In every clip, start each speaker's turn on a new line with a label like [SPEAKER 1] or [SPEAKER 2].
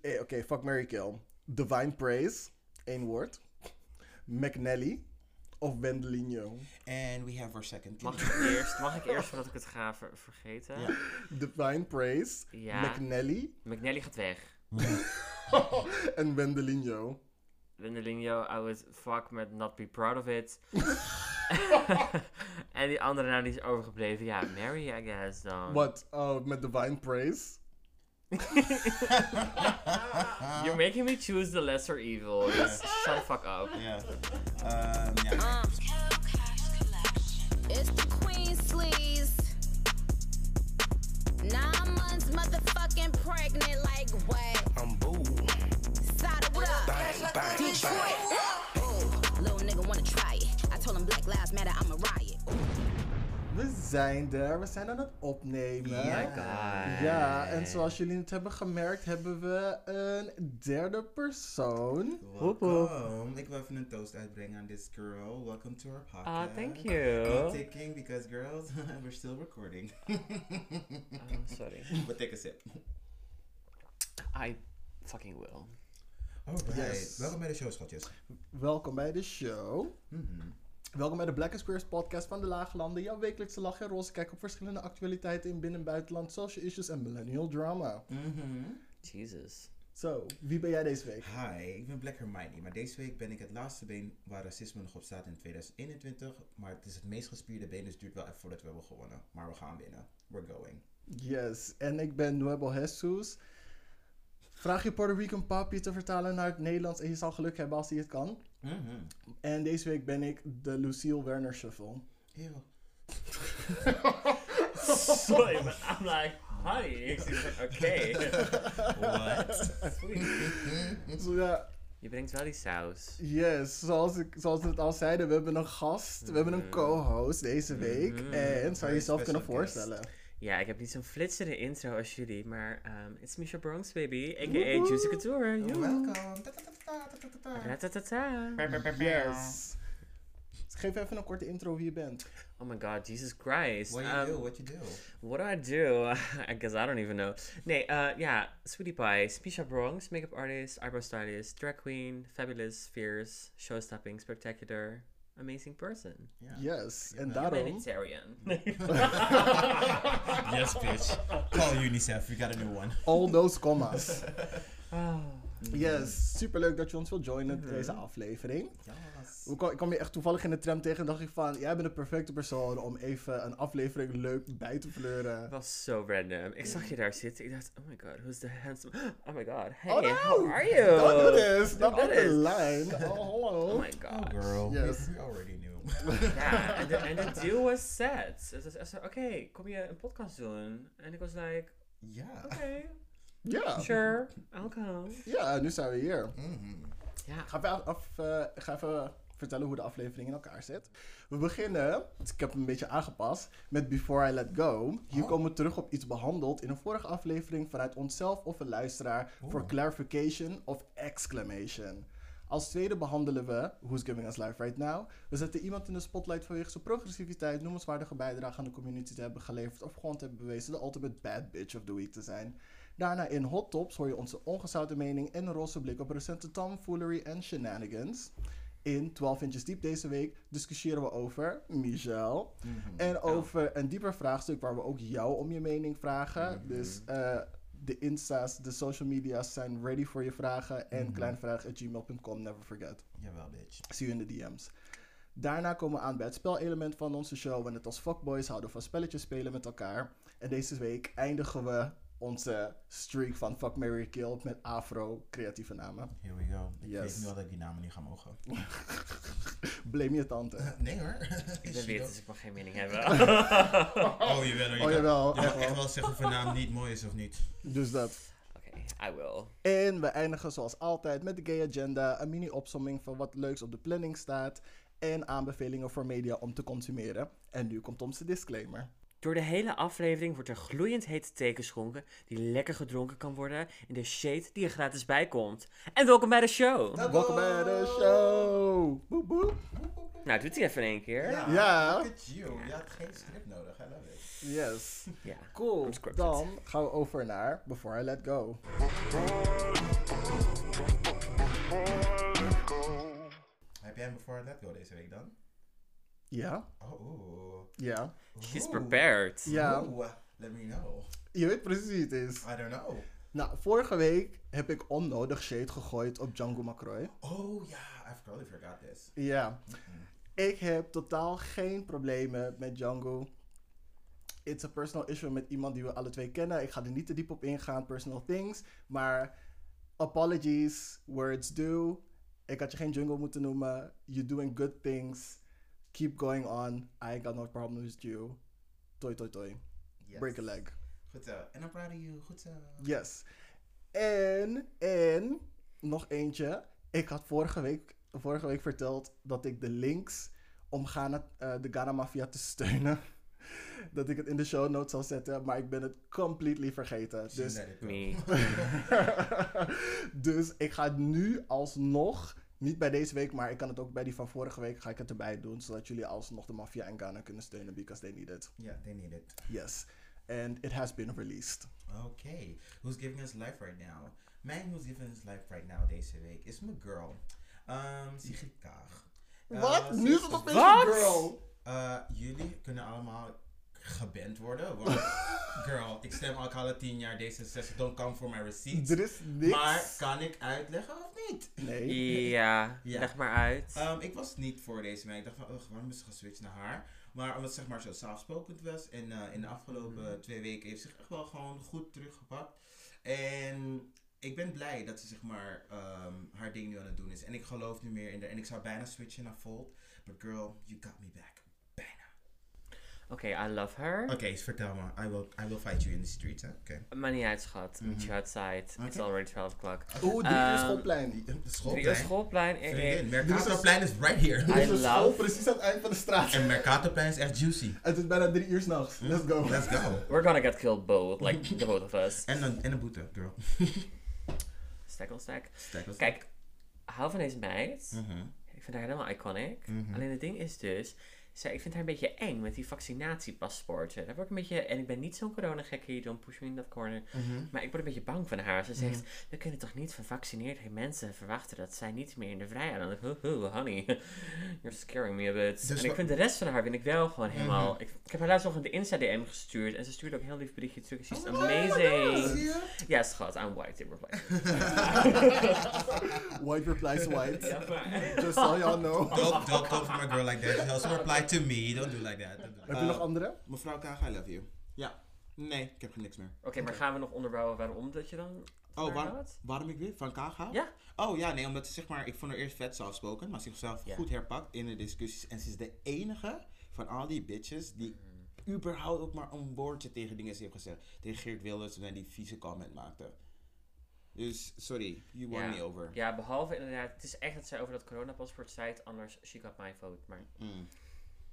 [SPEAKER 1] Eh, Oké, fuck Mary Kill. Divine Praise, één woord. McNally of Wendelino.
[SPEAKER 2] And we have our second
[SPEAKER 3] Mag
[SPEAKER 2] intro.
[SPEAKER 3] ik eerst, mag ik eerst voordat ik het ga ver- vergeten?
[SPEAKER 2] Ja.
[SPEAKER 1] Divine Praise,
[SPEAKER 3] Ja.
[SPEAKER 1] McNally
[SPEAKER 3] McNally gaat weg.
[SPEAKER 1] en Wendelino.
[SPEAKER 3] Wendelino, I would fuck met not be proud of it. en die andere naam die is overgebleven. Ja, Mary, I guess dan.
[SPEAKER 1] Wat? Oh, met Divine Praise?
[SPEAKER 3] You're making me choose the lesser evil. Just shut the fuck up.
[SPEAKER 2] Ja. Ehm, ja.
[SPEAKER 4] It's the Queen Sleeves. Nine months motherfucking pregnant, like what?
[SPEAKER 5] I'm boo.
[SPEAKER 4] Side what up? Detroit. Ooh, little nigga wanna try it. I told him Black Lives Matter, I'm a riot.
[SPEAKER 1] We zijn er, we zijn aan het opnemen.
[SPEAKER 2] Oh my
[SPEAKER 3] god.
[SPEAKER 1] Ja, en zoals jullie het hebben gemerkt, hebben we een derde persoon.
[SPEAKER 2] Welkom. Ik wil even een toast uitbrengen aan this girl. Welcome to our podcast.
[SPEAKER 3] Ah, thank
[SPEAKER 2] Keep
[SPEAKER 3] you.
[SPEAKER 2] ticking because girls, we're still recording.
[SPEAKER 3] Oh, sorry.
[SPEAKER 2] but take a sip.
[SPEAKER 3] I fucking will.
[SPEAKER 2] Alright.
[SPEAKER 1] Yes.
[SPEAKER 2] Welkom bij de show, schatjes.
[SPEAKER 1] Welkom bij de show.
[SPEAKER 2] Mhm.
[SPEAKER 1] Welkom bij de Black and Queers podcast van de Lage Landen. Jouw wekelijkse lach en roze kijk op verschillende actualiteiten in binnen- en buitenland, social issues en millennial drama.
[SPEAKER 2] Mhm.
[SPEAKER 3] Jesus.
[SPEAKER 1] Zo, wie ben jij deze week?
[SPEAKER 2] Hi, ik ben Black Hermione, maar deze week ben ik het laatste been waar racisme nog op staat in 2021. Maar het is het meest gespierde been, dus het duurt wel even voordat we hebben gewonnen. Maar we gaan winnen. We're going.
[SPEAKER 1] Yes, en ik ben Nuevo Jesus. Vraag je Puerto Rican papi te vertalen naar het Nederlands en je zal geluk hebben als hij het kan.
[SPEAKER 2] Mhm.
[SPEAKER 1] En deze week ben ik de Lucille Werner Shuffle.
[SPEAKER 2] Ew.
[SPEAKER 3] Sorry, but I'm like, honey. Oké.
[SPEAKER 2] What?
[SPEAKER 1] Zo ja,
[SPEAKER 3] Je brengt wel die saus.
[SPEAKER 1] yes, zoals, ik, zoals we het al zeiden, we hebben een gast, we hebben een
[SPEAKER 3] Mhm.
[SPEAKER 1] co-host deze week.
[SPEAKER 3] Mhm.
[SPEAKER 1] En zou je jezelf kunnen
[SPEAKER 2] guest.
[SPEAKER 3] Ja, ik heb niet zo'n flitsende intro als jullie, maar um, it's Misha Bronx, baby. A.k.a. Juicy Couture. Joe.
[SPEAKER 2] Welkom.
[SPEAKER 3] Ratatata.
[SPEAKER 1] Yes. Geef even een korte intro wie je bent.
[SPEAKER 3] Oh my god, Jesus Christ.
[SPEAKER 2] What you
[SPEAKER 3] Um,
[SPEAKER 2] do? What you do?
[SPEAKER 3] What do I do? I guess I don't even know. Nee, uh, ja, Sweetie Pie, Misha Bronx, makeup artist, eyebrow stylist, drag queen, fabulous, fierce, showstopping, spectacular, amazing person.
[SPEAKER 2] Ja.
[SPEAKER 1] Yes, en
[SPEAKER 2] Ja.
[SPEAKER 1] daarom...
[SPEAKER 3] Humanitarian.
[SPEAKER 2] Yes, bitch. Call UNICEF. We got a new one.
[SPEAKER 1] All those commas.
[SPEAKER 3] Ah.
[SPEAKER 1] Yes, superleuk dat je ons wilt joinen
[SPEAKER 3] Mhm.
[SPEAKER 1] deze aflevering.
[SPEAKER 2] Yes.
[SPEAKER 1] Ik kwam, ik kwam je echt toevallig in de tram tegen en dacht ik van... Jij bent de perfecte persoon om even een aflevering leuk bij te fleuren.
[SPEAKER 3] Het was zo random. Ik zag je daar zitten. Ik dacht, oh my god, who's the handsome... Oh my god, hey,
[SPEAKER 1] Oh, no!
[SPEAKER 3] how are you?
[SPEAKER 1] Don't do this!
[SPEAKER 3] Don't
[SPEAKER 1] Not on
[SPEAKER 3] do
[SPEAKER 1] the
[SPEAKER 3] this.
[SPEAKER 1] line. Oh, hallo.
[SPEAKER 3] Oh my god.
[SPEAKER 2] Oh, girl.
[SPEAKER 1] Yes.
[SPEAKER 2] We, already knew.
[SPEAKER 3] Ja, en de, en de deal was set. Het was echt zo, oké, kom je een podcast doen? En ik was like,
[SPEAKER 2] Ja.
[SPEAKER 3] oké,
[SPEAKER 1] Ja.
[SPEAKER 3] sure, I'll come.
[SPEAKER 1] Ja, nu zijn we hier.
[SPEAKER 2] Mhm.
[SPEAKER 3] Ja,
[SPEAKER 1] ga even, af, eh, ga even vertellen hoe de aflevering in elkaar zit. We beginnen, dus ik heb hem een beetje aangepast, met Before I Let Go. Hier
[SPEAKER 2] Oh.
[SPEAKER 1] komen we terug op iets behandeld in een vorige aflevering vanuit onszelf of een luisteraar voor
[SPEAKER 2] Oeh.
[SPEAKER 1] clarification of exclamation. Als tweede behandelen we Who's Giving Us Life Right Now. We zetten iemand in de spotlight vanwege zijn progressiviteit, noemenswaardige bijdrage aan de community te hebben geleverd of gewoon te hebben bewezen de ultimate bad bitch of the week te zijn. Daarna in Hot Tops hoor je onze ongezouten mening en een roze blik op recente tomfoolery en shenanigans. In 12 inches diep deze week discussiëren we over Michel.
[SPEAKER 2] Mhm.
[SPEAKER 1] En over een dieper vraagstuk waar we ook jou om je mening vragen.
[SPEAKER 2] Mhm.
[SPEAKER 1] Dus eh, de Insta's, de social media's zijn ready voor je vragen. En
[SPEAKER 2] Mhm.
[SPEAKER 1] kleinvraag.gmail.com, never forget.
[SPEAKER 2] Jawel, bitch.
[SPEAKER 1] See you in de DM's. Daarna komen we aan bij het spelelement van onze show. En net als fuckboys houden we van spelletjes spelen met elkaar. En deze week eindigen we onze streak van Fuck, Mary Kill met afro-creatieve namen.
[SPEAKER 2] Here we go. Ik
[SPEAKER 1] Yes.
[SPEAKER 2] weet nu al dat ik die namen niet ga mogen.
[SPEAKER 1] Blame je tante.
[SPEAKER 2] Nee hoor.
[SPEAKER 3] ik ben wit, dus ik mag geen mening hebben.
[SPEAKER 2] Oh, je wil er.
[SPEAKER 1] Oh, jawel,
[SPEAKER 2] Je mag echt
[SPEAKER 1] wel.
[SPEAKER 2] wel zeggen of een naam niet mooi is of niet.
[SPEAKER 1] Dus dat.
[SPEAKER 3] Oké, I will.
[SPEAKER 1] En we eindigen zoals altijd met de Gay Agenda, een mini-opsomming van wat leuks op de planning staat en aanbevelingen voor media om te consumeren. En nu komt onze disclaimer.
[SPEAKER 3] Door de hele aflevering wordt er gloeiend hete thee geschonken, die lekker gedronken kan worden in de shade die er gratis bij komt. En welkom bij de show!
[SPEAKER 1] Welkom bij de show!
[SPEAKER 3] Nou, doet hij even in één keer.
[SPEAKER 1] Ja, ja.
[SPEAKER 2] look at you. Je had geen script nodig, I love it.
[SPEAKER 1] Yes.
[SPEAKER 3] Ja.
[SPEAKER 1] Cool. Dan gaan we over naar Before I Let Go.
[SPEAKER 5] Heb jij een Before
[SPEAKER 2] I Let Go deze week dan?
[SPEAKER 1] Ja,
[SPEAKER 2] Oh,
[SPEAKER 1] ja.
[SPEAKER 3] She's prepared.
[SPEAKER 1] Ja.
[SPEAKER 2] Let me know.
[SPEAKER 1] Je weet precies wie het is.
[SPEAKER 2] I don't know.
[SPEAKER 1] Nou, vorige week heb ik onnodig shade gegooid op Django McCroy.
[SPEAKER 2] Oh ja, I totally forgot this.
[SPEAKER 1] Ja. Ik heb totaal geen problemen met Django. It's a personal issue met iemand die we alle twee kennen. Ik ga er niet te diep op ingaan, personal things. Maar apologies, words due. Ik had je geen jungle moeten noemen. You're doing good things. Keep going on. I got no problem with you. Toi, toi, toi.
[SPEAKER 2] Yes.
[SPEAKER 1] Break a leg.
[SPEAKER 2] Goed zo. En I'm proud of you. Goed zo.
[SPEAKER 1] Yes. En, en, nog eentje. Ik had vorige week, vorige week verteld dat ik de links om Ghana, eh, de Ghana Mafia te steunen, dat ik het in de show notes zal zetten, maar ik ben het completely vergeten. Dus.
[SPEAKER 3] Me.
[SPEAKER 1] dus ik ga het nu alsnog, niet bij deze week, maar ik kan het ook bij die van vorige week, ga ik het erbij doen, zodat jullie alsnog de Mafia en Ghana kunnen steunen, because they need it.
[SPEAKER 2] Yeah, they need it.
[SPEAKER 1] Yes. And it has been released.
[SPEAKER 2] Okay. Who's giving us life right now? Man who's giving us life right now deze week is mijn girl. Um, Sigrid Kaag. Uh,
[SPEAKER 1] Wat?
[SPEAKER 2] ze
[SPEAKER 1] Nu is het opeens girl.
[SPEAKER 2] Uh, jullie kunnen allemaal geband worden. Want, girl, ik stem al alle tien jaar D66. Don't come for my receipts.
[SPEAKER 1] Er is niks.
[SPEAKER 2] Maar kan ik uitleggen of niet?
[SPEAKER 1] Nee.
[SPEAKER 3] Ja,
[SPEAKER 2] Ja.
[SPEAKER 3] leg maar uit.
[SPEAKER 2] Um, ik was niet voor deze meid. Ik dacht van, ugh, waarom is ze geswitcht naar haar? Maar omdat het zeg maar zo softspokend was. En uh, in de afgelopen twee weken heeft ze zich echt wel gewoon goed teruggepakt. En ik ben blij dat ze zeg maar um, haar ding nu aan het doen is. En ik geloof nu meer in de... En ik zou bijna switchen naar Volt. But girl, you got me back.
[SPEAKER 3] Oké, I love her.
[SPEAKER 2] Oké, vertel me. I will, I will fight you in the streets, hè? Oké.
[SPEAKER 3] Maar niet uit, schat. Meet you outside. It's already 12 o'clock.
[SPEAKER 1] Oeh, drie uur
[SPEAKER 3] Ehm,
[SPEAKER 1] schoolplein.
[SPEAKER 2] De
[SPEAKER 3] Drie uur
[SPEAKER 2] schoolplein.
[SPEAKER 3] eh, eh,
[SPEAKER 2] Vriendin, Mercatorplein is right here.
[SPEAKER 1] Is
[SPEAKER 3] I
[SPEAKER 1] school
[SPEAKER 3] love-
[SPEAKER 1] precies aan het eind van de straat.
[SPEAKER 2] En Mercatorplein is echt juicy.
[SPEAKER 1] Het is bijna drie uur s'nachts. Let's go.
[SPEAKER 2] Let's go.
[SPEAKER 3] We're gonna get killed both, like the both of us.
[SPEAKER 2] En een, en een boete, girl.
[SPEAKER 3] Stack on stack.
[SPEAKER 2] Ons.
[SPEAKER 3] Kijk, hou van deze meid.
[SPEAKER 2] Mhm.
[SPEAKER 3] Ik vind haar helemaal iconic.
[SPEAKER 2] Mhm.
[SPEAKER 3] Alleen het ding is dus, zij, ik vind haar een beetje eng met die vaccinatiepaspoorten. Daar word ik een beetje, en ik ben niet zo'n coronagekkie, don't push me in that corner.
[SPEAKER 2] Mhm.
[SPEAKER 3] Maar ik word een beetje bang van haar. Ze zegt, we kunnen toch niet van gevaccineerde mensen verwachten dat zij niet meer in de vrijheid. En dan oh, honey, you're scaring me a bit.
[SPEAKER 2] Dus
[SPEAKER 3] en ik vind de rest van haar vind ik wel gewoon helemaal...
[SPEAKER 2] Mhm.
[SPEAKER 3] Ik, ik heb haar laatst nog een de Insta DM gestuurd en ze stuurde ook een heel lief berichtje terug. She's
[SPEAKER 2] Oh
[SPEAKER 3] amazing. Ja, schat, I'm white in reply.
[SPEAKER 1] White replies white. Just so y'all know.
[SPEAKER 2] Don't, don't come for my girl like that. She also to me. Don't do like that. Don't do
[SPEAKER 1] Heb je nog andere?
[SPEAKER 2] Mevrouw Kaag, I love you. Ja. Nee, ik heb niks meer.
[SPEAKER 3] Oké, maar gaan we nog onderbouwen waarom dat je dan...
[SPEAKER 2] Oh, waar, waarom ik weer van Kaag hou?
[SPEAKER 3] Ja.
[SPEAKER 2] Oh ja, nee, omdat ze zeg maar, ik vond haar eerst vet zelfspoken, maar zichzelf
[SPEAKER 3] Ja.
[SPEAKER 2] goed herpakt in de discussies. En ze is de enige van al die bitches die überhaupt ook maar een woordje tegen dingen heeft gezegd. Tegen Geert Wilders toen hij die vieze comment maakte. Dus, sorry, you won
[SPEAKER 3] Ja.
[SPEAKER 2] me over.
[SPEAKER 3] Ja, behalve inderdaad, het is echt dat zij over dat coronapaspoort zei, anders she got my vote, maar
[SPEAKER 2] Mm.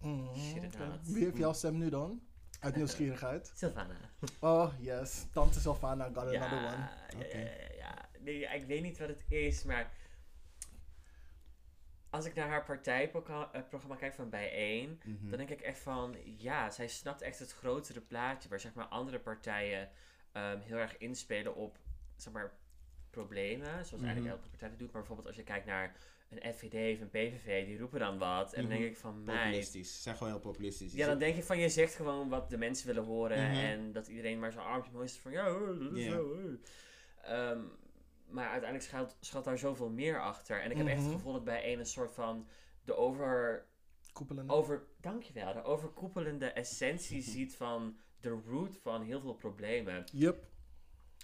[SPEAKER 1] Mhm. Wie heeft jouw stem nu dan? Uit nieuwsgierigheid.
[SPEAKER 3] Sylvana.
[SPEAKER 1] Oh, yes. Tante Sylvana got
[SPEAKER 3] Ja,
[SPEAKER 1] another one.
[SPEAKER 3] ja, ja, ja, ja. Nee, ik weet niet wat het is, maar als ik naar haar partijprogramma kijk van Bijeen,
[SPEAKER 2] Mhm.
[SPEAKER 3] dan denk ik echt van, ja, zij snapt echt het grotere plaatje, waar zeg maar andere partijen ehm, heel erg inspelen op, zeg maar, problemen, zoals
[SPEAKER 2] Mhm.
[SPEAKER 3] eigenlijk elke partij dat doet, maar bijvoorbeeld als je kijkt naar een FVD of een PVV, die roepen dan wat, en dan denk
[SPEAKER 2] Mhm.
[SPEAKER 3] ik van, meid,
[SPEAKER 2] Populistisch. Ze zijn gewoon heel populistisch.
[SPEAKER 3] ja, dan denk ik van je zegt gewoon wat de mensen willen horen
[SPEAKER 2] Mhm.
[SPEAKER 3] en dat iedereen maar zijn armpje omhoog is van ja, eh, dat is zo. eh. Ehm, maar uiteindelijk schuilt, schuilt daar zoveel meer achter. En ik heb echt het
[SPEAKER 1] Mhm.
[SPEAKER 3] gevoel dat bij een een soort van de over,
[SPEAKER 1] Koepelen.
[SPEAKER 3] over dankjewel, de overkoepelende essentie ziet van de root van heel veel problemen.
[SPEAKER 1] Yup.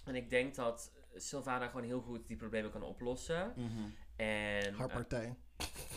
[SPEAKER 3] En ik denk dat Sylvana gewoon heel goed die problemen kan oplossen.
[SPEAKER 2] Mhm.
[SPEAKER 3] En,
[SPEAKER 1] Haar
[SPEAKER 3] eh,
[SPEAKER 1] partij.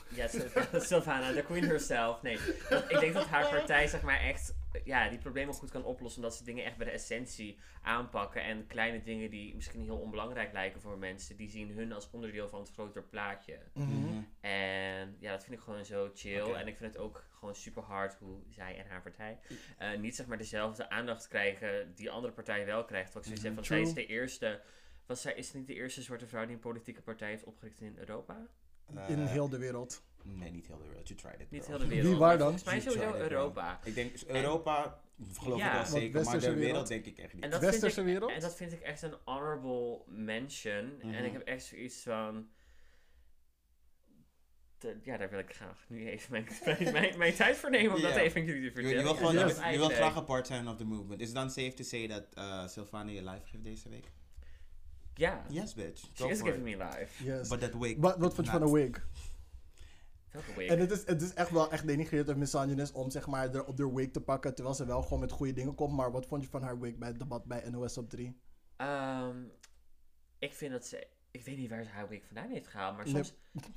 [SPEAKER 3] ja, Syl- Sylvana, de queen herself. Nee, dat- ik denk dat haar partij zeg maar echt ja, die problemen goed kan oplossen. Omdat ze dingen echt bij de essentie aanpakken. En kleine dingen die misschien heel onbelangrijk lijken voor mensen. Die zien hun als onderdeel van het grotere plaatje.
[SPEAKER 1] Mhm.
[SPEAKER 3] En ja, dat vind ik gewoon zo chill. En ik vind het ook gewoon super hard hoe zij en haar partij eh, niet zeg maar dezelfde aandacht krijgen die andere partij wel krijgt. Wat ik zoiets heb van, zij is
[SPEAKER 1] True.
[SPEAKER 3] de eerste... Was zij, is niet de eerste zwarte vrouw die een politieke partij heeft opgericht in Europa?
[SPEAKER 1] In
[SPEAKER 2] Eh,
[SPEAKER 1] heel de wereld.
[SPEAKER 2] Nee, niet heel de wereld. You tried it.
[SPEAKER 3] Niet heel de wereld.
[SPEAKER 1] Wie waar dan?
[SPEAKER 3] Volgens mij sowieso
[SPEAKER 2] it.
[SPEAKER 3] Europa.
[SPEAKER 2] Ik denk Europa, geloof
[SPEAKER 3] Ja.
[SPEAKER 2] ik wel zeker, maar de wereld,
[SPEAKER 1] wereld?
[SPEAKER 2] denk ik echt niet.
[SPEAKER 3] En dat,
[SPEAKER 1] Westerse
[SPEAKER 3] vind ik,
[SPEAKER 1] wereld?
[SPEAKER 3] en dat vind ik echt een honorable mention. En
[SPEAKER 2] Mhm.
[SPEAKER 3] ik heb echt zoiets van... ja, daar wil ik graag nu even mijn, mijn, mijn, mijn tijd voor nemen om dat even aan jullie te vertellen.
[SPEAKER 2] je wil gewoon,
[SPEAKER 3] dat
[SPEAKER 2] je, wil- graag een part zijn of the movement. Is het dan safe to say dat uh, Sylvana je live geeft deze week?
[SPEAKER 3] Ja,
[SPEAKER 2] Yes, bitch.
[SPEAKER 3] she is giving
[SPEAKER 2] it.
[SPEAKER 3] me life.
[SPEAKER 1] Yes.
[SPEAKER 2] But that wig.
[SPEAKER 1] Wat, wat vond je van een wig? En het is, het is echt wel echt denigrerend en misogynist om zeg maar er op de wig te pakken terwijl ze wel gewoon met goede dingen komt. Maar wat vond je van haar wig bij het debat bij NOS op 3?
[SPEAKER 3] Ehm, ik vind dat ze... Ik weet niet waar ze haar week vandaan heeft gehaald, maar
[SPEAKER 1] Nee.
[SPEAKER 3] soms,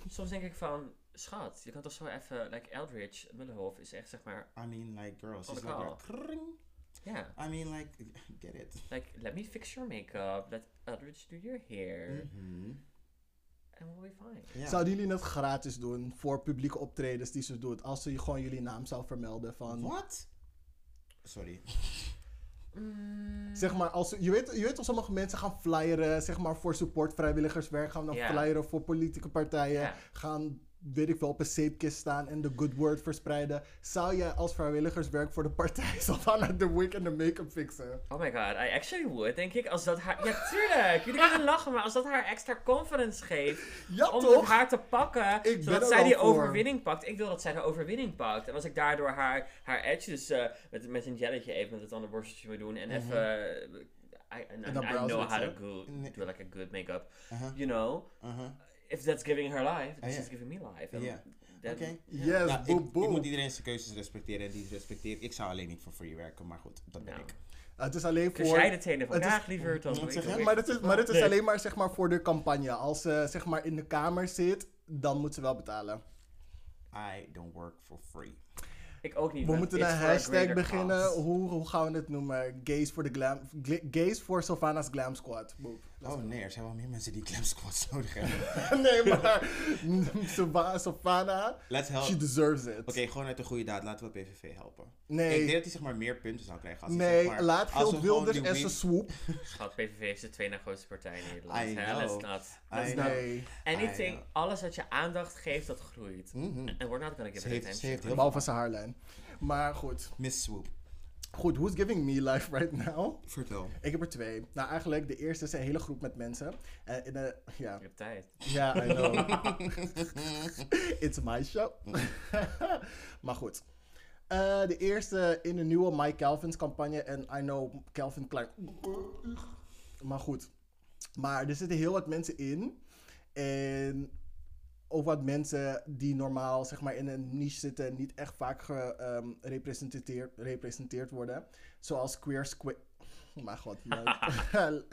[SPEAKER 3] soms denk ik van... Schat, je kan toch zo even... Like Eldridge Mullenhof is echt zeg maar...
[SPEAKER 2] I mean, like, girl, she's
[SPEAKER 3] On the
[SPEAKER 2] like,
[SPEAKER 3] Ja,
[SPEAKER 2] I mean, like, get it.
[SPEAKER 3] like let me fix your makeup. Let Eldridge do your hair.
[SPEAKER 2] Mhm.
[SPEAKER 3] And we'll be fine.
[SPEAKER 2] Ja.
[SPEAKER 1] Zouden jullie het gratis doen voor publieke optredens die ze doet? Als ze gewoon jullie naam zou vermelden van...
[SPEAKER 2] What? Sorry.
[SPEAKER 3] Mm,
[SPEAKER 1] Zeg maar, als, je, weet, je weet toch, sommige mensen gaan flyeren, zeg maar, voor support vrijwilligerswerk. Gaan dan flyeren voor politieke partijen. Gaan, weet ik wel, op een zeepkist staan en de good word verspreiden. Zou jij als vrijwilligerswerk voor de partij Savannah de wig en de make-up fixen?
[SPEAKER 3] Oh my god, I actually would, denk ik. Als dat haar... Ja, tuurlijk! Jullie kunnen lachen, maar als dat haar extra confidence geeft...
[SPEAKER 1] Ja,
[SPEAKER 3] om
[SPEAKER 1] toch?
[SPEAKER 3] haar te pakken,
[SPEAKER 1] ben
[SPEAKER 3] zodat zij die
[SPEAKER 1] voor.
[SPEAKER 3] overwinning pakt. Ik wil dat zij de overwinning pakt. En als ik daardoor haar, haar edge, dus eh, met, met een jelletje even met het andere borsteltje moet doen. En
[SPEAKER 2] Mhm.
[SPEAKER 3] even... eh, I, I
[SPEAKER 1] brows
[SPEAKER 3] know how to go, do like a good make-up.
[SPEAKER 2] Uh-huh.
[SPEAKER 3] You know?
[SPEAKER 2] Uh-huh.
[SPEAKER 3] If that's giving her life,
[SPEAKER 2] Ah, ja.
[SPEAKER 3] she's giving me life. And
[SPEAKER 2] Ja. Oké.
[SPEAKER 1] Yes,
[SPEAKER 2] Nou, ik, moet iedereen zijn keuzes respecteren en die respecteer ik. Ik zou alleen niet voor free werken, maar goed, dat ben
[SPEAKER 3] Nou.
[SPEAKER 2] ik.
[SPEAKER 1] het is alleen voor...
[SPEAKER 3] jij de tenen
[SPEAKER 1] het is-
[SPEAKER 3] vandaag liever dan
[SPEAKER 2] zeg
[SPEAKER 1] Maar het is, maar het is
[SPEAKER 3] Nee.
[SPEAKER 1] alleen maar, zeg maar voor de campagne. Als ze zeg maar in de kamer zit, dan moet ze wel betalen.
[SPEAKER 2] I don't work for free.
[SPEAKER 3] Ik ook niet.
[SPEAKER 1] We moeten een
[SPEAKER 3] for
[SPEAKER 1] hashtag beginnen. Hoe, hoe gaan we het noemen? Gays voor de glam... gla- Gays voor Sylvana's Glam Squad.
[SPEAKER 2] Oh nee, er zijn wel meer mensen die glam squats nodig hebben.
[SPEAKER 1] nee, maar Sylvana,
[SPEAKER 2] Let's help.
[SPEAKER 1] she
[SPEAKER 2] Oké,
[SPEAKER 1] deserves it.
[SPEAKER 2] gewoon uit de goede daad. Laten we PVV helpen.
[SPEAKER 1] Nee.
[SPEAKER 2] Ik denk dat hij zeg maar meer punten zou krijgen als hij
[SPEAKER 1] Nee,
[SPEAKER 2] zeg maar...
[SPEAKER 1] laat Geert
[SPEAKER 2] gewoon
[SPEAKER 1] Wilders en zijn swoop.
[SPEAKER 3] Schat, PVV is de tweede na grootste partij in Nederland.
[SPEAKER 2] I
[SPEAKER 3] hè?
[SPEAKER 2] know.
[SPEAKER 3] Let's not. Let's
[SPEAKER 2] I
[SPEAKER 3] not. Anything,
[SPEAKER 2] I know.
[SPEAKER 3] alles wat je aandacht geeft, dat groeit.
[SPEAKER 2] Mhm.
[SPEAKER 3] En we're not gonna give
[SPEAKER 2] Ze
[SPEAKER 3] it
[SPEAKER 2] heeft-
[SPEAKER 3] attention.
[SPEAKER 2] ze heeft heel
[SPEAKER 1] Behalve zijn haarlijn. Maar goed.
[SPEAKER 2] Miss Swoop.
[SPEAKER 1] Goed, who's giving me life right now?
[SPEAKER 2] Vertel.
[SPEAKER 1] Ik heb er twee. Nou, eigenlijk, de eerste is een hele groep met mensen. En in de, ja,
[SPEAKER 3] Je hebt tijd.
[SPEAKER 1] ja, I know. It's my show. maar goed. Eh, de eerste in de nieuwe Mike Calvin's campagne. En I know Calvin Klein. Maar goed. Maar er zitten heel wat mensen in. En ook wat mensen die normaal zeg maar, in een niche zitten. niet echt vaak gerepresenteerd representeerd worden. Zoals Queer Squid. Maar god, mijn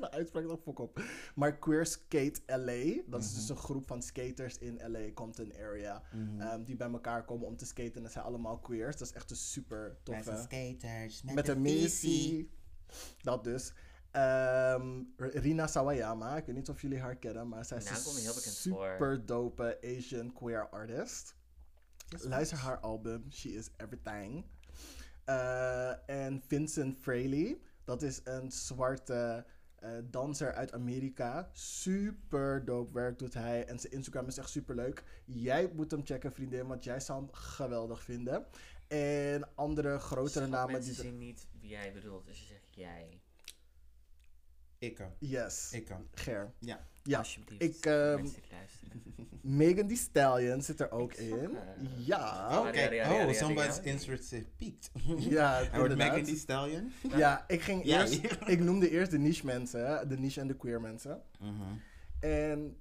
[SPEAKER 1] uitspraak is ook fok op. Maar Queer Skate LA, dat is dus een groep van skaters in LA, Compton area, ehm, die bij elkaar komen om te skaten. En dat zijn allemaal queers. Dat is echt een super toffe.
[SPEAKER 2] skaters
[SPEAKER 1] Met een missie. Dat dus. Ehm, Rina Sawayama, ik weet niet of jullie haar kennen, maar zij is een
[SPEAKER 3] heel voor.
[SPEAKER 1] super dope Asian queer artist. Luister haar album, She Is Everything. Eh, en Vincent Fraley, dat is een zwarte eh, danser uit Amerika. Super dope werk doet hij en zijn Instagram is echt super leuk. Jij moet hem checken, vriendin, want jij zou hem geweldig vinden. En andere grotere namen
[SPEAKER 3] mensen
[SPEAKER 1] die...
[SPEAKER 3] zien niet wie jij bedoelt, dus je zegt jij.
[SPEAKER 2] Ik kan.
[SPEAKER 1] Yes,
[SPEAKER 2] Ik kan.
[SPEAKER 1] Ger.
[SPEAKER 2] Ja.
[SPEAKER 1] Ja,
[SPEAKER 3] Alsjeblieft.
[SPEAKER 1] ik, ehm. Megan Thee Stallion zit er ook in. Ja.
[SPEAKER 2] Oh,
[SPEAKER 3] ja, ja,
[SPEAKER 2] Oh, somebody's interest peaked.
[SPEAKER 1] Ja,
[SPEAKER 2] Hij wordt. Megan Thee Stallion.
[SPEAKER 1] Ja, ik ging
[SPEAKER 2] Ja.
[SPEAKER 1] eerst... Ik noemde eerst de niche mensen, de niche en de queer mensen.
[SPEAKER 2] Mhm.
[SPEAKER 1] En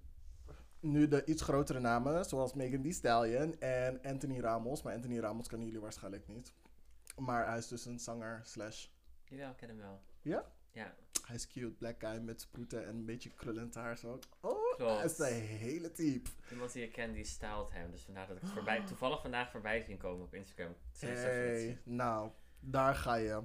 [SPEAKER 1] nu de iets grotere namen, zoals Megan Thee Stallion en Anthony Ramos. Maar Anthony Ramos kennen jullie waarschijnlijk niet. Maar hij is dus een zanger slash...
[SPEAKER 3] Jawel, ik ken hem wel.
[SPEAKER 1] Ja?
[SPEAKER 3] Ja,
[SPEAKER 1] Hij is cute, black guy met sproeten en een beetje krullend haar zo. Oh,
[SPEAKER 3] Klopt.
[SPEAKER 1] hij is een hele type.
[SPEAKER 3] iemand die ik ken, die styled hem. Dus vandaar dat ik het voorbij, toevallig vandaag voorbij zien komen op Instagram.
[SPEAKER 1] Hey, nou, daar ga je.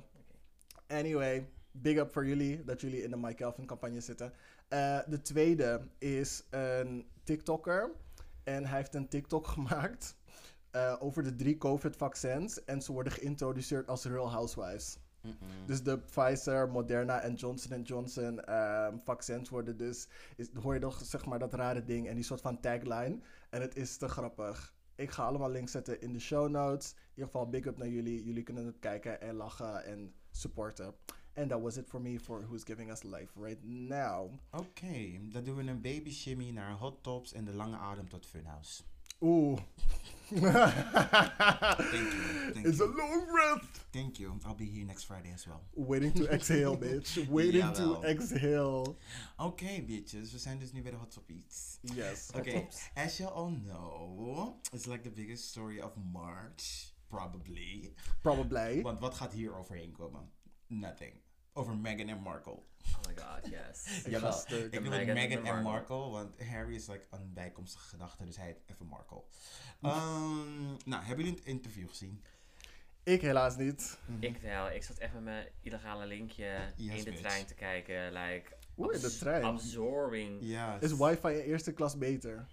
[SPEAKER 1] Anyway, big up voor jullie dat jullie in de Mike Kelvin campagne zitten. Eh, de tweede is een TikToker. En hij heeft een TikTok gemaakt eh, over de drie COVID-vaccins. En ze worden geïntroduceerd als Real Housewives. Dus de Pfizer, Moderna en Johnson Johnson ehm, vaccins worden dus... Is, hoor je toch zeg maar dat rare ding en die soort van tagline. En het is te grappig. Ik ga allemaal links zetten in de show notes. In ieder geval big up naar jullie. Jullie kunnen het kijken en lachen en supporten. And that was it for me for Who's Giving Us Life right now.
[SPEAKER 2] Oké, dan doen we een baby shimmy naar hot tops en de lange adem tot funhouse.
[SPEAKER 1] Oeh.
[SPEAKER 2] Thank you. Thank
[SPEAKER 1] It's a long breath.
[SPEAKER 2] Thank you. I'll be here next Friday as well.
[SPEAKER 1] Waiting to exhale, bitch. Waiting to exhale.
[SPEAKER 2] Oké, bitches. We zijn dus nu bij de Hot Topics.
[SPEAKER 1] Yes.
[SPEAKER 2] Okay, as you all know, it's like the biggest story of March, probably.
[SPEAKER 1] Probably.
[SPEAKER 2] Want wat gaat hier overheen komen? Nothing. Over Meghan en Markle.
[SPEAKER 3] Oh my god, yes.
[SPEAKER 1] Ik
[SPEAKER 2] Jawel, bedoel
[SPEAKER 3] Meghan en
[SPEAKER 2] Meghan
[SPEAKER 3] de
[SPEAKER 2] en
[SPEAKER 3] Markle.
[SPEAKER 2] Want Harry is like een bijkomstige gedachte, dus hij heet even Markle. Ehm, nou, hebben jullie het interview gezien?
[SPEAKER 1] Ik helaas niet.
[SPEAKER 3] Ik wel. Ik zat echt met mijn illegale linkje
[SPEAKER 2] Yes,
[SPEAKER 3] in de
[SPEAKER 2] bitch.
[SPEAKER 3] trein te kijken. Like,
[SPEAKER 1] Oeh, in de trein.
[SPEAKER 3] Absorbing.
[SPEAKER 2] Ja.
[SPEAKER 1] Is wifi in eerste klas beter?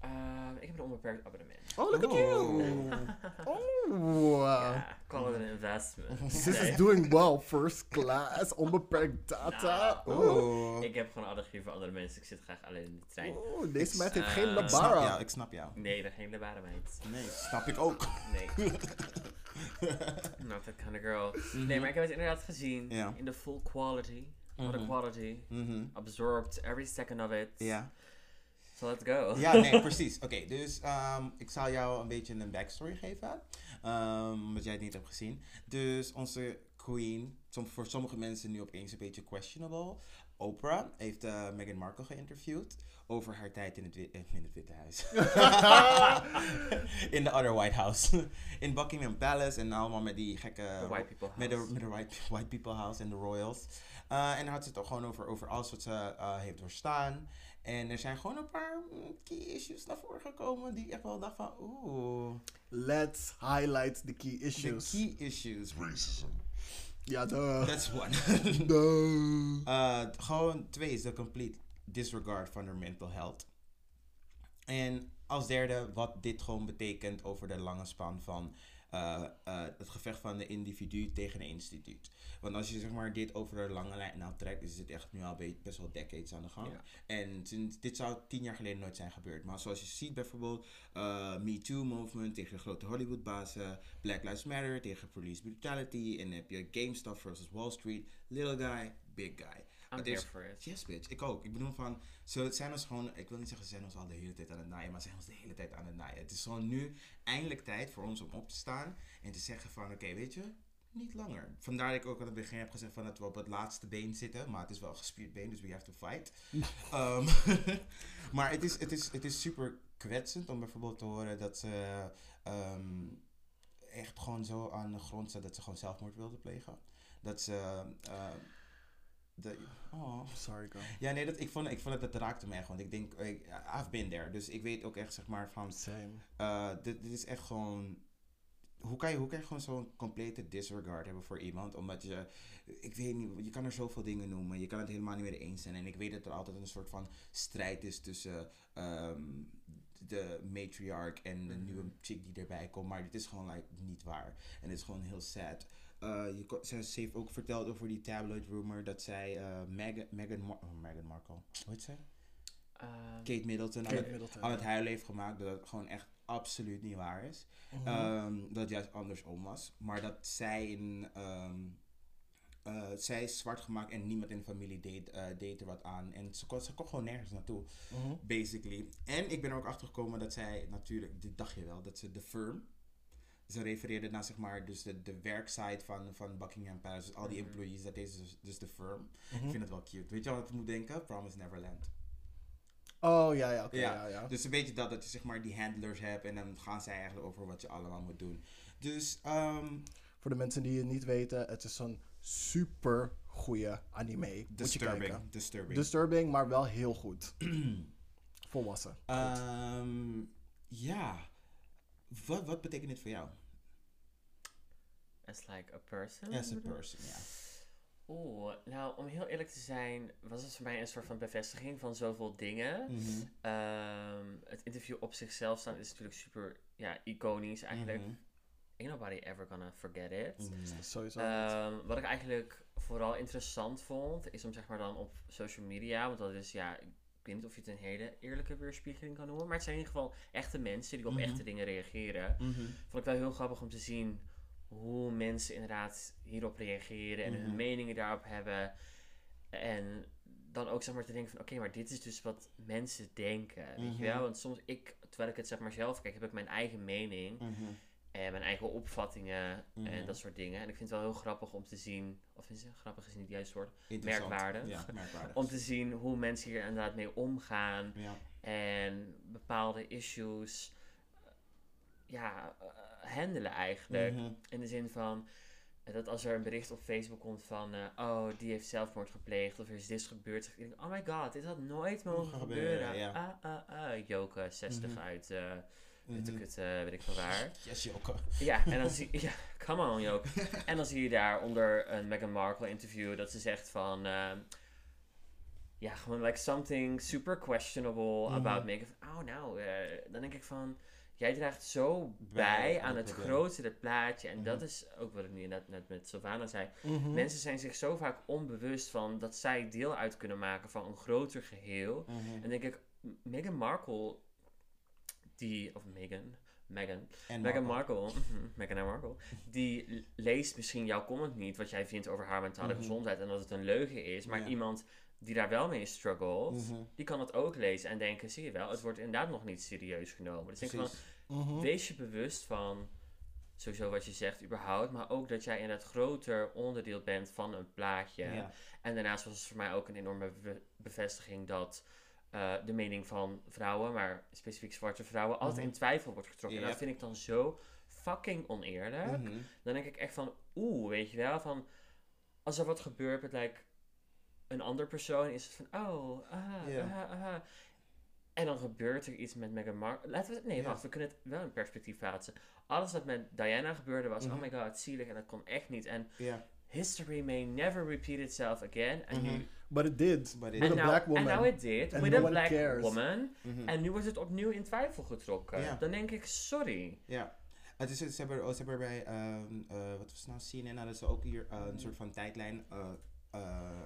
[SPEAKER 3] Ehm, ik heb een onbeperkt abonnement.
[SPEAKER 1] Oh, look at
[SPEAKER 2] Oh.
[SPEAKER 1] you. Oh.
[SPEAKER 3] Call it an investment. Nee.
[SPEAKER 1] is doing well. First class. Onbeperkt data.
[SPEAKER 3] Nou.
[SPEAKER 1] Oeh.
[SPEAKER 2] Oh.
[SPEAKER 3] Ik heb gewoon allergie voor andere mensen. Ik zit graag alleen in de trein.
[SPEAKER 1] Oeh, deze meid heeft geen
[SPEAKER 3] ik
[SPEAKER 2] Ik snap
[SPEAKER 1] labara.
[SPEAKER 2] jou, ik snap jou.
[SPEAKER 3] Nee, dat geen lebare meid.
[SPEAKER 2] Nee, snap ik ook.
[SPEAKER 3] Nee. Not that kind of girl. Nee, maar ik heb het inderdaad gezien.
[SPEAKER 2] Ja.
[SPEAKER 3] In de full quality. What a
[SPEAKER 2] Mhm.
[SPEAKER 3] quality.
[SPEAKER 2] Mhm.
[SPEAKER 3] Absorbed every second of it.
[SPEAKER 2] Ja.
[SPEAKER 3] So let's go.
[SPEAKER 2] Ja, nee, precies. Oké, dus ehm, ik zal jou een beetje een backstory geven. ehm, wat jij het niet hebt gezien. Dus onze queen, som, voor sommige mensen nu opeens een beetje questionable. Oprah heeft eh, Meghan Markle geïnterviewd over haar tijd in het, Wit- eh, in het Witte Huis. in de other White House. in Buckingham Palace en allemaal met die gekke...
[SPEAKER 3] The white people
[SPEAKER 2] Met de, met de white, white People House en de Royals. Eh, en dan had ze het ook gewoon over, over alles wat ze heeft doorstaan. En er zijn gewoon een paar key issues naar voren gekomen die ik echt wel dacht van, oeh.
[SPEAKER 1] Let's highlight the key
[SPEAKER 2] The
[SPEAKER 1] issues.
[SPEAKER 2] key issues. Racism.
[SPEAKER 1] Ja, duh.
[SPEAKER 2] That's one.
[SPEAKER 1] Duh.
[SPEAKER 2] Eh, gewoon twee is de complete disregard van haar mental health. En als derde, wat dit gewoon betekent over de lange span van eh, eh, het gevecht van de individu tegen een instituut. Want als je zeg maar dit over de lange lijn nou trekt, is het echt nu al be- best wel decades aan de gang.
[SPEAKER 3] Ja.
[SPEAKER 2] En sinds, dit zou tien jaar geleden nooit zijn gebeurd. Maar zoals je ziet bijvoorbeeld, eh Me Too movement tegen de grote Hollywoodbazen, Black Lives Matter tegen police brutality, en dan heb je GameStop versus Wall Street, little guy, big guy.
[SPEAKER 3] I'm
[SPEAKER 2] Het is-
[SPEAKER 3] here for it.
[SPEAKER 2] Yes, bitch. Ik ook. Ik bedoel van, ze zijn ons gewoon, ik wil niet zeggen ze zijn ons al de hele tijd aan het naaien, maar ze zijn ons de hele tijd aan het naaien. Het is gewoon nu eindelijk tijd voor ons om op te staan en te zeggen van, oké, weet je, niet langer. Vandaar dat ik ook aan het begin heb gezegd van dat we op het laatste been zitten, maar het is wel een gespierd been, dus we have to fight. Ehm, maar het is, het, is, het is super kwetsend om bijvoorbeeld te horen dat ze ehm, echt gewoon zo aan de grond staat dat ze gewoon zelfmoord wilde plegen. Dat ze... eh, de, oh.
[SPEAKER 1] Sorry, girl.
[SPEAKER 2] Ja, nee, dat, ik, vond, ik vond het, dat raakte me echt. Want ik denk, ik, I've been there. Dus ik weet ook echt, zeg maar, van...
[SPEAKER 1] Same.
[SPEAKER 2] eh, dit, dit is echt gewoon... Hoe kan, je, hoe kan je gewoon zo'n complete disregard hebben voor iemand? Omdat je... Ik weet niet, je kan er zoveel dingen noemen. Je kan het helemaal niet mee eens zijn. En ik weet dat er altijd een soort van strijd is tussen... ehm, de matriarch en de nieuwe chick die erbij komt. Maar dit is gewoon like, niet waar. En het is gewoon heel sad. Eh, je, ze, ze heeft ook verteld over die tabloid rumor dat zij eh Meghan, Meghan, Mar- oh, Meghan Markle, hoe heet ze?
[SPEAKER 3] Ehm,
[SPEAKER 2] Kate Middleton,
[SPEAKER 1] Kate
[SPEAKER 2] aan, het,
[SPEAKER 1] Middleton.
[SPEAKER 2] aan het huilen heeft gemaakt. Dat het gewoon echt absoluut niet waar is.
[SPEAKER 1] Mhm.
[SPEAKER 2] Ehm, dat het juist andersom was. Maar dat zij in... ehm, eh, zij is zwart gemaakt en niemand in de familie deed, deed er wat aan. En ze kon, ze kon gewoon nergens naartoe,
[SPEAKER 1] Mhm.
[SPEAKER 2] basically. En ik ben er ook achter gekomen dat zij natuurlijk, dit dacht je wel, dat ze de firm. Ze refereerde naar zeg maar dus de, de werksite van, van Buckingham Palace. Dus al die
[SPEAKER 3] Mhm.
[SPEAKER 2] employees, dat is dus, dus de firm.
[SPEAKER 1] Mhm.
[SPEAKER 2] Ik vind het wel cute. Weet je wat ik moet denken? Promise Neverland.
[SPEAKER 1] Oh, ja, ja, oké.
[SPEAKER 2] Ja,
[SPEAKER 1] ja, ja.
[SPEAKER 2] Dus een beetje dat, dat je zeg maar die handlers hebt en dan gaan zij eigenlijk over wat je allemaal moet doen. Dus, ehm
[SPEAKER 1] Voor de mensen die het niet weten, het is zo'n super goede anime. Moet je
[SPEAKER 2] disturbing.
[SPEAKER 1] kijken.
[SPEAKER 2] Disturbing.
[SPEAKER 1] Disturbing, maar wel heel goed. Volwassen.
[SPEAKER 2] Ehm, ja. Wat, wat betekent dit voor jou?
[SPEAKER 3] as like a person?
[SPEAKER 2] As a person, ja.
[SPEAKER 3] Oeh, nou om heel eerlijk te zijn, was het voor mij een soort van bevestiging van zoveel dingen.
[SPEAKER 2] Mhm.
[SPEAKER 3] Ehm, het interview op zichzelf staan is natuurlijk super ja, iconisch. Eigenlijk,
[SPEAKER 2] Mhm.
[SPEAKER 3] ain't nobody ever gonna forget it.
[SPEAKER 2] Mhm.
[SPEAKER 1] Sowieso.
[SPEAKER 3] Ehm, wat ik eigenlijk vooral interessant vond, is om zeg maar dan op social media, want dat is ja, ik weet niet of je het een hele eerlijke weerspiegeling kan noemen, maar het zijn in ieder geval echte mensen die op
[SPEAKER 2] Mhm.
[SPEAKER 3] echte dingen reageren.
[SPEAKER 2] Mhm.
[SPEAKER 3] Vond ik wel heel grappig om te zien hoe mensen inderdaad hierop reageren en
[SPEAKER 2] Mhm.
[SPEAKER 3] hun meningen daarop hebben. En dan ook zeg maar te denken van, oké, maar dit is dus wat mensen denken, weet
[SPEAKER 2] Mhm.
[SPEAKER 3] je wel? Want soms, ik, terwijl ik het zeg maar zelf kijk, heb ik mijn eigen mening
[SPEAKER 2] Mhm.
[SPEAKER 3] En mijn eigen opvattingen
[SPEAKER 2] Mhm.
[SPEAKER 3] en dat soort dingen. En ik vind het wel heel grappig om te zien, of is het grappig is niet woord,
[SPEAKER 2] Interessant.
[SPEAKER 3] Merkwaardig.
[SPEAKER 2] Ja, merkwaardig.
[SPEAKER 3] om te zien hoe mensen hier inderdaad mee omgaan
[SPEAKER 2] ja.
[SPEAKER 3] en bepaalde issues eh, ja, eh, handelen eigenlijk.
[SPEAKER 2] Mhm.
[SPEAKER 3] In de zin van eh, dat als er een bericht op Facebook komt van eh, oh, die heeft zelfmoord gepleegd of er is dit gebeurd, zeg ik oh my god, dit had nooit mogen gebeuren.
[SPEAKER 2] gebeuren, ja.
[SPEAKER 3] Ah, ah, ah, Joke 60
[SPEAKER 2] Mhm.
[SPEAKER 3] uit, eh ik
[SPEAKER 2] Mhm.
[SPEAKER 3] het, eh, weet ik van waar.
[SPEAKER 2] Yes, Joke.
[SPEAKER 3] Ja, en dan zie ja, come on Joke. En dan zie je daar onder een Meghan Markle interview dat ze zegt van, ehm, ja, gewoon like something super questionable
[SPEAKER 2] Mhm.
[SPEAKER 3] about Meghan. Oh nou, eh, dan denk ik van, jij draagt zo bij,
[SPEAKER 2] Bij
[SPEAKER 3] aan het
[SPEAKER 2] probleem.
[SPEAKER 3] grotere plaatje. En
[SPEAKER 2] Mhm.
[SPEAKER 3] dat is ook wat ik nu net, net met Sylvana zei.
[SPEAKER 1] Mhm.
[SPEAKER 3] Mensen zijn zich zo vaak onbewust van dat zij deel uit kunnen maken van een groter geheel.
[SPEAKER 2] Mhm.
[SPEAKER 3] En denk ik, Meghan Markle, die, of Meghan,
[SPEAKER 2] En
[SPEAKER 3] Meghan
[SPEAKER 2] Markle.
[SPEAKER 3] Markle, mhm, Meghan en Markle, die leest misschien jouw comment niet, wat jij vindt over haar mentale
[SPEAKER 2] Mhm.
[SPEAKER 3] gezondheid en dat het een leugen is, maar
[SPEAKER 2] Ja.
[SPEAKER 3] iemand die daar wel mee struggelt,
[SPEAKER 2] Mhm.
[SPEAKER 3] die kan het ook lezen en denken, zie je wel, het wordt inderdaad nog niet serieus genomen. Dus ik denk
[SPEAKER 2] Precies.
[SPEAKER 3] van, wees je bewust van, sowieso wat je zegt überhaupt, maar ook dat jij in het groter onderdeel bent van een plaatje.
[SPEAKER 2] Ja.
[SPEAKER 3] En daarnaast was het voor mij ook een enorme be- bevestiging dat eh, de mening van vrouwen, maar specifiek zwarte vrouwen, altijd
[SPEAKER 2] Mhm.
[SPEAKER 3] in twijfel wordt getrokken. En dat vind ik dan zo fucking oneerlijk.
[SPEAKER 2] Mhm.
[SPEAKER 3] Dan denk ik echt van, oeh, weet je wel, van als er wat gebeurt met like, een ander persoon, is het van, oh, ah, ah, ah. En dan gebeurt er iets met Meghan Markle. Laten we het, nee, wacht, we kunnen het wel in perspectief plaatsen. Alles wat met Diana gebeurde was,
[SPEAKER 2] Mhm.
[SPEAKER 3] oh my god, zielig en dat kon echt niet. En history may never repeat itself again. En
[SPEAKER 2] Mhm.
[SPEAKER 3] nu
[SPEAKER 1] But it did.
[SPEAKER 2] But it-
[SPEAKER 1] With
[SPEAKER 3] en
[SPEAKER 1] a
[SPEAKER 3] nou,
[SPEAKER 1] black woman.
[SPEAKER 3] And now it did,
[SPEAKER 1] And
[SPEAKER 3] with
[SPEAKER 1] no
[SPEAKER 3] a black
[SPEAKER 1] cares.
[SPEAKER 3] woman.
[SPEAKER 2] Mhm.
[SPEAKER 3] En nu wordt het opnieuw in twijfel getrokken. Dan denk ik, sorry.
[SPEAKER 2] Ja. Het is, ze, hebben, ze hebben bij, ehm, eh, wat was nou, CNN, hadden ze ook hier eh, een soort van tijdlijn. eh, eh,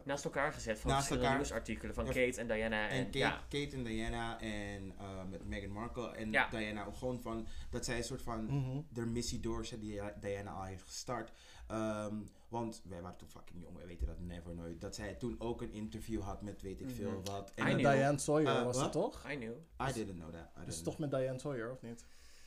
[SPEAKER 3] Naast elkaar gezet van
[SPEAKER 2] Naast
[SPEAKER 3] verschillende
[SPEAKER 2] elkaar.
[SPEAKER 3] nieuwsartikelen van
[SPEAKER 2] Ja.
[SPEAKER 3] Kate en Diana. En,
[SPEAKER 2] en Kate,
[SPEAKER 3] ja,
[SPEAKER 2] Kate en Diana en met Meghan Markle en
[SPEAKER 3] Ja.
[SPEAKER 2] Diana gewoon van dat zij een soort van
[SPEAKER 1] Mhm.
[SPEAKER 2] de missie doorzet die Diana al heeft gestart. Ehm, want wij waren toen fucking jong, wij weten dat never nooit. Dat zij toen ook een interview had met weet ik veel
[SPEAKER 3] Mhm.
[SPEAKER 2] wat.
[SPEAKER 1] En met Diane Sawyer
[SPEAKER 2] Eh,
[SPEAKER 1] was
[SPEAKER 2] wat?
[SPEAKER 1] het toch?
[SPEAKER 3] I knew.
[SPEAKER 2] I didn't know that. I
[SPEAKER 1] Dus
[SPEAKER 2] didn't
[SPEAKER 1] toch met Diane Sawyer, of niet?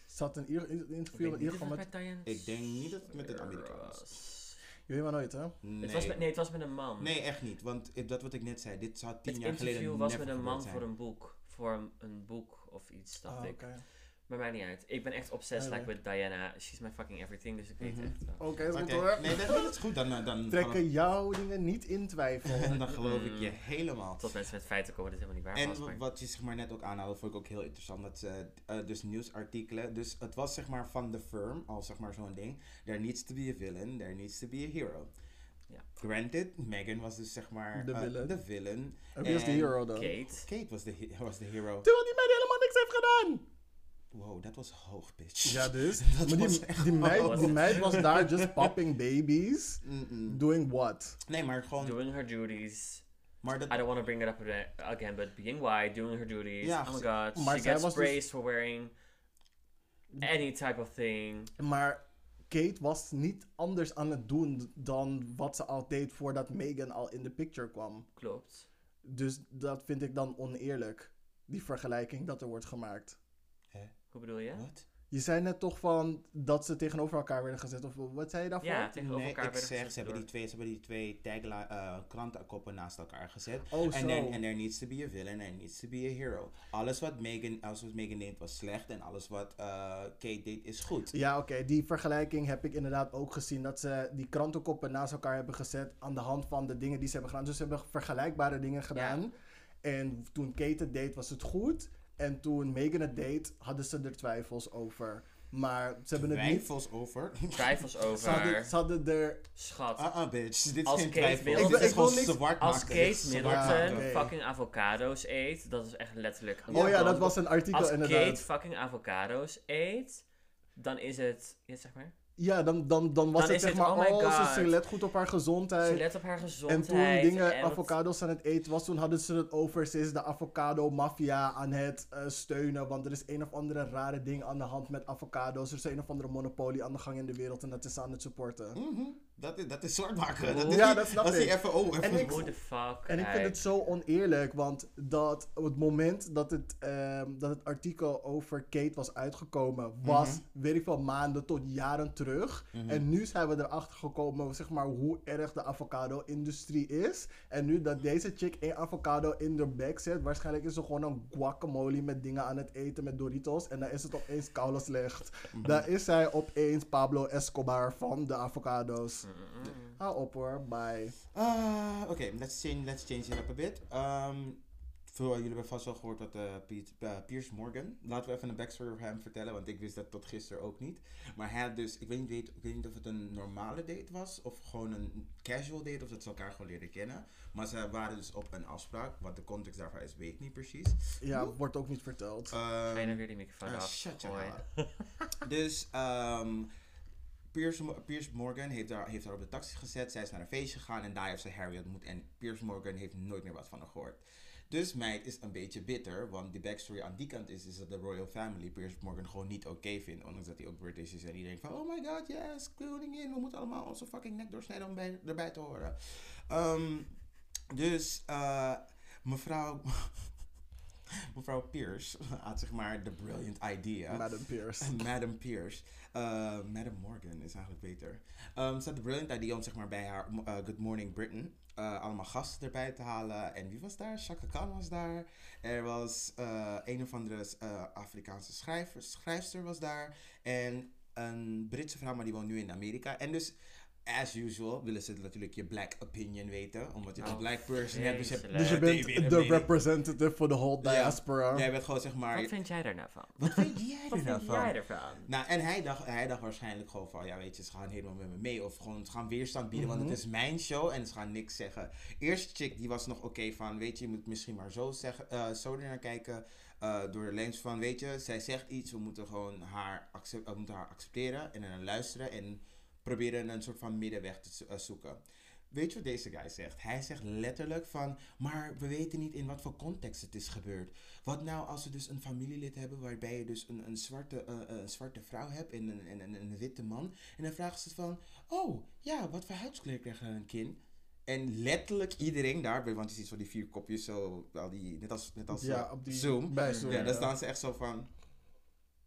[SPEAKER 1] Ze had een interview in ieder geval
[SPEAKER 3] het
[SPEAKER 1] met...
[SPEAKER 2] Ik denk niet dat het met een
[SPEAKER 3] Sawyer
[SPEAKER 2] Amerikaan was.
[SPEAKER 1] Je weet maar nooit, hè?
[SPEAKER 2] Nee.
[SPEAKER 3] Het was met, nee, het was met een man.
[SPEAKER 2] Nee, echt niet. Want dat wat ik net zei, dit zou tien
[SPEAKER 3] het
[SPEAKER 2] jaar geleden
[SPEAKER 3] interview was met een man
[SPEAKER 2] zijn.
[SPEAKER 3] voor een boek. Voor een, een boek of iets, dacht
[SPEAKER 1] Ah,
[SPEAKER 3] ik.
[SPEAKER 1] oké.
[SPEAKER 3] Maar mij niet uit. Ik ben echt obsessed like with Diana. She's my fucking everything, dus ik weet
[SPEAKER 2] Mhm.
[SPEAKER 3] echt wel.
[SPEAKER 1] Oké, is goed
[SPEAKER 2] Oké,
[SPEAKER 1] hoor.
[SPEAKER 2] Nee, dat, dat is goed. Dan, eh, dan,
[SPEAKER 1] Trekken jouw dingen niet in twijfel.
[SPEAKER 2] En dan geloof ik je
[SPEAKER 3] Mm.
[SPEAKER 2] helemaal.
[SPEAKER 3] Tot mensen met feiten komen dat het helemaal niet waar was.
[SPEAKER 2] En
[SPEAKER 3] Maar...
[SPEAKER 2] wat je zeg maar net ook aanhaalde, vond ik ook heel interessant. Dat ze, eh, dus nieuwsartikelen. Dus het was zeg maar van de firm, al zeg maar zo'n ding. There needs to be a villain, there needs to be a hero.
[SPEAKER 3] Ja.
[SPEAKER 2] Granted, Megan was dus zeg maar
[SPEAKER 1] De
[SPEAKER 2] eh,
[SPEAKER 1] villain.
[SPEAKER 2] de villain.
[SPEAKER 1] En wie is de hero dan?
[SPEAKER 3] Kate.
[SPEAKER 2] Kate was de, was de hero.
[SPEAKER 1] Terwijl die meid helemaal niks heeft gedaan!
[SPEAKER 2] Wow, dat was hoog pitch.
[SPEAKER 1] Ja, dus.
[SPEAKER 2] Dat
[SPEAKER 1] maar
[SPEAKER 2] was
[SPEAKER 1] die,
[SPEAKER 2] echt
[SPEAKER 1] die, meid, die meid was daar just popping babies. Doing what?
[SPEAKER 2] Nee, maar gewoon.
[SPEAKER 3] Doing her duties.
[SPEAKER 2] Maar dat,
[SPEAKER 3] I don't want to bring it up ag- again, but being white, doing her duties.
[SPEAKER 2] Ja,
[SPEAKER 3] oh my god,
[SPEAKER 1] maar
[SPEAKER 3] she gets
[SPEAKER 1] was dus-
[SPEAKER 3] praised for wearing any type of thing.
[SPEAKER 1] Maar Kate was niet anders aan het doen dan wat ze al deed voordat Megan al in de picture kwam.
[SPEAKER 3] Klopt.
[SPEAKER 1] Dus dat vind ik dan oneerlijk. Die vergelijking dat er wordt gemaakt.
[SPEAKER 3] Hoe bedoel je?
[SPEAKER 2] Wat?
[SPEAKER 1] Je zei net toch van dat ze tegenover elkaar werden gezet. Of wat zei je daarvoor?
[SPEAKER 3] Ja, tegenover
[SPEAKER 2] Nee,
[SPEAKER 3] elkaar
[SPEAKER 2] ik
[SPEAKER 3] werden
[SPEAKER 2] zeg,
[SPEAKER 3] gezet
[SPEAKER 2] ze hebben, die twee, ze hebben die twee eh, krantenkoppen naast elkaar gezet.
[SPEAKER 1] Oh,
[SPEAKER 2] En
[SPEAKER 1] zo.
[SPEAKER 2] there, and there needs to be a villain, there needs to be a hero. Alles wat Megan, alles wat Megan deed was slecht en alles wat eh, Kate deed is goed.
[SPEAKER 1] Ja, oké. Die vergelijking heb ik inderdaad ook gezien. Dat ze die krantenkoppen naast elkaar hebben gezet aan de hand van de dingen die ze hebben gedaan. Dus ze hebben vergelijkbare dingen gedaan. En toen Kate het deed, was het goed. En toen Megan het deed, hadden ze er twijfels over. Maar ze hebben het niet...
[SPEAKER 2] Twijfels over.
[SPEAKER 3] Twijfels
[SPEAKER 1] Ze hadden,
[SPEAKER 3] over.
[SPEAKER 1] ze hadden er...
[SPEAKER 3] Schat.
[SPEAKER 2] Ah, ah, bitch. Dit is
[SPEAKER 3] Als
[SPEAKER 2] geen
[SPEAKER 3] Kate
[SPEAKER 2] twijfel.
[SPEAKER 3] Middleton-
[SPEAKER 2] Dit is
[SPEAKER 1] Ik wil-
[SPEAKER 2] gewoon zwart
[SPEAKER 3] Als Kate Middleton fucking avocado's eet, dat is echt letterlijk.
[SPEAKER 1] Oh ja, dat was een artikel
[SPEAKER 3] Als
[SPEAKER 1] inderdaad.
[SPEAKER 3] Kate fucking avocado's eet, dan is het. Ja, zeg maar.
[SPEAKER 1] Ja, dan, dan, dan was
[SPEAKER 3] Dan
[SPEAKER 1] het zeg
[SPEAKER 3] het,
[SPEAKER 1] maar,
[SPEAKER 3] oh my
[SPEAKER 1] oh, ze, let goed op haar gezondheid.
[SPEAKER 3] Ze let op haar
[SPEAKER 1] En
[SPEAKER 3] gezondheid.
[SPEAKER 1] toen dingen
[SPEAKER 3] en
[SPEAKER 1] avocados aan het eten was, toen hadden ze het over, ze is de avocado-maffia aan het eh, steunen, want er is een of andere rare ding aan de hand met avocados. Er is een of andere monopolie aan de gang in de wereld en dat is ze aan het supporten.
[SPEAKER 2] Mhm. Dat is, dat is zwart maken. Dat is
[SPEAKER 1] Ja,
[SPEAKER 2] niet-
[SPEAKER 1] dat snap ik.
[SPEAKER 2] even, oh, even
[SPEAKER 1] En ik-
[SPEAKER 3] the fuck?
[SPEAKER 1] En ik vind het zo oneerlijk, want dat op het moment dat het, ehm, dat het artikel over Kate was uitgekomen, was
[SPEAKER 2] Mhm.
[SPEAKER 1] weet ik veel maanden tot jaren terug. En nu zijn we erachter gekomen, zeg maar, hoe erg de avocado-industrie is. En nu dat deze chick één avocado in de bek zet, waarschijnlijk is ze gewoon een guacamole met dingen aan het eten met Doritos. En dan is het opeens koude slecht.
[SPEAKER 2] Mhm.
[SPEAKER 1] Dan is zij opeens Pablo Escobar van de avocado's. Hou op hoor, bye.
[SPEAKER 2] Ah, Oké, let's, change, let's change it up a bit. Um, veel, jullie hebben vast wel gehoord dat eh, Piet- eh, Piers Morgan. Laten we even een backstory over hem vertellen, want ik wist dat tot gisteren ook niet. Maar hij had dus, ik weet niet, weet- ik weet niet of het een normale date was of gewoon een casual date of dat ze elkaar gewoon leren kennen. Maar ze waren dus op een afspraak. Wat de context daarvan is, weet ik niet precies.
[SPEAKER 1] Ja, wordt ook niet verteld.
[SPEAKER 3] Ga je
[SPEAKER 2] Um,
[SPEAKER 3] nou weer die microfoon
[SPEAKER 2] Ah,
[SPEAKER 3] af?
[SPEAKER 2] shut Dus, ehm Piers, Mo- Piers Morgan heeft haar, heeft haar op de taxi gezet. Zij is naar een feestje gegaan en daar heeft ze Harry ontmoet. En Piers Morgan heeft nooit meer wat van haar gehoord. Dus meid is een beetje bitter, want de backstory aan die kant is, is dat de royal family Piers Morgan gewoon niet oké vindt. Ondanks dat hij ook British is en iedereen van, oh my god, yes, koningin, we moeten allemaal onze fucking nek doorsnijden om bij, erbij te horen. Ehm, dus, eh, mevrouw, mevrouw Pierce had zeg maar de brilliant idea.
[SPEAKER 1] Madam Pierce.
[SPEAKER 2] Madam Pierce. Uh, Madam Morgan is eigenlijk beter. Um, ze had de brilliant idea om zeg maar bij haar uh, Good Morning Britain uh, allemaal gasten erbij te halen. En wie was daar? Chaka Khan was daar. Er was een of andere Afrikaanse schrijver, schrijfster was daar. En een Britse vrouw, maar die woont nu in Amerika. En dus, as usual, willen ze natuurlijk je black opinion weten. Omdat je een
[SPEAKER 3] Oh,
[SPEAKER 2] black person hebt. Dus je.
[SPEAKER 1] Dus je bent de representative voor de whole
[SPEAKER 2] Ja.
[SPEAKER 1] diaspora.
[SPEAKER 2] Jij bent gewoon zeg maar...
[SPEAKER 3] Wat vind jij daar nou van?
[SPEAKER 2] Wat vind jij
[SPEAKER 3] Wat
[SPEAKER 2] er nou van?
[SPEAKER 3] jij ervan?
[SPEAKER 2] Nou, en hij dacht, hij dacht waarschijnlijk gewoon van, ja weet je, ze gaan helemaal met me mee. Of gewoon, ze gaan weerstand bieden, want het is mijn show en ze gaan niks zeggen. Eerste chick, die was nog oké van, weet je, je moet misschien maar zo, zeggen, eh, zo naar kijken. eh, door de lens van, weet je, zij zegt iets, we moeten gewoon haar, moeten haar accepteren en dan luisteren. En proberen een soort van middenweg te eh, zoeken. Weet je wat deze guy zegt? Hij zegt letterlijk van, maar we weten niet in wat voor context het is gebeurd. Wat nou als we dus een familielid hebben waarbij je dus een, een, zwarte, eh, eh, een zwarte vrouw hebt en een, en, een, een witte man. En dan vragen ze van, oh ja, wat voor huidskleur krijgt een kind? En letterlijk iedereen daar, want je ziet zo die vier kopjes zo, wel die, net als, net als
[SPEAKER 1] Ja, op die
[SPEAKER 2] Zoom.
[SPEAKER 1] Bij Zoom.
[SPEAKER 2] Ja, dan staan ze echt zo van,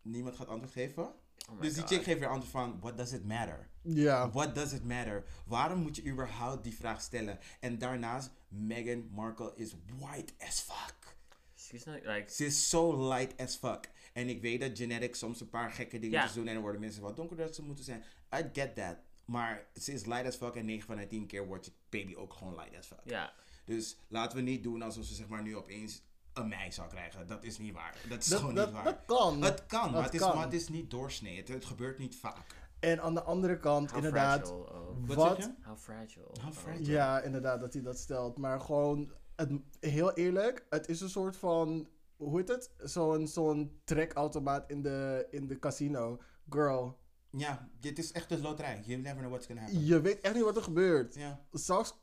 [SPEAKER 2] niemand gaat antwoord geven.
[SPEAKER 3] Oh
[SPEAKER 2] dus die
[SPEAKER 3] God.
[SPEAKER 2] chick geeft weer antwoord van, what does it matter?
[SPEAKER 1] Ja.
[SPEAKER 2] What does it matter? Waarom moet je überhaupt die vraag stellen? En daarnaast, Meghan Markle is white as fuck.
[SPEAKER 3] She's not like.
[SPEAKER 2] Ze is zo light as fuck. En ik weet dat genetics soms een paar gekke dingen doen en dan worden mensen wat donkerder dat ze moeten zijn. I get that. Maar ze is light as fuck en 9 van de 10 keer wordt je baby ook gewoon light as fuck.
[SPEAKER 3] Ja.
[SPEAKER 2] Dus laten we niet doen alsof ze zeg maar nu opeens een mei zou krijgen. Dat is niet waar. Dat is
[SPEAKER 1] Dat,
[SPEAKER 2] gewoon
[SPEAKER 1] dat,
[SPEAKER 2] niet waar.
[SPEAKER 1] dat kan.
[SPEAKER 2] het kan, maar het is,
[SPEAKER 1] kan.
[SPEAKER 2] maar het is niet doorsnee. Het, het gebeurt niet vaak.
[SPEAKER 1] En aan de andere kant,
[SPEAKER 3] How
[SPEAKER 1] inderdaad.
[SPEAKER 3] fragile. Oh.
[SPEAKER 2] Wat?
[SPEAKER 3] How fragile.
[SPEAKER 2] How
[SPEAKER 3] oh.
[SPEAKER 2] fragile.
[SPEAKER 1] Ja, inderdaad, dat hij dat stelt. Maar gewoon, het, heel eerlijk, het is een soort van, hoe heet het? Zo'n zo'n trekautomaat in de, in de casino. Girl,
[SPEAKER 2] Ja, dit is echt een loterij. You never know what's gonna happen.
[SPEAKER 1] je weet echt niet wat er gebeurt.
[SPEAKER 2] Ja.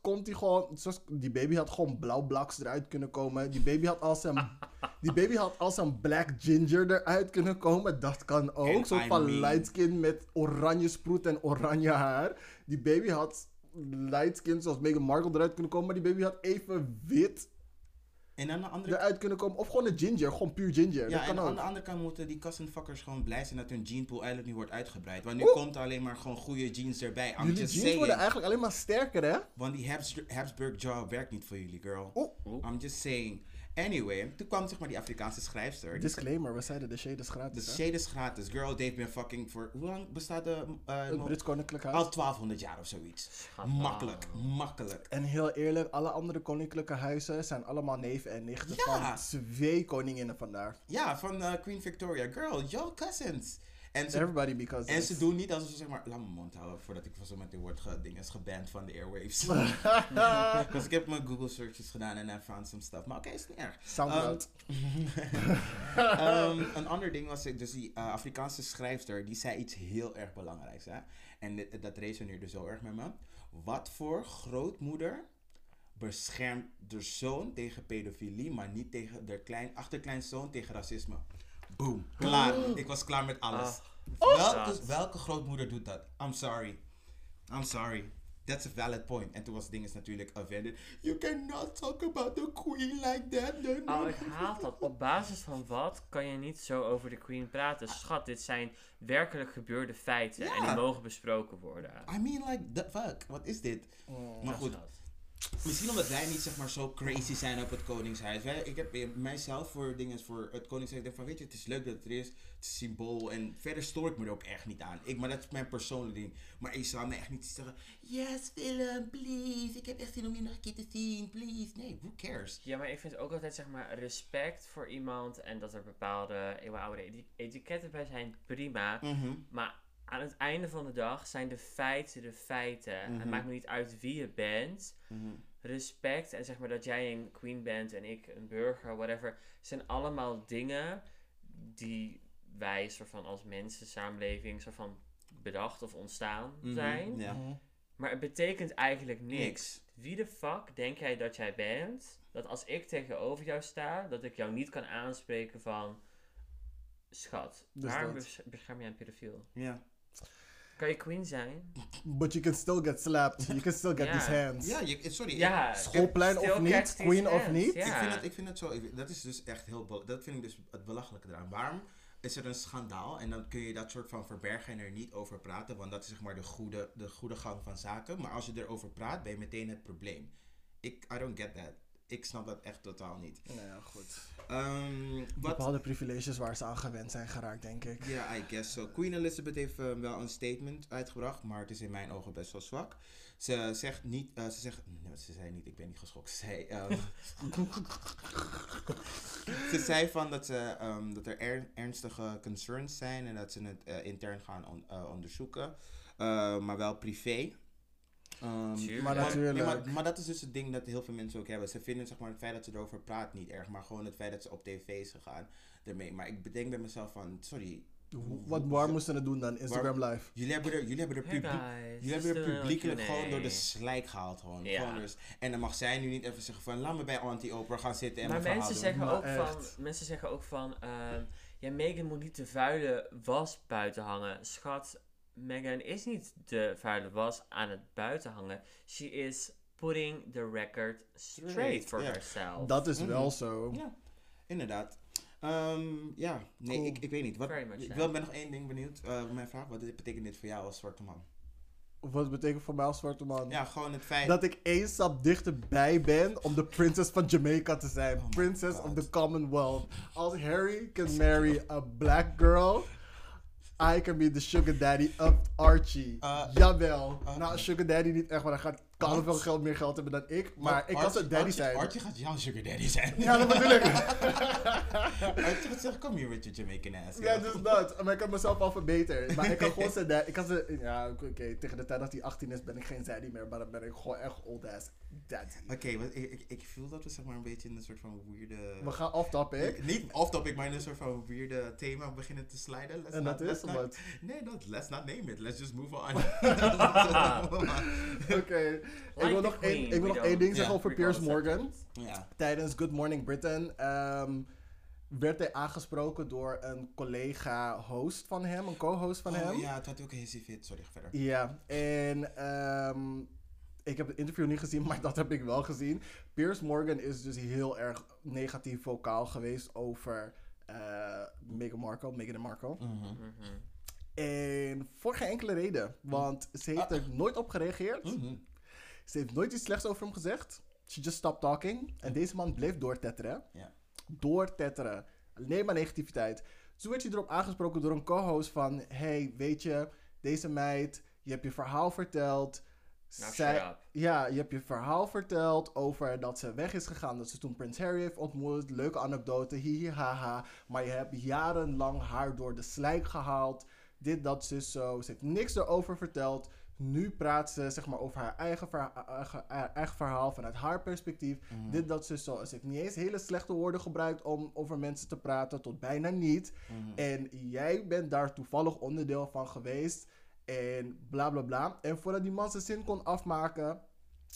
[SPEAKER 1] Komt hij gewoon, straks, die baby had gewoon blauw-blaks eruit kunnen komen. Die baby had als een, die baby had als een black ginger eruit kunnen komen. Dat kan ook. Zo'n van
[SPEAKER 2] mean-
[SPEAKER 1] light skin met oranje sproet en oranje haar. Die baby had light skin zoals Meghan Markle eruit kunnen komen. Maar die baby had even wit
[SPEAKER 2] En aan de andere
[SPEAKER 1] eruit kunnen komen. Of gewoon een ginger, gewoon puur ginger.
[SPEAKER 2] Ja,
[SPEAKER 1] dat kan
[SPEAKER 2] en aan de andere kant moeten die cousinfuckers gewoon blij zijn dat hun genepool eigenlijk nu wordt uitgebreid. Want nu komt alleen maar gewoon goede jeans erbij. I'm
[SPEAKER 1] Jullie
[SPEAKER 2] just
[SPEAKER 1] jeans
[SPEAKER 2] saying.
[SPEAKER 1] worden eigenlijk alleen maar sterker, hè?
[SPEAKER 2] Want die Habs- Habsburg jaw werkt niet voor jullie, girl.
[SPEAKER 1] Oeh.
[SPEAKER 2] I'm just saying. Anyway, toen kwam zeg maar die Afrikaanse schrijfster.
[SPEAKER 1] Disclaimer, we zeiden de shade is
[SPEAKER 2] de
[SPEAKER 1] gratis, hè?
[SPEAKER 2] shade is gratis. Girl, they've been fucking voor... Hoe lang bestaat de... eh,
[SPEAKER 1] Het Brits Koninklijk Huis.
[SPEAKER 2] al 1200 jaar of zoiets. Makkelijk, makkelijk.
[SPEAKER 1] En heel eerlijk, alle andere koninklijke huizen zijn allemaal neven en nichten
[SPEAKER 2] Ja.
[SPEAKER 1] van twee koninginnen vandaar.
[SPEAKER 2] Ja, van eh, Queen Victoria. Girl, your cousins. En ze
[SPEAKER 1] Everybody because
[SPEAKER 2] En ze doen niet alsof ze zeg maar, laat mijn mond houden voordat ik van zo meteen word ge, dinges geband van de airwaves. Dus ik heb mijn Google searches gedaan en I found some stuff. Maar oké, is niet erg.
[SPEAKER 1] Soundcloud.
[SPEAKER 2] Ehm, een ander ding was, dus die eh, Afrikaanse schrijfster, die zei iets heel erg belangrijks. Hè? En dit- dat resoneerde zo erg met me. Wat voor grootmoeder beschermt de zoon tegen pedofilie, maar niet tegen de klein, achterkleinzoon tegen racisme? Boom. Klaar. Ik was klaar met alles.
[SPEAKER 3] Ah.
[SPEAKER 2] Welke, welke grootmoeder doet dat? I'm sorry. I'm sorry. That's a valid point. En toen was het ding is natuurlijk offended. You cannot talk about the queen like that. No, no,
[SPEAKER 3] Oh, ik haat dat. Op basis van wat kan je niet zo over de Queen praten? Schat, dit zijn werkelijk gebeurde feiten en die mogen besproken worden.
[SPEAKER 2] I mean, like, the fuck. Wat is dit?
[SPEAKER 1] Mm.
[SPEAKER 2] Maar goed,
[SPEAKER 3] schat.
[SPEAKER 2] Misschien omdat wij niet zeg maar zo crazy zijn op het Koningshuis. Wij, ik heb eh, mijzelf voor dingen voor het Koningshuis. Ik denk van weet je, het is leuk dat het er is. Het is symbool. En verder stoor ik me er ook echt niet aan. Ik, maar dat is mijn persoonlijke ding. Maar ik zou me echt niet zeggen. Yes, Willem, please. Ik heb echt zin om je nog een keer te zien. Please. Nee, who cares?
[SPEAKER 3] Ja, maar ik vind ook altijd zeg maar respect voor iemand en dat er bepaalde eeuwenoude eti- etiketten bij zijn, prima.
[SPEAKER 2] Mhm.
[SPEAKER 3] Maar aan het einde van de dag zijn de feiten de feiten.
[SPEAKER 2] Mhm.
[SPEAKER 3] Het maakt me niet uit wie je bent.
[SPEAKER 2] Mhm.
[SPEAKER 3] Respect en zeg maar dat jij een queen bent en ik een burger, whatever, zijn allemaal dingen die wij soort van als mensen, samenleving, soort van bedacht of ontstaan
[SPEAKER 2] Mhm.
[SPEAKER 3] zijn.
[SPEAKER 2] Ja.
[SPEAKER 1] Mhm.
[SPEAKER 3] Maar het betekent eigenlijk niks.
[SPEAKER 2] Niks.
[SPEAKER 3] Wie de fuck denk jij dat jij bent? Dat als ik tegenover jou sta, dat ik jou niet kan aanspreken van... Schat,
[SPEAKER 1] Dus
[SPEAKER 3] waarom
[SPEAKER 1] dat.
[SPEAKER 3] bescherm jij een pedofiel?
[SPEAKER 2] Ja.
[SPEAKER 3] Kan je queen zijn?
[SPEAKER 1] But you can still get slapped. You can still get these hands.
[SPEAKER 2] Ja, je, sorry.
[SPEAKER 3] Ja,
[SPEAKER 1] Schoolplein of niet, queen of niet.
[SPEAKER 3] Ja.
[SPEAKER 2] Ik, vind het, ik vind het zo, ik- dat is dus echt heel, dat vind ik dus het belachelijke eraan. Waarom is er een schandaal en dan kun je dat soort van verbergen en er niet over praten, want dat is zeg maar de goede, de goede gang van zaken. Maar als je erover praat, ben je meteen het probleem. Ik, I don't get that. Ik snap dat echt totaal niet.
[SPEAKER 1] Nou ja, goed.
[SPEAKER 2] Ehm, wat,
[SPEAKER 1] Bepaalde privileges waar ze aan gewend zijn geraakt, denk ik.
[SPEAKER 2] ja, I guess so. Queen Elizabeth heeft eh, wel een statement uitgebracht, maar het is in mijn ogen best wel zwak. Ze zegt niet, eh, ze zegt, nee, ze zei niet, ik ben niet geschokt. Ze zei, ehm, ze zei van dat, ze, ehm, dat er er- ernstige concerns zijn en dat ze het eh, intern gaan on- eh, onderzoeken, Eh, maar wel privé. Ehm.
[SPEAKER 1] Maar
[SPEAKER 2] maar,
[SPEAKER 1] natuurlijk.
[SPEAKER 2] ja, maar, maar dat is dus het ding dat heel veel mensen ook hebben. Ze vinden zeg maar, het feit dat ze erover praat niet erg, maar gewoon het feit dat ze op tv is gegaan ermee. Maar ik bedenk bij mezelf van, sorry,
[SPEAKER 1] Wat, waar moesten ze het doen dan? Instagram live.
[SPEAKER 2] jullie hebben er, jullie hebben er,
[SPEAKER 3] Hey
[SPEAKER 2] publiek, jullie hebben er publiekelijk gewoon door de slijk gehaald. Gewoon.
[SPEAKER 3] Ja.
[SPEAKER 2] Gewoon dus. En dan mag zij nu niet even zeggen van, laat me bij Auntie-Oprah gaan zitten en
[SPEAKER 3] Maar
[SPEAKER 2] mijn
[SPEAKER 3] mensen
[SPEAKER 2] verhaal doen.
[SPEAKER 3] zeggen,
[SPEAKER 1] Maar
[SPEAKER 3] ook
[SPEAKER 1] echt.
[SPEAKER 3] van, mensen zeggen ook van... ehm, ja, Meghan moet niet de vuile was buiten hangen. Schat, Meghan is niet de vuile was aan het buiten hangen. She is putting the record straight for herself.
[SPEAKER 1] Dat is
[SPEAKER 2] Mhm.
[SPEAKER 1] wel zo.
[SPEAKER 2] Ja, inderdaad. Ehm, ja, nee,
[SPEAKER 1] Cool.
[SPEAKER 2] ik, ik weet niet. Wat, ik wil, ben nog één ding benieuwd. Eh, mijn vraag, wat betekent dit voor jou als zwarte man?
[SPEAKER 1] Wat betekent voor mij als zwarte man?
[SPEAKER 2] Ja, gewoon het feit...
[SPEAKER 1] Dat ik één stap dichterbij ben om de princess van Jamaica te zijn.
[SPEAKER 2] Oh
[SPEAKER 1] princess
[SPEAKER 2] God.
[SPEAKER 1] of the Commonwealth. Als Harry can marry a black girl, I can be the sugar daddy of Archie.
[SPEAKER 2] Uh,
[SPEAKER 1] Jawel.
[SPEAKER 2] uh,
[SPEAKER 1] nou, sugar daddy niet echt, maar hij gaat kan veel geld, meer geld hebben dan ik. Maar ik zijn
[SPEAKER 2] Archie-
[SPEAKER 1] daddy zijn.
[SPEAKER 2] Archie gaat jouw sugar daddy zijn.
[SPEAKER 1] Ja, dat bedoel ik.
[SPEAKER 2] Archie gaat zeggen, kom hier met je Jamaican ass.
[SPEAKER 1] Ja, dus dat. Maar ik kan mezelf al verbeteren. Maar ik kan gewoon zijn dad. Ik kan ze. Ja, oké. tegen de tijd dat hij 18 is, ben ik geen daddy meer. Maar dan ben ik gewoon echt old ass daddy.
[SPEAKER 2] Oké, ik, ik, ik voel dat we zeg maar een beetje in een soort van weirde...
[SPEAKER 1] We gaan off topic.
[SPEAKER 2] Niet off topic, maar in een soort van weirde thema beginnen te sliden. Let's
[SPEAKER 1] En
[SPEAKER 2] not-
[SPEAKER 1] dat is wat.
[SPEAKER 2] Nee, dat, let's not name it. Let's just move on.
[SPEAKER 1] Oké. Ik wil nog één, ik wil nog één ding zeggen over Piers Morgan. Tijdens Good Morning Britain ehm, werd hij aangesproken door een collega-host van hem, een co-host van
[SPEAKER 2] Oh,
[SPEAKER 1] hem.
[SPEAKER 2] Ja, het had ook een hissy fit. Sorry, verder.
[SPEAKER 1] Ja, en ehm, ik heb het interview niet gezien, maar dat heb ik wel gezien. Piers Morgan is dus heel erg negatief vocaal geweest over eh Meghan Markle, Meghan Markle.
[SPEAKER 2] Mhm.
[SPEAKER 3] Mhm.
[SPEAKER 1] En voor geen enkele reden, want ze heeft er nooit op gereageerd.
[SPEAKER 2] Mhm.
[SPEAKER 1] Ze heeft nooit iets slechts over hem gezegd. She just stopped talking. En deze man bleef doortetteren.
[SPEAKER 2] Ja.
[SPEAKER 1] Doortetteren. Alleen maar negativiteit. Toen werd hij erop aangesproken door een co-host van... Hey, weet je, deze meid, je hebt je verhaal verteld.
[SPEAKER 3] Nou,
[SPEAKER 1] Zij- ja, je hebt je verhaal verteld over dat ze weg is gegaan. Dat ze toen Prins Harry heeft ontmoet. Leuke anekdote, hihi haha. Maar je hebt jarenlang haar door de slijk gehaald. Dit, dat, zus, zo. Ze heeft niks erover verteld. Nu praat ze zeg maar, over haar eigen, verha- eigen, eigen verhaal vanuit haar perspectief.
[SPEAKER 2] Mhm.
[SPEAKER 1] Dit, dat, zus, zo. Ze heeft niet eens hele slechte woorden gebruikt om over mensen te praten. Tot bijna niet.
[SPEAKER 2] Mhm.
[SPEAKER 1] En jij bent daar toevallig onderdeel van geweest. En bla bla bla. En voordat die man zijn zin kon afmaken,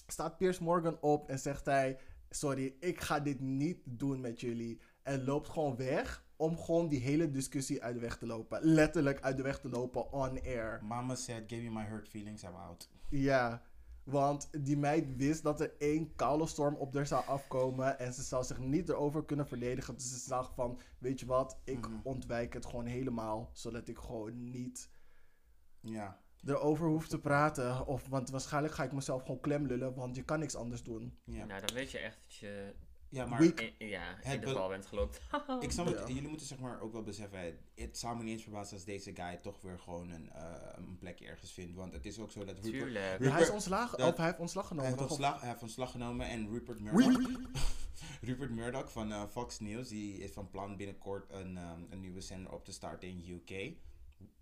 [SPEAKER 1] staat Piers Morgan op en zegt hij: Sorry, ik ga dit niet doen met jullie. En loopt gewoon weg. Om gewoon die hele discussie uit de weg te lopen. Letterlijk uit de weg te lopen on air.
[SPEAKER 2] Mama said, give me my hurt feelings, I'm out.
[SPEAKER 1] Ja, want die meid wist dat er één koude storm op haar zou afkomen en ze zou zich niet erover kunnen verdedigen. Dus ze zag van, weet je wat, ik
[SPEAKER 2] Mhm.
[SPEAKER 1] ontwijk het gewoon helemaal, zodat ik gewoon niet
[SPEAKER 2] Ja.
[SPEAKER 1] erover hoef te praten. Of, want waarschijnlijk ga ik mezelf gewoon klemlullen, want je kan niks anders doen.
[SPEAKER 2] Ja,
[SPEAKER 3] Nou, dan weet je echt dat je
[SPEAKER 2] ja maar
[SPEAKER 3] ja,
[SPEAKER 2] Het
[SPEAKER 3] in de val bent gelokt.
[SPEAKER 2] ik snap het.
[SPEAKER 1] Ja.
[SPEAKER 2] Jullie moeten zeg maar ook wel beseffen. Het zou me niet eens verbazen als deze guy toch weer gewoon een, eh, een plekje ergens vindt. Want het is ook zo dat Rupert...
[SPEAKER 3] Tuurlijk.
[SPEAKER 1] Ja, hij, is ontslagen,
[SPEAKER 2] dat-
[SPEAKER 1] of hij heeft ontslag
[SPEAKER 2] Hij
[SPEAKER 1] genomen.
[SPEAKER 2] heeft, ontslag, hij heeft ontslag genomen en Rupert Murdoch, Rupert Murdoch van eh, Fox News, die is van plan binnenkort een, ehm, een nieuwe zender op te starten in UK.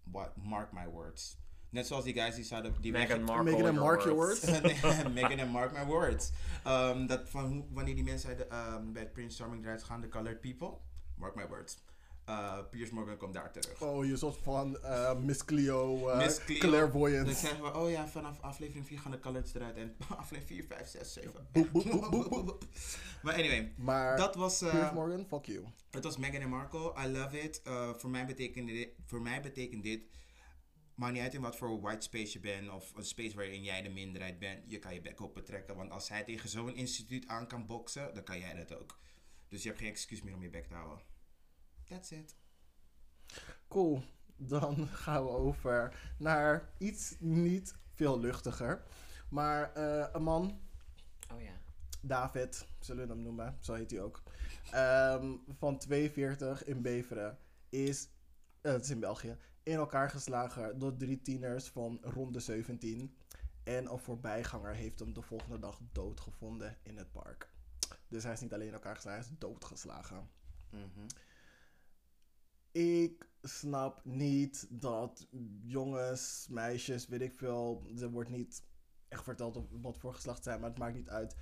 [SPEAKER 2] What, mark my words. Net zoals die guys die zouden... Die
[SPEAKER 3] Meghan Markle.
[SPEAKER 1] Meghan and mark your
[SPEAKER 3] words.
[SPEAKER 1] words.
[SPEAKER 2] Megan en Mark my words. Ehm, dat van wanneer die mensen uit ehm, bij het brainstorming eruit gaan, de colored people. Mark my words. Uh, Piers Morgan komt daar terug.
[SPEAKER 1] Oh, je soort van eh, Miss Cleo, eh
[SPEAKER 2] Miss Cleo.
[SPEAKER 1] clairvoyance.
[SPEAKER 2] Dan zeggen we, oh ja, vanaf aflevering 4 gaan de coloreds eruit. En aflevering 4, 5, 6, 7.
[SPEAKER 1] Boep, boep, boep, boep, boep.
[SPEAKER 2] Maar anyway,
[SPEAKER 1] Maar
[SPEAKER 2] dat was...
[SPEAKER 1] Piers Morgan, fuck you.
[SPEAKER 2] Het was Meghan en Markle. I love it. Uh, voor, mij betekent dit voor mij betekent dit. Maakt niet uit in wat voor white space je bent. Of een space waarin jij de minderheid bent. Je kan je bek open trekken. Want als hij tegen zo'n instituut aan kan boksen. Dan kan jij dat ook. Dus je hebt geen excuus meer om je bek te houden. That's it.
[SPEAKER 1] Cool. Dan gaan we over naar iets niet veel luchtiger. Maar eh, een man,
[SPEAKER 3] Oh ja.
[SPEAKER 1] David, zullen we hem noemen, zo heet hij ook. ehm, van 42 in Beveren is, eh, het is in België, in elkaar geslagen door drie tieners van rond de 17. En een voorbijganger heeft hem de volgende dag doodgevonden in het park. Dus hij is niet alleen in elkaar geslagen, hij is doodgeslagen.
[SPEAKER 2] Mhm.
[SPEAKER 1] Ik snap niet dat jongens, meisjes, weet ik veel. Er wordt niet echt verteld op wat voor geslacht zijn, maar het maakt niet uit.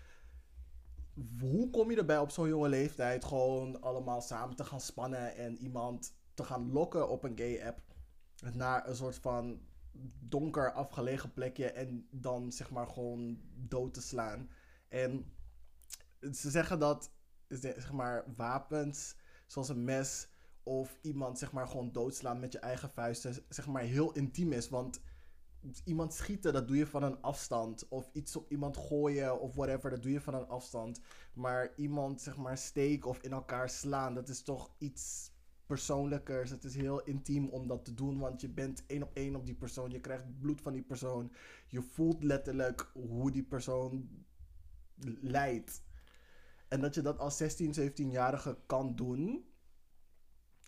[SPEAKER 1] Hoe kom je erbij op zo'n jonge leeftijd gewoon allemaal samen te gaan spannen en iemand te gaan lokken op een gay app naar een soort van donker afgelegen plekje en dan zeg maar gewoon dood te slaan? En ze zeggen dat zeg maar wapens zoals een mes of iemand zeg maar gewoon doodslaan met je eigen vuisten zeg maar heel intiem is. Want iemand schieten, dat doe je van een afstand. Of iets op iemand gooien of whatever, dat doe je van een afstand. Maar iemand zeg maar steken of in elkaar slaan, dat is toch iets persoonlijkers. Het is heel intiem om dat te doen, want je bent één op één op die persoon. Je krijgt bloed van die persoon. Je voelt letterlijk hoe die persoon lijdt. En dat je dat als 16, 17-jarige kan doen.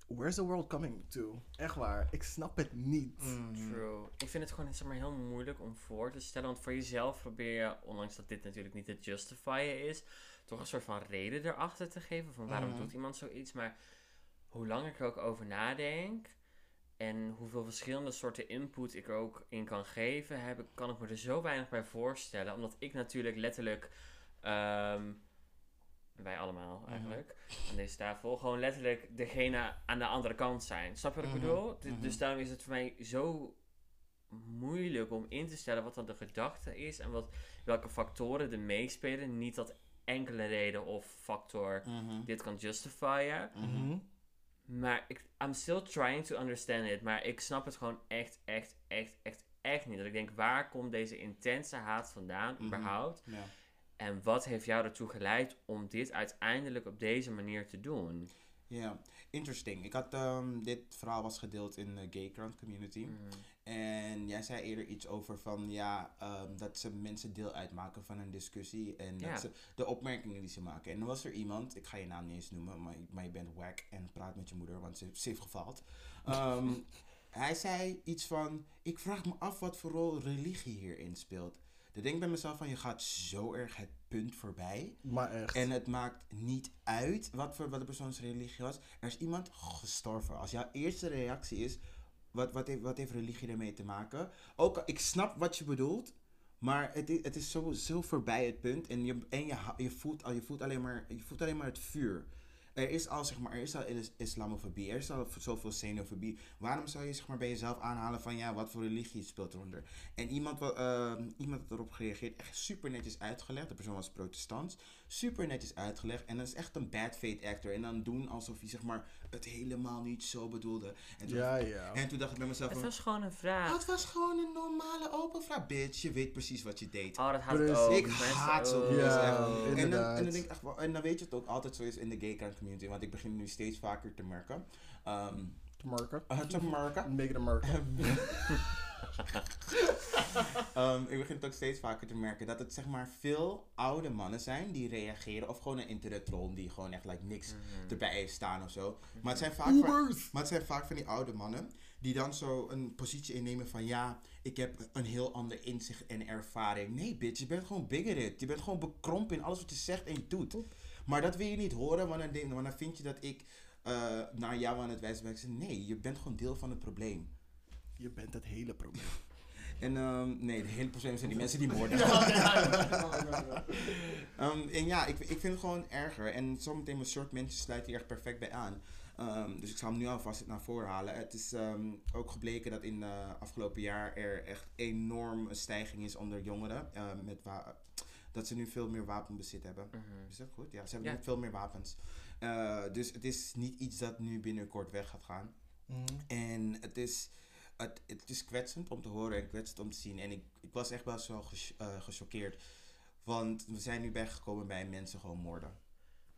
[SPEAKER 1] Where's the world coming to? Echt waar, ik snap het niet.
[SPEAKER 3] True. Ik vind het gewoon zeg maar, heel moeilijk om voor te stellen. Want voor jezelf probeer je, ondanks dat dit natuurlijk niet het justifyen is, toch een soort van reden erachter te geven van waarom
[SPEAKER 2] Mhm.
[SPEAKER 3] doet iemand zoiets. Maar hoe langer ik er ook over nadenk en hoeveel verschillende soorten input ik er ook in kan geven, heb ik, kan ik me er zo weinig bij voorstellen. Omdat ik natuurlijk letterlijk. ehm, wij allemaal eigenlijk, aan deze tafel, gewoon letterlijk degene aan de andere kant zijn. Snap je wat ik
[SPEAKER 2] Mhm,
[SPEAKER 3] bedoel?
[SPEAKER 2] Mhm.
[SPEAKER 3] Dus daarom is het voor mij zo moeilijk om in te stellen wat dan de gedachte is en wat, welke factoren er meespelen. Niet dat enkele reden of factor
[SPEAKER 2] Mhm.
[SPEAKER 3] dit kan justifyen. Maar ik, I'm still trying to understand it. Maar ik snap het gewoon echt, echt, echt, echt, echt niet. Dat ik denk, waar komt deze intense haat vandaan
[SPEAKER 2] Mhm.
[SPEAKER 3] überhaupt?
[SPEAKER 2] Ja.
[SPEAKER 3] En wat heeft jou ertoe geleid om dit uiteindelijk op deze manier te doen?
[SPEAKER 2] Ja, interesting. Ik had, ehm, dit verhaal was gedeeld in de gay crowd community.
[SPEAKER 3] Mm.
[SPEAKER 2] En jij zei eerder iets over van ja, ehm, dat ze mensen deel uitmaken van een discussie. En
[SPEAKER 3] Ja.
[SPEAKER 2] dat ze de opmerkingen die ze maken. En dan was er iemand, ik ga je naam niet eens noemen, maar, maar je bent wack en praat met je moeder, want ze, ze heeft gefaald. Ehm, hij zei iets van, ik vraag me af wat voor rol religie hierin speelt. Dan denk ik bij mezelf van, je gaat zo erg het punt voorbij.
[SPEAKER 1] Maar echt.
[SPEAKER 2] En het maakt niet uit wat, voor, wat de persoons religie was. Er is iemand gestorven. Als jouw eerste reactie is, wat, wat, heeft, wat heeft religie ermee te maken? Ook, ik snap wat je bedoelt, maar het is, het is zo, zo voorbij het punt. En, je, en je, je, voelt, al, je, voelt alleen maar, je voelt alleen maar het vuur. Er is al, zeg maar, er is al is- islamofobie, er is al zoveel xenofobie. Waarom zou je zeg maar, bij jezelf aanhalen van, ja, wat voor religie speelt eronder? En iemand, ehm, iemand had erop gereageerd, echt super netjes uitgelegd. De persoon was protestant. Super netjes uitgelegd. En dat is echt een bad faith actor. En dan doen alsof hij zeg maar het helemaal niet zo bedoelde. En toen,
[SPEAKER 1] Ja, ja.
[SPEAKER 2] En toen dacht ik bij mezelf
[SPEAKER 3] Het was gewoon een vraag.
[SPEAKER 2] het was gewoon een normale open vraag. Bitch, je weet precies wat je deed.
[SPEAKER 3] Oh, dat haat ik ook.
[SPEAKER 2] Ik haat zo
[SPEAKER 1] Ja.
[SPEAKER 2] En dan, en, dan denk ik echt, wel- en dan weet je het ook altijd zo is in de gay community. Want ik begin nu steeds vaker te merken. Ehm
[SPEAKER 1] Te merken.
[SPEAKER 2] uh, te merken.
[SPEAKER 1] Make it America.
[SPEAKER 2] Ehm, ik begin het ook steeds vaker te merken dat het zeg maar veel oude mannen zijn die reageren. Of gewoon een internet troll die gewoon echt like, niks
[SPEAKER 3] Mhm.
[SPEAKER 2] erbij heeft staan of zo. Maar het zijn vaak van, maar het zijn vaak van die oude mannen die dan zo een positie innemen van ja, ik heb een heel ander inzicht en ervaring. Nee bitch, je bent gewoon bigoted. Je bent gewoon bekrompen in alles wat je zegt en doet. Maar dat wil je niet horen, want dan, denk- want dan vind je dat ik eh, naar jou aan het wijzen ben. Ik zeg nee, je bent gewoon deel van het probleem.
[SPEAKER 1] Je bent het hele probleem.
[SPEAKER 2] En ehm, nee, het hele probleem zijn die mensen die moorden. Ehm, en ja, ik, ik vind het gewoon erger. En zometeen mijn short mensen sluit hier echt perfect bij aan. Ehm, dus ik zal hem nu alvast naar voren halen. Het is ehm, ook gebleken dat in de afgelopen jaar er echt enorm een stijging is onder jongeren. met wa- dat ze nu veel meer wapenbezit hebben.
[SPEAKER 3] Mhm.
[SPEAKER 2] Is dat goed? Ja, ze hebben
[SPEAKER 3] Ja.
[SPEAKER 2] nu veel meer wapens. Eh, dus het is niet iets dat nu binnenkort weg gaat gaan.
[SPEAKER 1] Mhm.
[SPEAKER 2] En het is, het, het is kwetsend om te horen en kwetsend om te zien. En ik, ik was echt best wel ges- eh, gechoqueerd. Want we zijn nu bijgekomen bij mensen gewoon moorden.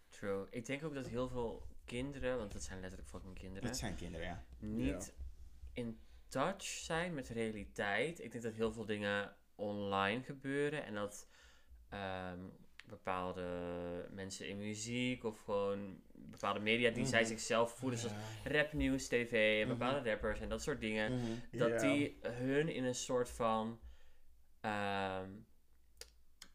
[SPEAKER 3] True. Ik denk ook dat heel veel kinderen, want dat zijn letterlijk fucking kinderen,
[SPEAKER 2] Het zijn kinderen, ja.
[SPEAKER 3] niet in touch zijn met realiteit. Ik denk dat heel veel dingen online gebeuren en dat ehm, bepaalde mensen in muziek of gewoon bepaalde media die zij
[SPEAKER 2] Mhm.
[SPEAKER 3] zichzelf voelen, zoals rapnieuws, tv en
[SPEAKER 2] Mhm.
[SPEAKER 3] bepaalde rappers en dat soort dingen,
[SPEAKER 2] Mhm.
[SPEAKER 3] dat die hun in een soort van ehm,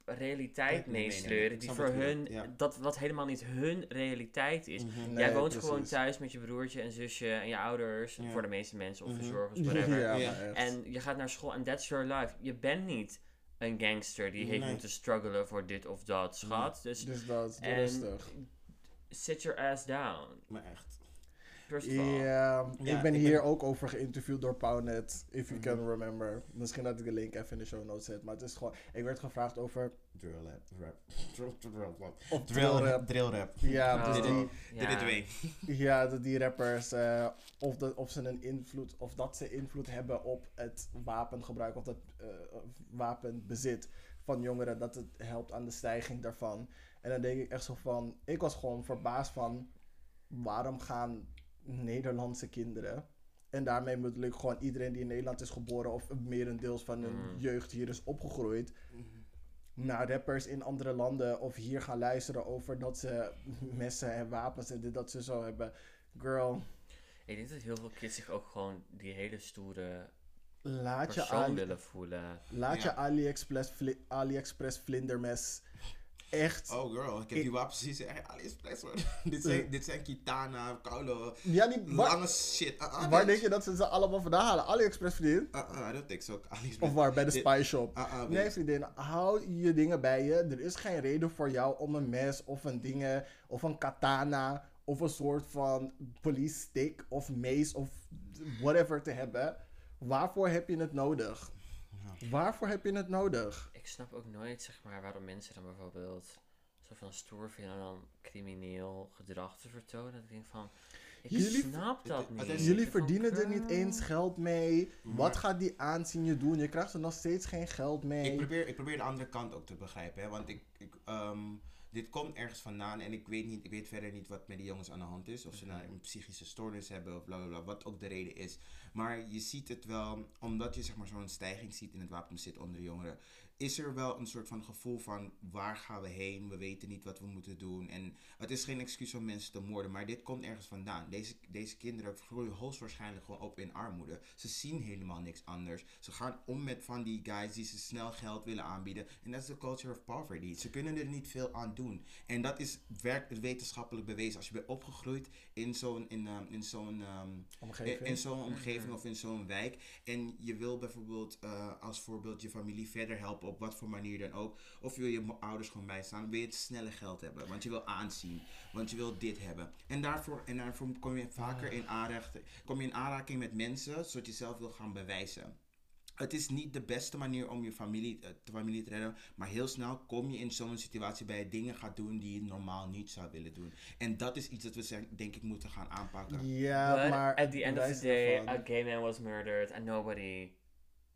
[SPEAKER 3] realiteit meesleuren, die voor hun,
[SPEAKER 2] ja.
[SPEAKER 3] dat wat helemaal niet hun realiteit is.
[SPEAKER 1] Nee,
[SPEAKER 3] Jij woont
[SPEAKER 1] precies.
[SPEAKER 3] gewoon thuis met je broertje en zusje en je ouders,
[SPEAKER 2] Ja.
[SPEAKER 3] voor de meeste mensen, of verzorgers, whatever.
[SPEAKER 1] Ja.
[SPEAKER 3] En je gaat naar school en that's your life. Je bent niet een gangster die heeft
[SPEAKER 2] Nee.
[SPEAKER 3] moeten struggelen voor dit of dat, schat. Dus
[SPEAKER 1] Dus dat,
[SPEAKER 3] En-
[SPEAKER 1] rustig.
[SPEAKER 3] Sit your ass down.
[SPEAKER 2] Maar echt.
[SPEAKER 1] Ja,
[SPEAKER 2] Ja,
[SPEAKER 1] ik ben
[SPEAKER 2] ik
[SPEAKER 1] hier
[SPEAKER 2] ben-
[SPEAKER 1] ook over geïnterviewd door Pownet, if you
[SPEAKER 2] Mhm.
[SPEAKER 1] can remember. Misschien dat ik de link even in de show notes zet, maar het is gewoon, ik werd gevraagd over,
[SPEAKER 2] Drill rap. rap. Drill, drill rap.
[SPEAKER 1] of
[SPEAKER 2] Drill
[SPEAKER 1] drill
[SPEAKER 2] rap. Drill rap.
[SPEAKER 1] Ja,
[SPEAKER 3] Oh,
[SPEAKER 1] dus
[SPEAKER 2] Dit-
[SPEAKER 1] die,
[SPEAKER 3] ja.
[SPEAKER 1] Ja, dat die rappers, eh, of, dat of ze een invloed, of dat ze invloed hebben op het wapengebruik of dat eh, wapenbezit van jongeren, dat het helpt aan de stijging daarvan. En dan denk ik echt zo van, ik was gewoon verbaasd van, waarom gaan Nederlandse kinderen, en daarmee bedoel ik gewoon iedereen die in Nederland is geboren of merendeels van hun
[SPEAKER 3] Mm.
[SPEAKER 1] jeugd hier is opgegroeid, naar rappers in andere landen of hier gaan luisteren over dat ze messen en wapens en dit dat ze zo hebben. Girl,
[SPEAKER 3] Ik denk dat heel veel kids zich ook gewoon die hele stoere
[SPEAKER 1] laat je, Ali-
[SPEAKER 3] willen voelen.
[SPEAKER 1] laat je. AliExpress, vli- AliExpress vlindermes echt.
[SPEAKER 2] Oh girl, ik heb die wapens die AliExpress hoor. dit, zijn, dit zijn Kitana, Kaulo,
[SPEAKER 1] Ja, die, waar,
[SPEAKER 2] lange shit. Ah, ah,
[SPEAKER 1] waar
[SPEAKER 2] bitch.
[SPEAKER 1] denk je dat ze ze allemaal vandaan halen? AliExpress vriendin?
[SPEAKER 2] Ah, I don't think so. AliExpress.
[SPEAKER 1] Of waar? Bij de Spy Shop. Nee, vriendin, hou je dingen bij je. Er is geen reden voor jou om een mes of een dingen of een katana of een soort van police stick of mace of whatever te hebben. Waarvoor heb je het nodig? Waarvoor heb je het nodig?
[SPEAKER 3] Ik snap ook nooit, zeg maar, waarom mensen dan bijvoorbeeld zo van stoer vinden om dan crimineel gedrag te vertonen. Dat ik denk van, ik
[SPEAKER 1] Jullie-
[SPEAKER 3] snap dat
[SPEAKER 2] het-
[SPEAKER 3] niet.
[SPEAKER 1] Jullie verdienen er niet eens geld mee.
[SPEAKER 2] Maar-
[SPEAKER 1] Wat gaat die aanzien je doen? Je krijgt er nog steeds geen geld mee.
[SPEAKER 2] Ik probeer, ik probeer de andere kant ook te begrijpen, hè, want ik, ik, ehm, dit komt ergens vandaan en ik weet, niet, ik weet verder niet wat met die jongens aan de hand is. Of ze nou een psychische stoornis hebben of bla bla bla, wat ook de reden is. Maar je ziet het wel, omdat je zeg maar zo'n stijging ziet in het wapenbezit onder de jongeren, is er wel een soort van gevoel van waar gaan we heen, we weten niet wat we moeten doen. En het is geen excuus om mensen te moorden, maar dit komt ergens vandaan. Deze, deze kinderen groeien hoogstwaarschijnlijk gewoon op in armoede. Ze zien helemaal niks anders. Ze gaan om met van die guys die ze snel geld willen aanbieden. En dat is de culture of poverty. Ze kunnen er niet veel aan doen. En dat is werk, wetenschappelijk bewezen. Als je bent opgegroeid in zo'n in, ehm, in zo'n ehm,
[SPEAKER 1] Omgeving.
[SPEAKER 2] in, in zo'n omgeving of in zo'n wijk. En je wil bijvoorbeeld uh, als voorbeeld je familie verder helpen op wat voor manier dan ook. Of wil je ouders gewoon bijstaan. Wil je het snelle geld hebben. Want je wil aanzien. Want je wil dit hebben. En daarvoor, en daarvoor kom je vaker in, aanraking, kom je in aanraking met mensen. Zodat je zelf wil gaan bewijzen. het is niet de beste manier om je familie, eh, de familie te redden. Maar heel snel kom je in zo'n situatie bij je dingen gaat doen die je normaal niet zou willen doen. En dat is iets dat we denk ik moeten gaan aanpakken.
[SPEAKER 1] Ja,
[SPEAKER 3] But
[SPEAKER 1] maar...
[SPEAKER 3] at the end of the day,
[SPEAKER 1] ervan-
[SPEAKER 3] a gay man was murdered and nobody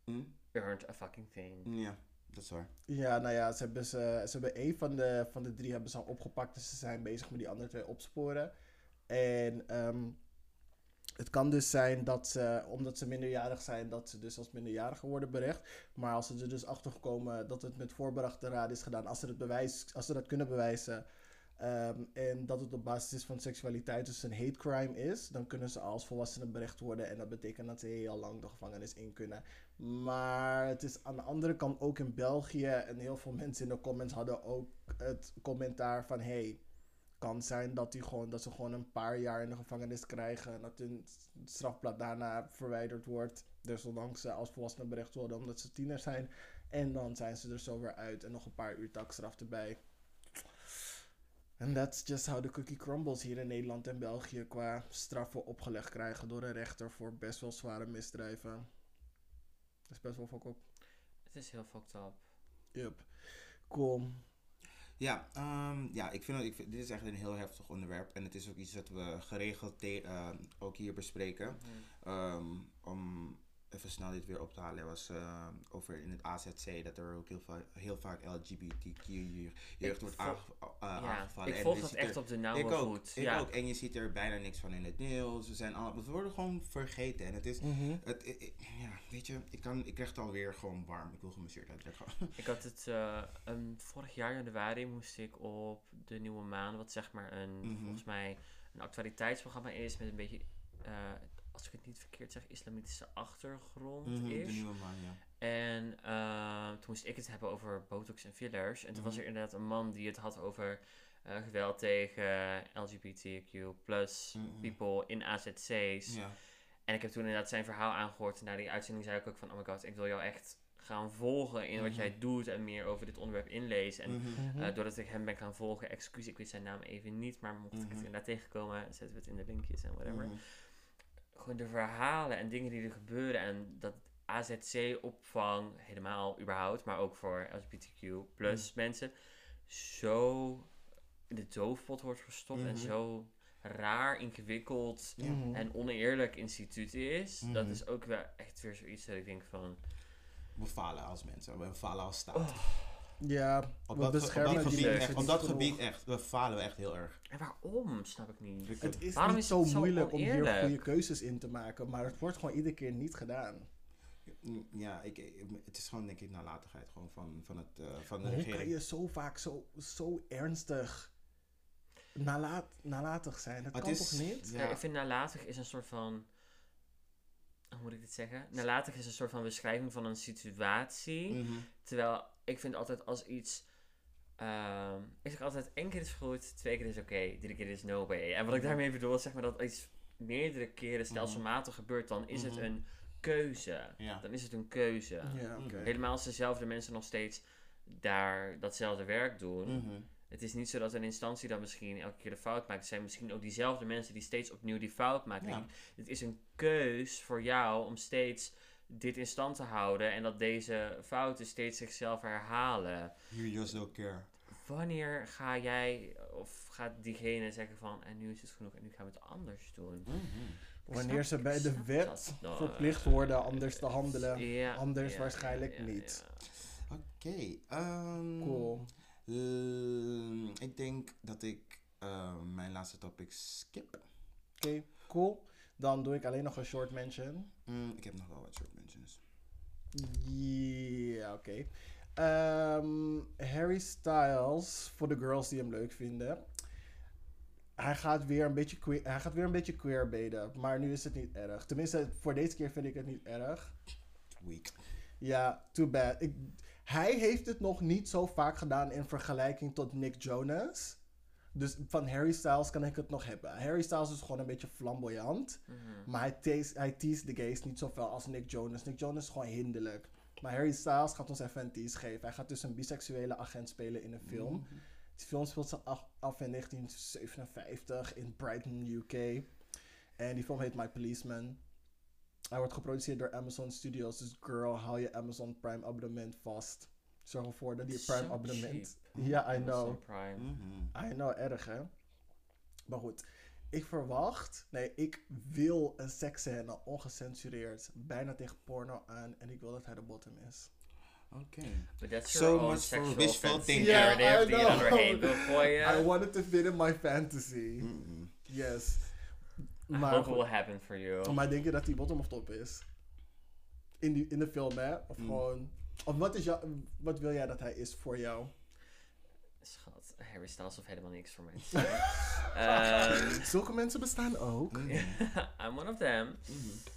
[SPEAKER 2] Hm?
[SPEAKER 3] earned a fucking thing.
[SPEAKER 2] Ja, dat.
[SPEAKER 1] Ja, nou ja, ze hebben, ze, ze hebben één van de, van de drie hebben ze al opgepakt. Dus ze zijn bezig met die andere twee opsporen. En ehm, het kan dus zijn dat ze, omdat ze minderjarig zijn, dat ze dus als minderjarige worden berecht. Maar als ze er dus achter komen dat het met voorbedachte raad is gedaan, als ze, het bewijs, als ze dat kunnen bewijzen. Ehm, en dat het op basis is van seksualiteit, dus een hate crime is, dan kunnen ze als volwassenen berecht worden. En dat betekent dat ze heel lang de gevangenis in kunnen. Maar het is aan de andere kant ook in België. En heel veel mensen in de comments hadden ook het commentaar van: hey, kan zijn dat, die gewoon, dat ze gewoon een paar jaar in de gevangenis krijgen. En dat hun strafblad daarna verwijderd wordt. Desondanks ze als volwassenen berecht worden omdat ze tiener zijn. En dan zijn ze er zo weer uit. En nog een paar uur taakstraf erbij. En that's just how the cookie crumbles hier in Nederland en België qua straffen opgelegd krijgen door een rechter voor best wel zware misdrijven. Dat is best wel fuck up.
[SPEAKER 3] Het is heel fucked up.
[SPEAKER 1] Yep. Cool.
[SPEAKER 2] Ja, ehm, ja ik vind, dat- ik vind- dit is echt een heel heftig onderwerp. En het is ook iets dat we geregeld ehm, ook hier bespreken. Ehm, om even snel dit weer op te halen, was ehm, over in het AZC dat er ook heel, vaak heel vaak LGBTQ jeugd wordt aange- eh,
[SPEAKER 3] ja,
[SPEAKER 2] aangevallen.
[SPEAKER 3] ik volg dat echt
[SPEAKER 2] er-
[SPEAKER 3] op de nauwe
[SPEAKER 2] ik ook,
[SPEAKER 3] voet.
[SPEAKER 2] ik
[SPEAKER 3] ja.
[SPEAKER 2] ook. En je ziet er bijna niks van in het nieuws. We, zijn al, we worden gewoon vergeten. En het is, het, i- i- ja, weet je, ik, kan, ik krijg het alweer gewoon warm. Ik wil gemasseerd uitleggen.
[SPEAKER 3] Ik had het eh, vorig jaar januari moest ik op de Nieuwe Maan, wat zeg maar een,
[SPEAKER 2] Mhm.
[SPEAKER 3] volgens mij een actualiteitsprogramma is met een beetje, eh, als ik het niet verkeerd zeg, islamitische achtergrond
[SPEAKER 2] Mhm, de
[SPEAKER 3] is.
[SPEAKER 2] nieuwe man, ja.
[SPEAKER 3] En eh, toen moest ik het hebben over botox en fillers. En toen was
[SPEAKER 2] Mhm.
[SPEAKER 3] er inderdaad een man die het had over eh, geweld tegen LGBTQ plus
[SPEAKER 2] Mhm.
[SPEAKER 3] people in AZC's.
[SPEAKER 2] ja.
[SPEAKER 3] En ik heb toen inderdaad zijn verhaal aangehoord. En na die uitzending zei ik ook van, oh my god, ik wil jou echt gaan volgen in wat jij doet en meer over dit onderwerp inlezen. En eh, doordat ik hem ben gaan volgen, excuus, ik weet zijn naam even niet, maar mocht ik het inderdaad tegenkomen, zetten we het in de linkjes en whatever. Gewoon de verhalen en dingen die er gebeuren en dat AZC-opvang, helemaal überhaupt, maar ook voor LGBTQ plus
[SPEAKER 2] Mhm.
[SPEAKER 3] mensen, zo in de doofpot wordt gestopt en
[SPEAKER 2] Mhm.
[SPEAKER 3] zo raar, ingewikkeld.
[SPEAKER 1] Mhm.
[SPEAKER 3] en oneerlijk instituut is. Dat
[SPEAKER 2] Mhm.
[SPEAKER 3] is ook wel echt weer zoiets dat ik denk van...
[SPEAKER 2] We falen als mensen, we falen als staat.
[SPEAKER 3] Oh,
[SPEAKER 1] Ja,
[SPEAKER 2] op,
[SPEAKER 1] we
[SPEAKER 2] dat, op dat gebied, echt, op dat gebied echt, we falen we echt heel erg.
[SPEAKER 3] en waarom? Snap ik niet.
[SPEAKER 1] Het is
[SPEAKER 3] Waarom
[SPEAKER 1] niet
[SPEAKER 3] is
[SPEAKER 1] zo
[SPEAKER 3] het zo
[SPEAKER 1] moeilijk om hier goede keuzes in te maken, maar het wordt gewoon iedere keer niet gedaan.
[SPEAKER 2] Ja, ik, het is gewoon denk ik nalatigheid gewoon van, van, het, eh, van de
[SPEAKER 1] Maar hoe kan
[SPEAKER 2] regering.
[SPEAKER 1] je zo vaak zo, zo ernstig nalaat, nalatig zijn? Dat
[SPEAKER 2] Maar
[SPEAKER 1] kan
[SPEAKER 2] is-
[SPEAKER 1] toch niet?
[SPEAKER 2] Ja.
[SPEAKER 3] Ja, ik vind nalatig is een soort van... Hoe moet ik dit zeggen? Nalatig is een soort van beschrijving van een situatie.
[SPEAKER 2] Mhm.
[SPEAKER 3] Terwijl ik vind altijd als iets... ehm, ik zeg altijd, één keer is goed, twee keer is oké, drie keer is no way. En wat ik daarmee bedoel is zeg maar dat iets meerdere keren stelselmatig gebeurt, dan is het
[SPEAKER 2] Mhm.
[SPEAKER 3] een keuze.
[SPEAKER 2] Ja.
[SPEAKER 3] Dan is het een keuze.
[SPEAKER 1] Ja.
[SPEAKER 3] Helemaal als dezelfde mensen nog steeds daar datzelfde werk doen. Het is niet zo dat een instantie dan misschien elke keer de fout maakt. Het zijn misschien ook diezelfde mensen die steeds opnieuw die fout maken.
[SPEAKER 2] Ja.
[SPEAKER 3] Het is een keus voor jou om steeds dit in stand te houden. En dat deze fouten steeds zichzelf herhalen.
[SPEAKER 2] You just don't care.
[SPEAKER 3] Wanneer ga jij of gaat diegene zeggen van en nu is het genoeg en nu gaan we het anders doen?
[SPEAKER 2] Mhm.
[SPEAKER 1] Wanneer ze bij de wet verplicht worden anders te handelen. Anders waarschijnlijk niet.
[SPEAKER 2] Oké. ehm,
[SPEAKER 1] Cool.
[SPEAKER 2] Ehm, ik denk dat ik ehm, mijn laatste topic skip.
[SPEAKER 1] Oké, cool. Dan doe ik alleen nog een short mention.
[SPEAKER 2] Mm, ik heb nog wel wat short mentions.
[SPEAKER 1] Ja, oké. Ehm, Harry Styles, voor de girls die hem leuk vinden. Hij gaat weer een beetje queer, hij gaat weer een beetje queerbeden, maar nu is het niet erg. Tenminste, voor deze keer vind ik het niet erg.
[SPEAKER 2] Week.
[SPEAKER 1] Ja, too bad. Ik, hij heeft het nog niet zo vaak gedaan in vergelijking tot Nick Jonas. Dus van Harry Styles kan ik het nog hebben. Harry Styles is gewoon een beetje flamboyant.
[SPEAKER 3] Mhm.
[SPEAKER 1] Maar hij teest, hij teest de gays niet zoveel als Nick Jonas. Nick Jonas is gewoon hinderlijk. Maar Harry Styles gaat ons even een tease geven. Hij gaat dus een biseksuele agent spelen in een film. Die film speelt zich af, af in 1957 in Brighton, UK. En die film heet My Policeman. Hij wordt geproduceerd door Amazon Studios. Dus girl, hou je Amazon Prime abonnement vast. Zorg ervoor dat je Prime
[SPEAKER 3] So
[SPEAKER 1] abonnement...
[SPEAKER 3] cheap.
[SPEAKER 1] Ja, I know.
[SPEAKER 3] Prime.
[SPEAKER 2] Mhm.
[SPEAKER 1] I know, erg hè. Maar goed, ik verwacht, nee, ik wil een seksscène ongecensureerd, bijna tegen porno aan en ik wil dat hij de bottom is.
[SPEAKER 2] Oké.
[SPEAKER 3] But that's
[SPEAKER 2] So
[SPEAKER 3] your own
[SPEAKER 2] much
[SPEAKER 3] sexual
[SPEAKER 2] thinking.
[SPEAKER 1] Yeah,
[SPEAKER 3] narrative
[SPEAKER 1] I I wanted to fit in my fantasy.
[SPEAKER 2] Mhm.
[SPEAKER 1] Yes.
[SPEAKER 3] I
[SPEAKER 1] Maar,
[SPEAKER 3] hope it will happen for you.
[SPEAKER 1] maar denk je dat hij bottom of top is? In, die, in de film hè? Of
[SPEAKER 2] Mm.
[SPEAKER 1] gewoon, of wat, is jou, wat wil jij dat hij is voor jou?
[SPEAKER 3] Schat, Harry Styles hoeft helemaal niks voor mij. Ehm,
[SPEAKER 1] Zulke mensen bestaan ook.
[SPEAKER 3] I'm one of them.
[SPEAKER 2] Mhm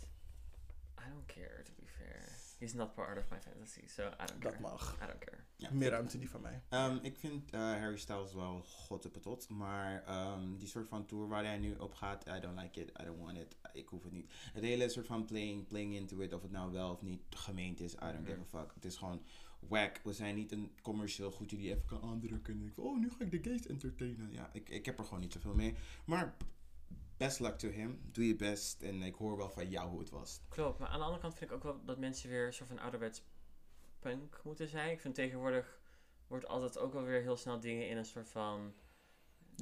[SPEAKER 3] don't care, to be fair. He's not part of my fantasy, so I don't
[SPEAKER 1] Dat
[SPEAKER 3] care.
[SPEAKER 1] mag.
[SPEAKER 3] I don't care.
[SPEAKER 2] Ja.
[SPEAKER 1] Meer ruimte die van mij.
[SPEAKER 2] Ehm, ik vind eh, Harry Styles wel god op het tot. Maar ehm, die soort van tour waar hij nu op gaat, I don't like it. I don't want it. Ik hoef het niet. Het hele soort van playing, playing into it, of het nou wel of niet gemeend is, I don't give a fuck. Het is gewoon whack. We zijn niet een commercieel goedje die even kan aandrukken. En ik van, oh, nu ga ik de gays entertainen. Ja, ik, ik heb er gewoon niet zoveel mee. Maar best luck to him. Doe je best. En ik hoor wel van jou hoe het was.
[SPEAKER 3] Klopt, maar aan de andere kant vind ik ook wel dat mensen weer een soort van ouderwets punk moeten zijn. Ik vind tegenwoordig wordt altijd ook wel weer heel snel dingen in een soort van...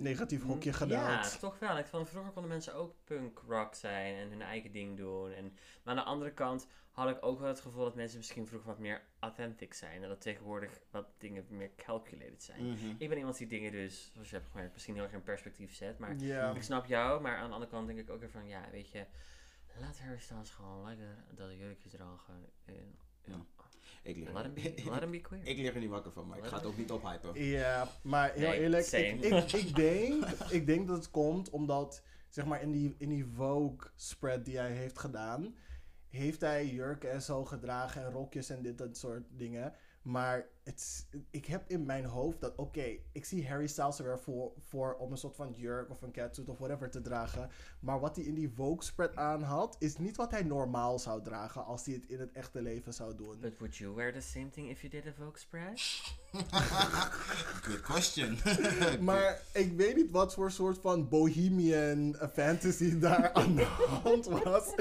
[SPEAKER 1] Negatief hokje
[SPEAKER 3] Ja,
[SPEAKER 1] gedaald.
[SPEAKER 3] toch wel. Ik vroeger konden mensen ook punk rock zijn en hun eigen ding doen. En, maar aan de andere kant had ik ook wel het gevoel dat mensen misschien vroeger wat meer authentic zijn. En dat tegenwoordig wat dingen meer calculated zijn.
[SPEAKER 2] Mhm.
[SPEAKER 3] Ik ben iemand die dingen dus, zoals je hebt gemerkt, misschien heel erg in perspectief zet. Maar
[SPEAKER 1] Ja.
[SPEAKER 3] ik snap jou, maar aan de andere kant denk ik ook weer van, ja, weet je, laat Harry Styles gewoon lekker dat jurkje dragen. En, ja.
[SPEAKER 2] Ik lig,
[SPEAKER 3] be, be queer.
[SPEAKER 2] ik lig er niet wakker van, maar ik ga het ook niet ophypen.
[SPEAKER 1] Ja, maar heel
[SPEAKER 3] Nee,
[SPEAKER 1] eerlijk, ik, ik, ik, denk, ik denk dat het komt omdat, zeg maar, in die, in die Vogue spread die hij heeft gedaan, heeft hij jurken en zo gedragen en rokjes en dit, dat soort dingen. Maar het, ik heb in mijn hoofd dat, oké, ik zie Harry Styles er weer voor, voor om een soort van jurk of een catsuit of whatever te dragen. Maar wat hij in die Vogue spread aan had, is niet wat hij normaal zou dragen als hij het in het echte leven zou doen.
[SPEAKER 3] But would you wear the same thing if you did a Vogue spread?
[SPEAKER 2] Good question.
[SPEAKER 1] Maar ik weet niet wat voor soort van bohemian fantasy daar aan de hand was.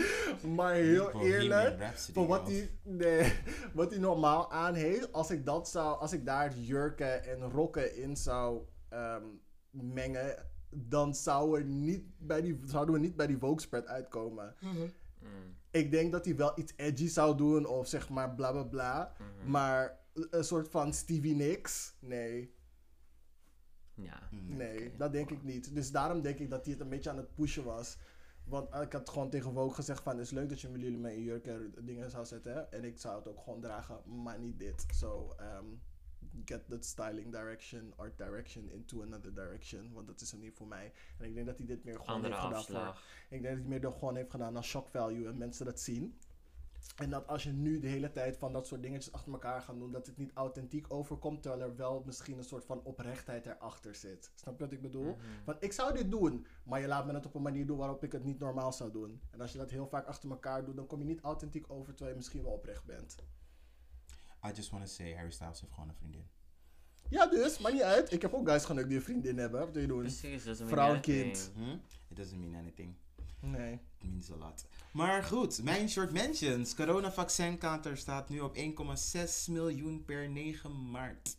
[SPEAKER 1] Maar heel
[SPEAKER 2] Bohemian
[SPEAKER 1] eerlijk, voor wat hij, nee, wat hij normaal aan heeft, als ik dat zou, als ik daar jurken en rokken in zou ehm, mengen, dan zou er niet bij die, zouden we niet bij die Vogue spread uitkomen.
[SPEAKER 3] Mm.
[SPEAKER 1] Ik denk dat hij wel iets edgy zou doen of zeg maar bla bla bla.
[SPEAKER 3] Mhm.
[SPEAKER 1] Maar een soort van Stevie Nicks, nee.
[SPEAKER 3] Ja.
[SPEAKER 1] Nee, dat denk ik niet. Dus daarom denk ik dat hij het een beetje aan het pushen was. Want eh, ik had gewoon tegen Vogue gezegd van... Het is leuk dat je met jullie een jurk en dingen zou zetten. hè. En ik zou het ook gewoon dragen, maar niet dit. So, um, get that styling direction, art direction into another direction. Want dat is hem niet voor mij. En ik denk dat hij dit meer gewoon
[SPEAKER 3] Andere
[SPEAKER 1] heeft gedaan voor... Ik denk dat hij meer gewoon heeft gedaan als shock value en mensen dat zien. En dat als je nu de hele tijd van dat soort dingetjes achter elkaar gaat doen, dat het niet authentiek overkomt, terwijl er wel misschien een soort van oprechtheid erachter zit. Snap je wat ik bedoel?
[SPEAKER 3] Mhm.
[SPEAKER 1] Want ik zou dit doen, maar je laat me het op een manier doen waarop ik het niet normaal zou doen. En als je dat heel vaak achter elkaar doet, dan kom je niet authentiek over, terwijl je misschien wel oprecht bent.
[SPEAKER 2] I just want to say, Harry Styles heeft gewoon een vriendin.
[SPEAKER 1] Ja, dus, maakt niet uit. Ik heb ook guys genukt die een vriendin hebben. Wat wil je doen?
[SPEAKER 3] Precies, dat is een
[SPEAKER 1] Vrouw kind.
[SPEAKER 2] Hm? It doesn't mean anything.
[SPEAKER 1] Nee.
[SPEAKER 2] A lot. Maar goed, mijn short mentions. Corona-vaccin-counter staat nu op 1,6 miljoen per 9 maart.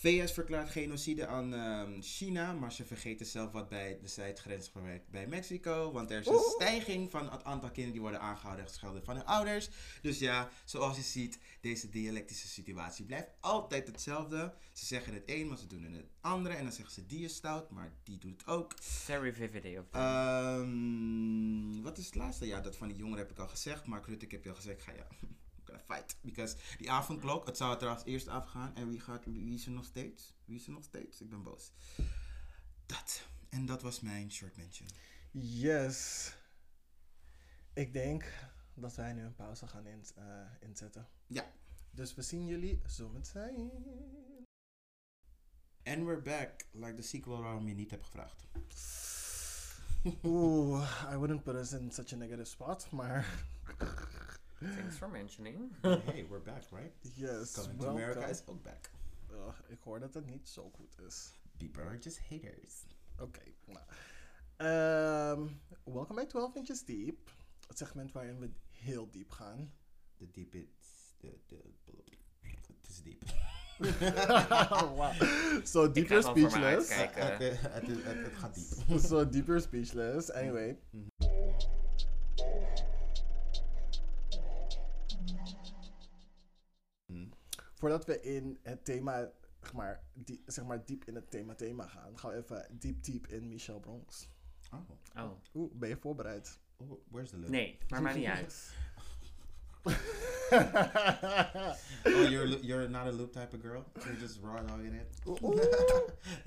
[SPEAKER 2] VS verklaart genocide aan ehm, China, maar ze vergeten zelf wat bij de zuidgrens gewerkt bij Mexico. Want er is een
[SPEAKER 1] Oeh.
[SPEAKER 2] stijging van het aantal kinderen die worden aangehouden en van hun ouders. Dus ja, zoals je ziet, deze dialectische situatie blijft altijd hetzelfde. Ze zeggen het een, maar ze doen het andere. En dan zeggen ze die is stout, maar die doet het ook.
[SPEAKER 3] Very vivid day of them.
[SPEAKER 2] Ehm, wat is het laatste? Ja, dat van die jongeren heb ik al gezegd. Mark Rutte, ik heb je al gezegd, ga ja, gonna fight. Because die avondklok, het zou trouwens eerst afgaan. En wie, gaat, wie is er nog steeds? Wie is er nog steeds? Ik ben boos. Dat. En dat was mijn short mention.
[SPEAKER 1] Yes. Ik denk dat wij nu een pauze gaan in, eh, inzetten.
[SPEAKER 2] Ja.
[SPEAKER 1] Dus we zien jullie zo meteen.
[SPEAKER 2] And we're back. Like de sequel waarom je niet hebt gevraagd.
[SPEAKER 1] Oeh, I wouldn't put us in such a negative spot, maar
[SPEAKER 3] Thanks for mentioning.
[SPEAKER 2] hey, we're back, right?
[SPEAKER 1] yes,
[SPEAKER 2] Coming to
[SPEAKER 1] welcome.
[SPEAKER 2] America is ook back.
[SPEAKER 1] Ugh, ik hoor dat het niet zo goed is.
[SPEAKER 2] People are just haters.
[SPEAKER 1] Oké, nou. Ehm, welkom bij 12 Inches Deep. het segment waarin we heel diep gaan.
[SPEAKER 2] De diep is... De, de, het is diep.
[SPEAKER 1] wow. So
[SPEAKER 3] Ik
[SPEAKER 1] deep
[SPEAKER 3] ga
[SPEAKER 1] you're
[SPEAKER 3] gewoon voor me
[SPEAKER 1] speechless.
[SPEAKER 3] uitkijken.
[SPEAKER 2] het, het, het, het, het gaat diep.
[SPEAKER 1] so deep you're speechless. Anyway. Voordat we in het thema, zeg maar, die, zeg maar diep in het thema thema gaan, gaan we even diep diep in Michelle Bronx.
[SPEAKER 2] Oh.
[SPEAKER 3] Oh.
[SPEAKER 1] Oeh, ben je voorbereid?
[SPEAKER 2] oh, where's the lip?
[SPEAKER 3] Nee, maar maakt niet uit.
[SPEAKER 2] Oh, you're, you're not a loop type of girl? You're just raw dogging it?
[SPEAKER 1] Oeh,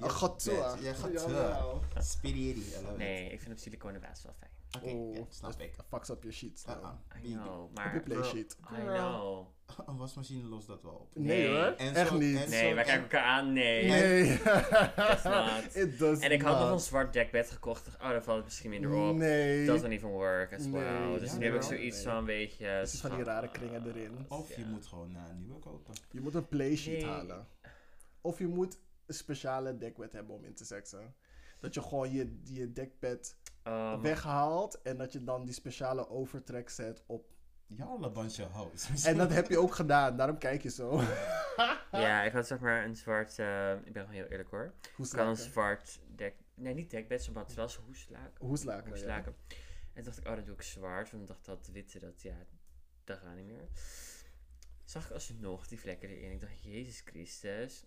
[SPEAKER 1] gatua.
[SPEAKER 2] bitch. Ja, gatua. Speedy Eddie, I love
[SPEAKER 3] Nee, ik vind op siliconen best wel fijn.
[SPEAKER 2] Oké,
[SPEAKER 1] Oeh,
[SPEAKER 2] ja, snap ik.
[SPEAKER 1] Fucks up your sheets.
[SPEAKER 2] Uh-uh.
[SPEAKER 1] nou.
[SPEAKER 3] I know,
[SPEAKER 1] Op je
[SPEAKER 3] maar...
[SPEAKER 1] playsheet.
[SPEAKER 3] I know.
[SPEAKER 2] Een wasmachine lost dat wel op.
[SPEAKER 1] Nee,
[SPEAKER 3] Nee.
[SPEAKER 1] hoor, echt
[SPEAKER 2] zo-
[SPEAKER 1] niet.
[SPEAKER 3] Nee,
[SPEAKER 2] zo-
[SPEAKER 3] wij
[SPEAKER 2] en-
[SPEAKER 3] kijken elkaar aan, nee.
[SPEAKER 1] Nee.
[SPEAKER 3] not.
[SPEAKER 1] It does
[SPEAKER 3] En ik had nog een zwart dekbed gekocht. Oh, dan valt het misschien minder op.
[SPEAKER 1] Nee.
[SPEAKER 3] Doesn't even work as well.
[SPEAKER 1] Nee,
[SPEAKER 3] dus
[SPEAKER 2] ja,
[SPEAKER 3] nu heb ik zoiets
[SPEAKER 1] Nee.
[SPEAKER 3] van een beetje...
[SPEAKER 1] Precies van die rare kringen erin.
[SPEAKER 2] Of je moet gewoon eh, een nieuwe kopen.
[SPEAKER 1] Je moet een playsheet
[SPEAKER 3] Nee.
[SPEAKER 1] halen. Of je moet een speciale dekbed hebben om in te seksen. Dat je gewoon je, je dekbed
[SPEAKER 3] Oh, maar-
[SPEAKER 1] weghaalt en dat je dan die speciale overtrek zet op.
[SPEAKER 2] A bunch of hoes.
[SPEAKER 1] En dat heb je ook gedaan, daarom kijk je zo.
[SPEAKER 3] Ja, ik had zeg maar een zwart... eh, ik ben gewoon heel eerlijk hoor.
[SPEAKER 1] Hoe
[SPEAKER 3] Ik had een zwart dek... Nee, niet dekbed, zo'n matras, hoeslaken.
[SPEAKER 1] Hoe slaken, ja.
[SPEAKER 3] Hoeslaken. En toen dacht ik, oh, dan doe ik zwart. Want ik dacht dat witte, dat ja, dat gaat niet meer. Zag ik alsnog die vlekken erin. Ik dacht, Jezus Christus.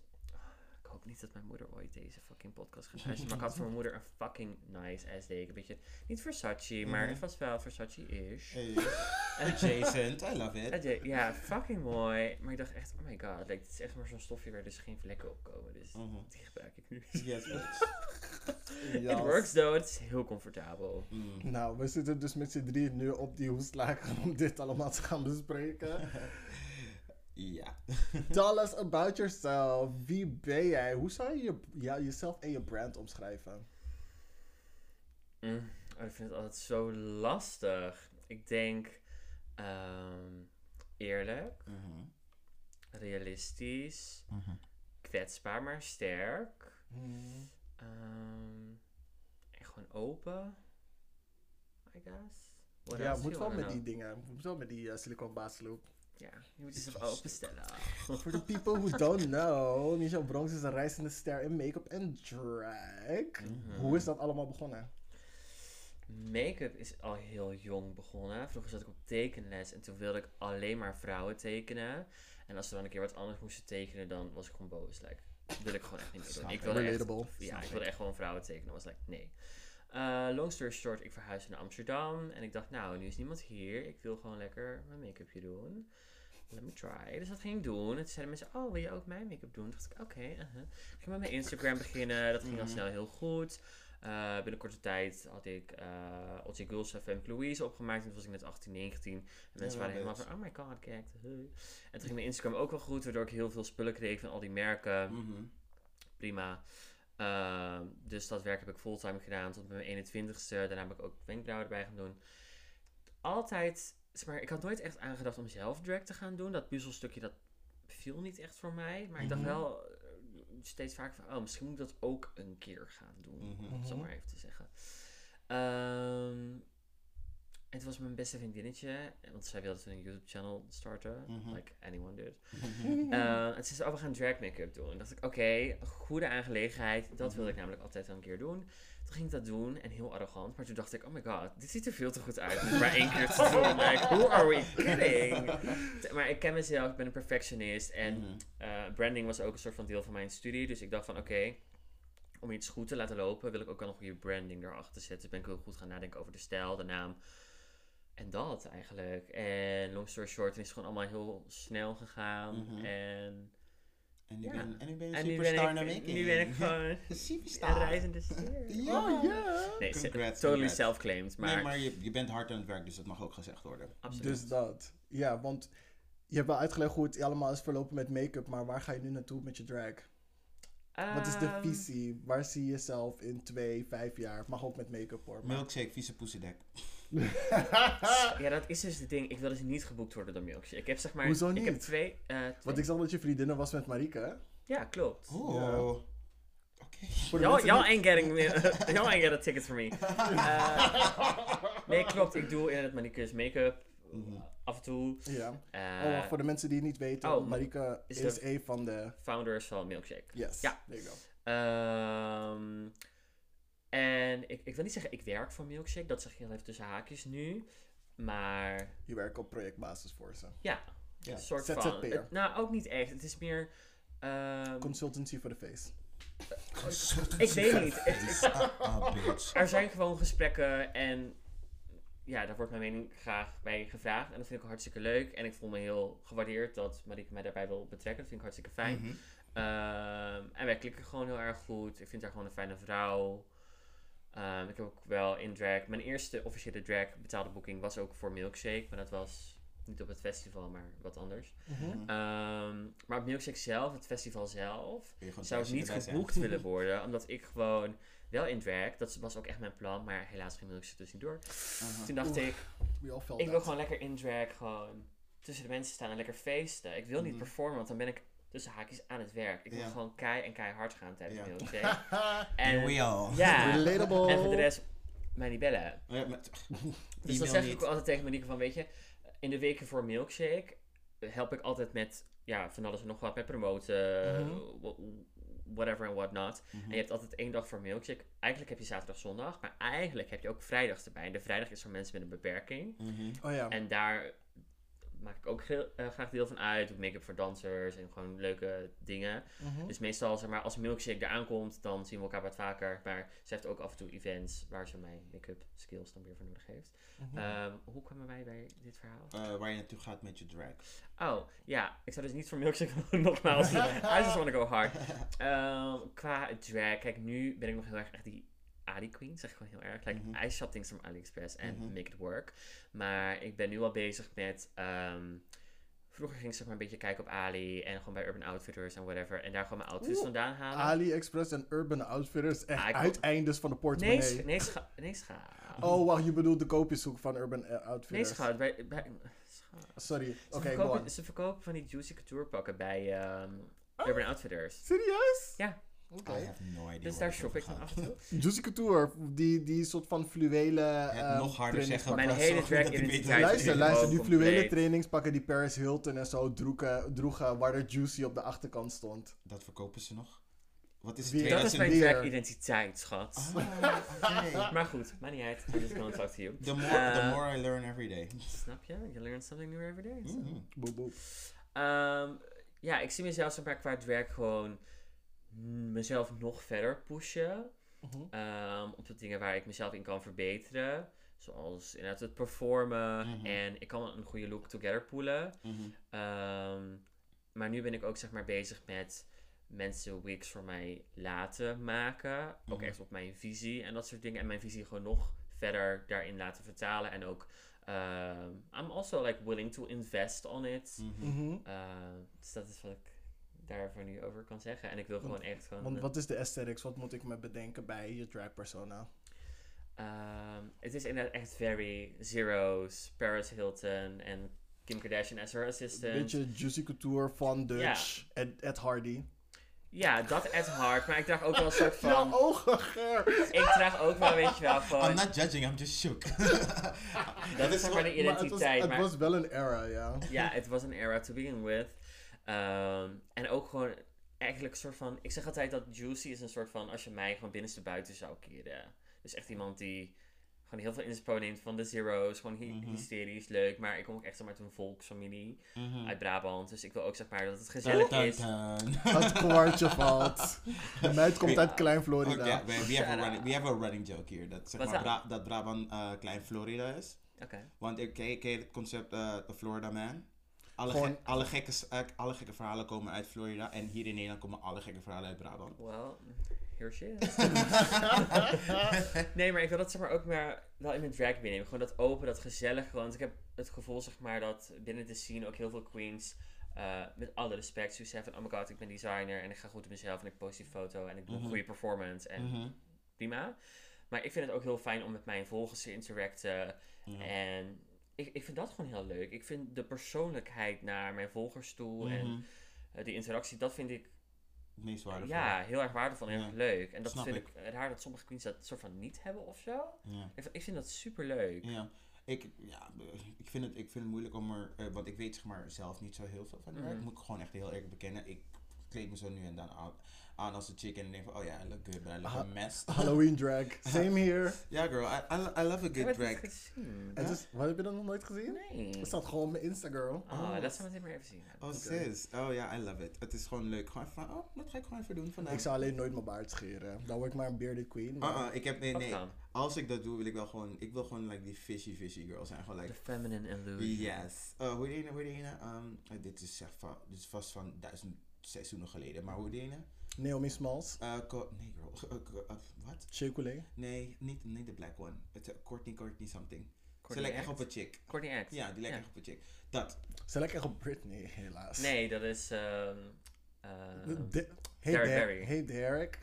[SPEAKER 3] Ik hoop niet dat mijn moeder ooit deze fucking podcast gaat luisteren. Maar ik had voor mijn moeder een fucking nice ass deken. Beetje, niet Versace, maar
[SPEAKER 2] Mhm.
[SPEAKER 3] het was wel Versace-ish.
[SPEAKER 2] Hey. Adjacent, I love it.
[SPEAKER 3] Ja, fucking mooi. Maar ik dacht echt, oh my god. Like, het is echt maar zo'n stofje waar dus geen vlekken op komen. Dus
[SPEAKER 2] Mhm.
[SPEAKER 3] die gebruik ik nu.
[SPEAKER 2] Yes.
[SPEAKER 3] It works though. Het is heel comfortabel.
[SPEAKER 2] Mm.
[SPEAKER 1] Nou, we zitten dus met z'n drieën nu op die hoeslaken om dit allemaal te gaan bespreken.
[SPEAKER 2] Ja.
[SPEAKER 1] Tell us about yourself. Wie ben jij? Hoe zou je, je ja, jezelf en je brand omschrijven?
[SPEAKER 3] Mm, oh, ik vind het altijd zo lastig. Ik denk ehm, eerlijk,
[SPEAKER 2] Mhm.
[SPEAKER 3] realistisch,
[SPEAKER 2] Mhm.
[SPEAKER 3] kwetsbaar maar sterk. Ehm, en gewoon open, I guess. What
[SPEAKER 1] ja, moet wel met die dingen. Moet wel met die uh, silicone baasloop.
[SPEAKER 3] Ja, je moet jezelf openstellen.
[SPEAKER 1] For the people who don't know, Michelle Bronx is een reizende ster in make-up en drag.
[SPEAKER 3] Mhm.
[SPEAKER 1] Hoe is dat allemaal begonnen?
[SPEAKER 3] Make-up is al heel jong begonnen. Vroeger zat ik op tekenles en toen wilde ik alleen maar vrouwen tekenen. En als ze dan een keer wat anders moesten tekenen, dan was ik gewoon boos. Like, dat wil ik gewoon echt niet meer doen. Ik
[SPEAKER 2] ik.
[SPEAKER 3] wilde echt, ja, ik wilde echt gewoon vrouwen tekenen. was like, nee. Eh, long story short, ik verhuisde naar Amsterdam. En ik dacht, nou, nu is niemand hier. Ik wil gewoon lekker mijn make-upje doen. Let me try. Dus dat ging ik doen. En toen zeiden mensen, oh, wil je ook mijn make-up doen? Toen dacht ik, oké. uh-huh. Ik ging met mijn Instagram beginnen. Dat ging al
[SPEAKER 2] Mhm.
[SPEAKER 3] snel heel goed. Eh, binnen korte tijd had ik uh, Otje Gulsa Femke Louise opgemaakt. En toen was ik net 18, 19. En mensen waren helemaal van, oh my god, kijk. huh. En toen ging mijn Instagram ook wel goed. Waardoor ik heel veel spullen kreeg van al die merken.
[SPEAKER 2] Mhm.
[SPEAKER 3] Prima. Ehm, dus dat werk heb ik fulltime gedaan tot mijn 21ste. Daarna heb ik ook wenkbrauwen erbij gaan doen. Altijd, zeg maar, ik had nooit echt aangedacht om zelf drag te gaan doen. Dat puzzelstukje, dat viel niet echt voor mij. Maar ik dacht
[SPEAKER 2] Mhm.
[SPEAKER 3] wel eh, steeds vaker van, oh, misschien moet ik dat ook een keer gaan doen.
[SPEAKER 2] Mhm.
[SPEAKER 3] Om het zo maar even te zeggen. Ehm, het was mijn beste vriendinnetje, want zij wilde toen een YouTube-channel starten.
[SPEAKER 2] Mhm.
[SPEAKER 3] Like anyone did.
[SPEAKER 2] Mhm.
[SPEAKER 3] Uh, en ze zei, oh, we gaan drag make-up doen. En dacht ik, oké, goede aangelegenheid. Dat wilde ik
[SPEAKER 2] Mhm.
[SPEAKER 3] namelijk altijd al een keer doen. Toen ging ik dat doen en heel arrogant. Maar toen dacht ik, oh my god, dit ziet er veel te goed uit. om maar één keer te doen. Like, who are we kidding? Maar ik ken mezelf, ik ben een perfectionist. En
[SPEAKER 2] Mhm.
[SPEAKER 3] uh, branding was ook een soort van deel van mijn studie. Dus ik dacht van, oké, om iets goed te laten lopen, wil ik ook wel een goede branding erachter zetten. Dus ben ik heel goed gaan nadenken over de stijl, de naam. En dat eigenlijk. En long story short, dan is het gewoon allemaal heel snel gegaan.
[SPEAKER 2] Mhm.
[SPEAKER 3] En,
[SPEAKER 2] En nu
[SPEAKER 3] Ja.
[SPEAKER 2] ben, en nu ben je
[SPEAKER 3] en nu, ben
[SPEAKER 2] superstar naar
[SPEAKER 3] nu ben ik gewoon
[SPEAKER 2] Een
[SPEAKER 3] een
[SPEAKER 2] superstar.
[SPEAKER 3] reizende ster.
[SPEAKER 2] Ja.
[SPEAKER 1] Oh ja.
[SPEAKER 3] Nee,
[SPEAKER 2] Congrats,
[SPEAKER 3] totally
[SPEAKER 2] congrats.
[SPEAKER 3] self-claimed. Maar,
[SPEAKER 2] Nee, maar je, je bent hard aan het werk, dus dat mag ook gezegd worden.
[SPEAKER 3] absoluut.
[SPEAKER 1] Dus dat. Ja, want je hebt wel uitgelegd hoe het allemaal is verlopen met make-up, maar waar ga je nu naartoe met je drag? Wat is de
[SPEAKER 3] Ehm,
[SPEAKER 1] visie? Waar zie je jezelf in twee, vijf jaar? Mag ook met make-up hoor. maar-
[SPEAKER 2] Milkshake, vieze poesedek.
[SPEAKER 3] Ja, dat is dus het ding. Ik wil dus niet geboekt worden door Milkshake. Ik heb zeg maar...
[SPEAKER 1] Hoezo
[SPEAKER 3] Ik heb
[SPEAKER 1] niet?
[SPEAKER 3] twee... eh, twee-
[SPEAKER 1] Want ik zag dat je vriendinnen was met Marike. hè?
[SPEAKER 3] Ja, klopt.
[SPEAKER 2] Oh.
[SPEAKER 1] Ja. De
[SPEAKER 3] Y'all, y'all ain't getting me, y'all ain't get a ticket for me. Uh, Nee, klopt. Ik doe in het manicures make-up
[SPEAKER 2] Mhm.
[SPEAKER 3] af en toe.
[SPEAKER 1] Ja.
[SPEAKER 3] Eh,
[SPEAKER 1] oh, voor de mensen die het niet weten.
[SPEAKER 3] oh,
[SPEAKER 1] Marika
[SPEAKER 3] is
[SPEAKER 1] een van de...
[SPEAKER 3] Founders van Milkshake.
[SPEAKER 1] Yes,
[SPEAKER 3] Ja.
[SPEAKER 1] there you go.
[SPEAKER 3] Ehm, en ik, ik wil niet zeggen ik werk voor Milkshake, dat zeg je heel even tussen haakjes nu. Maar
[SPEAKER 1] Je werkt op projectbasis voor ze.
[SPEAKER 3] ja,
[SPEAKER 2] Ja.
[SPEAKER 3] een soort
[SPEAKER 1] ZZP'er.
[SPEAKER 3] van. het- nou, ook niet echt. Het is meer. ehm,
[SPEAKER 1] Consultancy voor de face.
[SPEAKER 3] ik weet niet.
[SPEAKER 2] Ah, bitch.
[SPEAKER 3] er zijn gewoon gesprekken en ja, daar wordt mijn mening graag bij gevraagd. En dat vind ik hartstikke leuk. En ik voel me heel gewaardeerd dat Marieke mij daarbij wil betrekken. Dat vind ik hartstikke fijn.
[SPEAKER 2] Mhm.
[SPEAKER 3] Ehm, en wij klikken gewoon heel erg goed. Ik vind haar gewoon een fijne vrouw. Ehm, ik heb ook wel in drag. Mijn eerste officiële drag betaalde boeking was ook voor Milkshake. Maar dat was niet op het festival, maar wat anders.
[SPEAKER 1] Mhm.
[SPEAKER 3] Ehm, maar op Milkshake zelf, het festival zelf, zou ik niet
[SPEAKER 2] zijn?
[SPEAKER 3] geboekt willen worden. Omdat ik gewoon wel in drag, dat was ook echt mijn plan. Maar helaas ging Milkshake dus niet door.
[SPEAKER 2] Aha.
[SPEAKER 3] Toen dacht
[SPEAKER 1] Oeh,
[SPEAKER 3] ik, ik wil gewoon lekker in drag gewoon tussen de mensen staan en lekker feesten. Ik wil niet
[SPEAKER 2] Mhm.
[SPEAKER 3] performen, want dan ben ik tussen haakjes aan het werk. Ik wil
[SPEAKER 2] Ja.
[SPEAKER 3] gewoon kei en keihard gaan tijdens
[SPEAKER 2] Ja.
[SPEAKER 3] Milkshake. En
[SPEAKER 2] we all.
[SPEAKER 3] ja,
[SPEAKER 1] Relatable.
[SPEAKER 3] en voor de rest mij niet bellen.
[SPEAKER 2] Ja, maar-
[SPEAKER 3] Dus
[SPEAKER 2] E-mail
[SPEAKER 3] dan zeg
[SPEAKER 2] niet.
[SPEAKER 3] ik ook altijd tegen Monique van, weet je, in de weken voor Milkshake help ik altijd met, ja, van alles en nog wat, met promoten,
[SPEAKER 1] Mhm.
[SPEAKER 3] wha- whatever en whatnot.
[SPEAKER 2] Mhm.
[SPEAKER 3] En je hebt altijd één dag voor Milkshake. Eigenlijk heb je zaterdag, zondag, maar eigenlijk heb je ook vrijdags erbij. En de vrijdag is voor mensen met een beperking.
[SPEAKER 2] Mhm.
[SPEAKER 1] Oh ja.
[SPEAKER 3] En daar maak ik ook eh, graag deel van uit. Doe make-up voor dansers en gewoon leuke dingen.
[SPEAKER 1] Mhm.
[SPEAKER 3] Dus meestal, zeg maar, als Milkshake eraan komt, dan zien we elkaar wat vaker. Maar ze heeft ook af en toe events waar ze mijn make-up skills dan weer voor nodig heeft.
[SPEAKER 1] Mhm.
[SPEAKER 3] Ehm, hoe kwamen wij bij dit verhaal?
[SPEAKER 2] Eh, waar je naartoe gaat met je drag.
[SPEAKER 3] Oh, ja. Ik zou dus niet voor Milkshake nogmaals. I just wanna go hard. Ehm, qua drag, kijk, nu ben ik nog heel erg echt die Ali Queen, zeg ik gewoon heel erg. Like,
[SPEAKER 2] Mhm.
[SPEAKER 3] I shop things from AliExpress and
[SPEAKER 2] Mhm.
[SPEAKER 3] make it work. Maar ik ben nu al bezig met... ehm, vroeger ging ik zeg maar een beetje kijken op Ali en gewoon bij Urban Outfitters en whatever. En daar gewoon mijn outfits
[SPEAKER 1] Oeh,
[SPEAKER 3] vandaan halen.
[SPEAKER 1] AliExpress en Urban Outfitters. Echt
[SPEAKER 3] Ah,
[SPEAKER 1] uiteindes van de
[SPEAKER 3] nee,
[SPEAKER 1] portemonnee.
[SPEAKER 3] nee, scha nee, scha
[SPEAKER 1] Oh, wacht, je bedoelt de koopjeshoek van Urban eh,
[SPEAKER 3] Nee,
[SPEAKER 1] Outfitters.
[SPEAKER 3] schat. Bij, bij, schat.
[SPEAKER 1] Sorry.
[SPEAKER 3] Ze,
[SPEAKER 1] Oké, on.
[SPEAKER 3] ze verkopen van die Juicy Couture pakken bij ehm,
[SPEAKER 1] Oh.
[SPEAKER 3] Urban Outfitters.
[SPEAKER 1] Serieus?
[SPEAKER 3] Ja.
[SPEAKER 1] Oké.
[SPEAKER 2] I have no idea.
[SPEAKER 3] Dus daar shop ik van af en toe.
[SPEAKER 1] Juicy Couture, die, die soort van fluwelen...
[SPEAKER 2] Het
[SPEAKER 1] ehm,
[SPEAKER 2] nog harder zeggen.
[SPEAKER 3] Mijn
[SPEAKER 2] maar
[SPEAKER 3] hele
[SPEAKER 2] wat
[SPEAKER 3] is
[SPEAKER 2] je
[SPEAKER 1] Luister, luister, die fluwelen trainingspakken die Paris Hilton en zo droegen, droegen waar er Juicy op de achterkant stond.
[SPEAKER 2] Dat verkopen ze nog. Wat is het?
[SPEAKER 3] Dat is mijn
[SPEAKER 2] 2000?
[SPEAKER 1] Weer.
[SPEAKER 3] drag-identiteit, schat.
[SPEAKER 2] Oké.
[SPEAKER 3] Maar goed, maakt niet uit. I'm just gonna talk to you.
[SPEAKER 2] The more,
[SPEAKER 3] Eh,
[SPEAKER 2] the more I learn every day.
[SPEAKER 3] Snap je? You learn something new every day. so.
[SPEAKER 1] Boep, boep.
[SPEAKER 3] Ehm, ja, ik zie mezelf zeg maar qua drag gewoon mm, mezelf nog verder pushen.
[SPEAKER 1] Mhm.
[SPEAKER 3] Ehm, op de dingen waar ik mezelf in kan verbeteren. Zoals inderdaad het performen.
[SPEAKER 2] Mhm.
[SPEAKER 3] En ik kan een goede look together poelen.
[SPEAKER 2] Mhm.
[SPEAKER 3] Ehm, maar nu ben ik ook zeg maar bezig met mensen wigs voor mij laten maken. Ook echt op mijn visie en dat soort dingen. En mijn visie gewoon nog verder daarin laten vertalen. En ook, ehm, I'm also like willing to invest on it. Dus dat is wat ik daarvoor nu over kan zeggen. En ik wil gewoon echt gewoon...
[SPEAKER 1] Want wat is de aesthetics? Wat moet ik me bedenken bij je drag persona?
[SPEAKER 3] Ehm, het is inderdaad echt very zeros, Paris Hilton en Kim Kardashian as her assistant.
[SPEAKER 1] Beetje Juicy Couture van Dutch, Ed, Ed Hardy.
[SPEAKER 3] Ja, dat at hard. Maar ik draag ook wel een soort van...
[SPEAKER 1] Jouw ogen, Ger!
[SPEAKER 3] Ik draag ook wel, weet je wel,
[SPEAKER 2] I'm
[SPEAKER 3] gewoon...
[SPEAKER 2] not judging, I'm just shook.
[SPEAKER 3] Dat is zeg maar de
[SPEAKER 1] Maar het was,
[SPEAKER 3] identiteit.
[SPEAKER 1] het
[SPEAKER 3] maar-
[SPEAKER 1] was wel een era, ja.
[SPEAKER 3] Ja, het was een era to begin with. Ehm, en ook gewoon eigenlijk een soort van... Ik zeg altijd dat Juicy is een soort van... Als je mij gewoon binnenste buiten zou keren. Dus echt iemand die gewoon heel veel inspo neemt van de zeros. Gewoon hy-
[SPEAKER 2] Mhm.
[SPEAKER 3] hysterisch, leuk. Maar ik kom ook echt maar, uit een volksfamilie
[SPEAKER 2] Mhm.
[SPEAKER 3] uit Brabant. Dus ik wil ook zeg maar dat het gezellig
[SPEAKER 2] Dun, dun,
[SPEAKER 3] is.
[SPEAKER 1] Het kwartje valt. De meid komt uit Klein Florida.
[SPEAKER 2] we, we, have a running, we have a running joke hier. Dat, zeg maar? Bra- dat Brabant eh, klein Florida is.
[SPEAKER 3] Oké.
[SPEAKER 2] Want ik ken, ken je het concept eh The Florida Man? Alle,
[SPEAKER 1] Gewoon-
[SPEAKER 2] alle, gekke, alle gekke verhalen komen uit Florida. En hier in Nederland komen alle gekke verhalen uit Brabant.
[SPEAKER 3] Well, here she is. nee, maar ik wil dat zeg maar ook maar wel in mijn drag meenemen. Gewoon dat open, dat gezellige. Want ik heb het gevoel zeg maar dat binnen de scene ook heel veel queens... eh, met alle respect, zoiets hebben van... Oh my god, ik ben designer en ik ga goed op mezelf en ik post die foto en ik doe
[SPEAKER 2] Mhm.
[SPEAKER 3] een goede performance. En
[SPEAKER 2] Mhm.
[SPEAKER 3] prima. Maar ik vind het ook heel fijn om met mijn volgers te interacten. En ik, ik vind dat gewoon heel leuk. Ik vind de persoonlijkheid naar mijn volgers toe en
[SPEAKER 2] Mhm.
[SPEAKER 3] eh, die interactie, dat vind ik
[SPEAKER 2] het meest waardevol.
[SPEAKER 3] ja, heel erg waardevol en heel
[SPEAKER 2] Ja.
[SPEAKER 3] erg leuk. En dat
[SPEAKER 2] Snap
[SPEAKER 3] vind
[SPEAKER 2] ik.
[SPEAKER 3] ik raar dat sommige queens dat soort van niet hebben of zo.
[SPEAKER 2] Ja.
[SPEAKER 3] Ik vind, ik vind dat super leuk.
[SPEAKER 2] Ja, ik, ja, ik, vind het, ik vind het moeilijk om er, eh, want ik weet zeg maar zelf niet zo heel veel van werk.
[SPEAKER 3] Mhm.
[SPEAKER 2] Moet ik gewoon echt heel erg bekennen. Ik kleed me zo nu en dan aan, aan als een chick en ik denk van, oh ja, I look good, but I look
[SPEAKER 1] Ha-
[SPEAKER 2] a mess.
[SPEAKER 1] Halloween drag. Same here.
[SPEAKER 2] Ja girl, I, I, I love a
[SPEAKER 3] Ik
[SPEAKER 2] good
[SPEAKER 3] heb
[SPEAKER 2] drag.
[SPEAKER 1] is, wat heb je dat nog nooit gezien?
[SPEAKER 3] Nee.
[SPEAKER 1] Het staat gewoon op mijn Instagram.
[SPEAKER 3] Oh, dat zou ik maar even zien.
[SPEAKER 2] Oh sis, oh ja, I love it. Het is gewoon leuk. Gewoon van, oh, dat ga ik gewoon even doen vandaag.
[SPEAKER 1] Ik zou alleen nooit mijn baard scheren. Dan word ik maar een bearded queen. maar-
[SPEAKER 2] Uh -uh, ik heb, nee,
[SPEAKER 3] Wat
[SPEAKER 2] nee.
[SPEAKER 3] dan?
[SPEAKER 2] Als ik dat doe, wil ik wel gewoon, ik wil gewoon like die fishy fishy girl zijn. Gewoon
[SPEAKER 3] The
[SPEAKER 2] like,
[SPEAKER 3] feminine illusion.
[SPEAKER 2] yes. Uh, hoe heet die ene, hoe heet die ene? Um, uh, dit is echt van, dit is vast van duizend seizoenen geleden. Maar hoe heet die ene?
[SPEAKER 1] Naomi Smalls.
[SPEAKER 2] Uh, nee girl, Uh, co- uh, wat?
[SPEAKER 1] Shea.
[SPEAKER 2] Nee, niet, niet de black one. Het is Courtney, Courtney something. Ze lijkt echt op een chick.
[SPEAKER 3] Courtney Act.
[SPEAKER 2] Ja, die lijkt
[SPEAKER 3] Ja.
[SPEAKER 2] echt op een chick. Dat.
[SPEAKER 1] Ze lijkt echt op Britney, helaas.
[SPEAKER 3] Nee, dat is... ehm eh,
[SPEAKER 1] De- hey,
[SPEAKER 3] Derek
[SPEAKER 1] Der-
[SPEAKER 3] Barry.
[SPEAKER 1] hey Derek.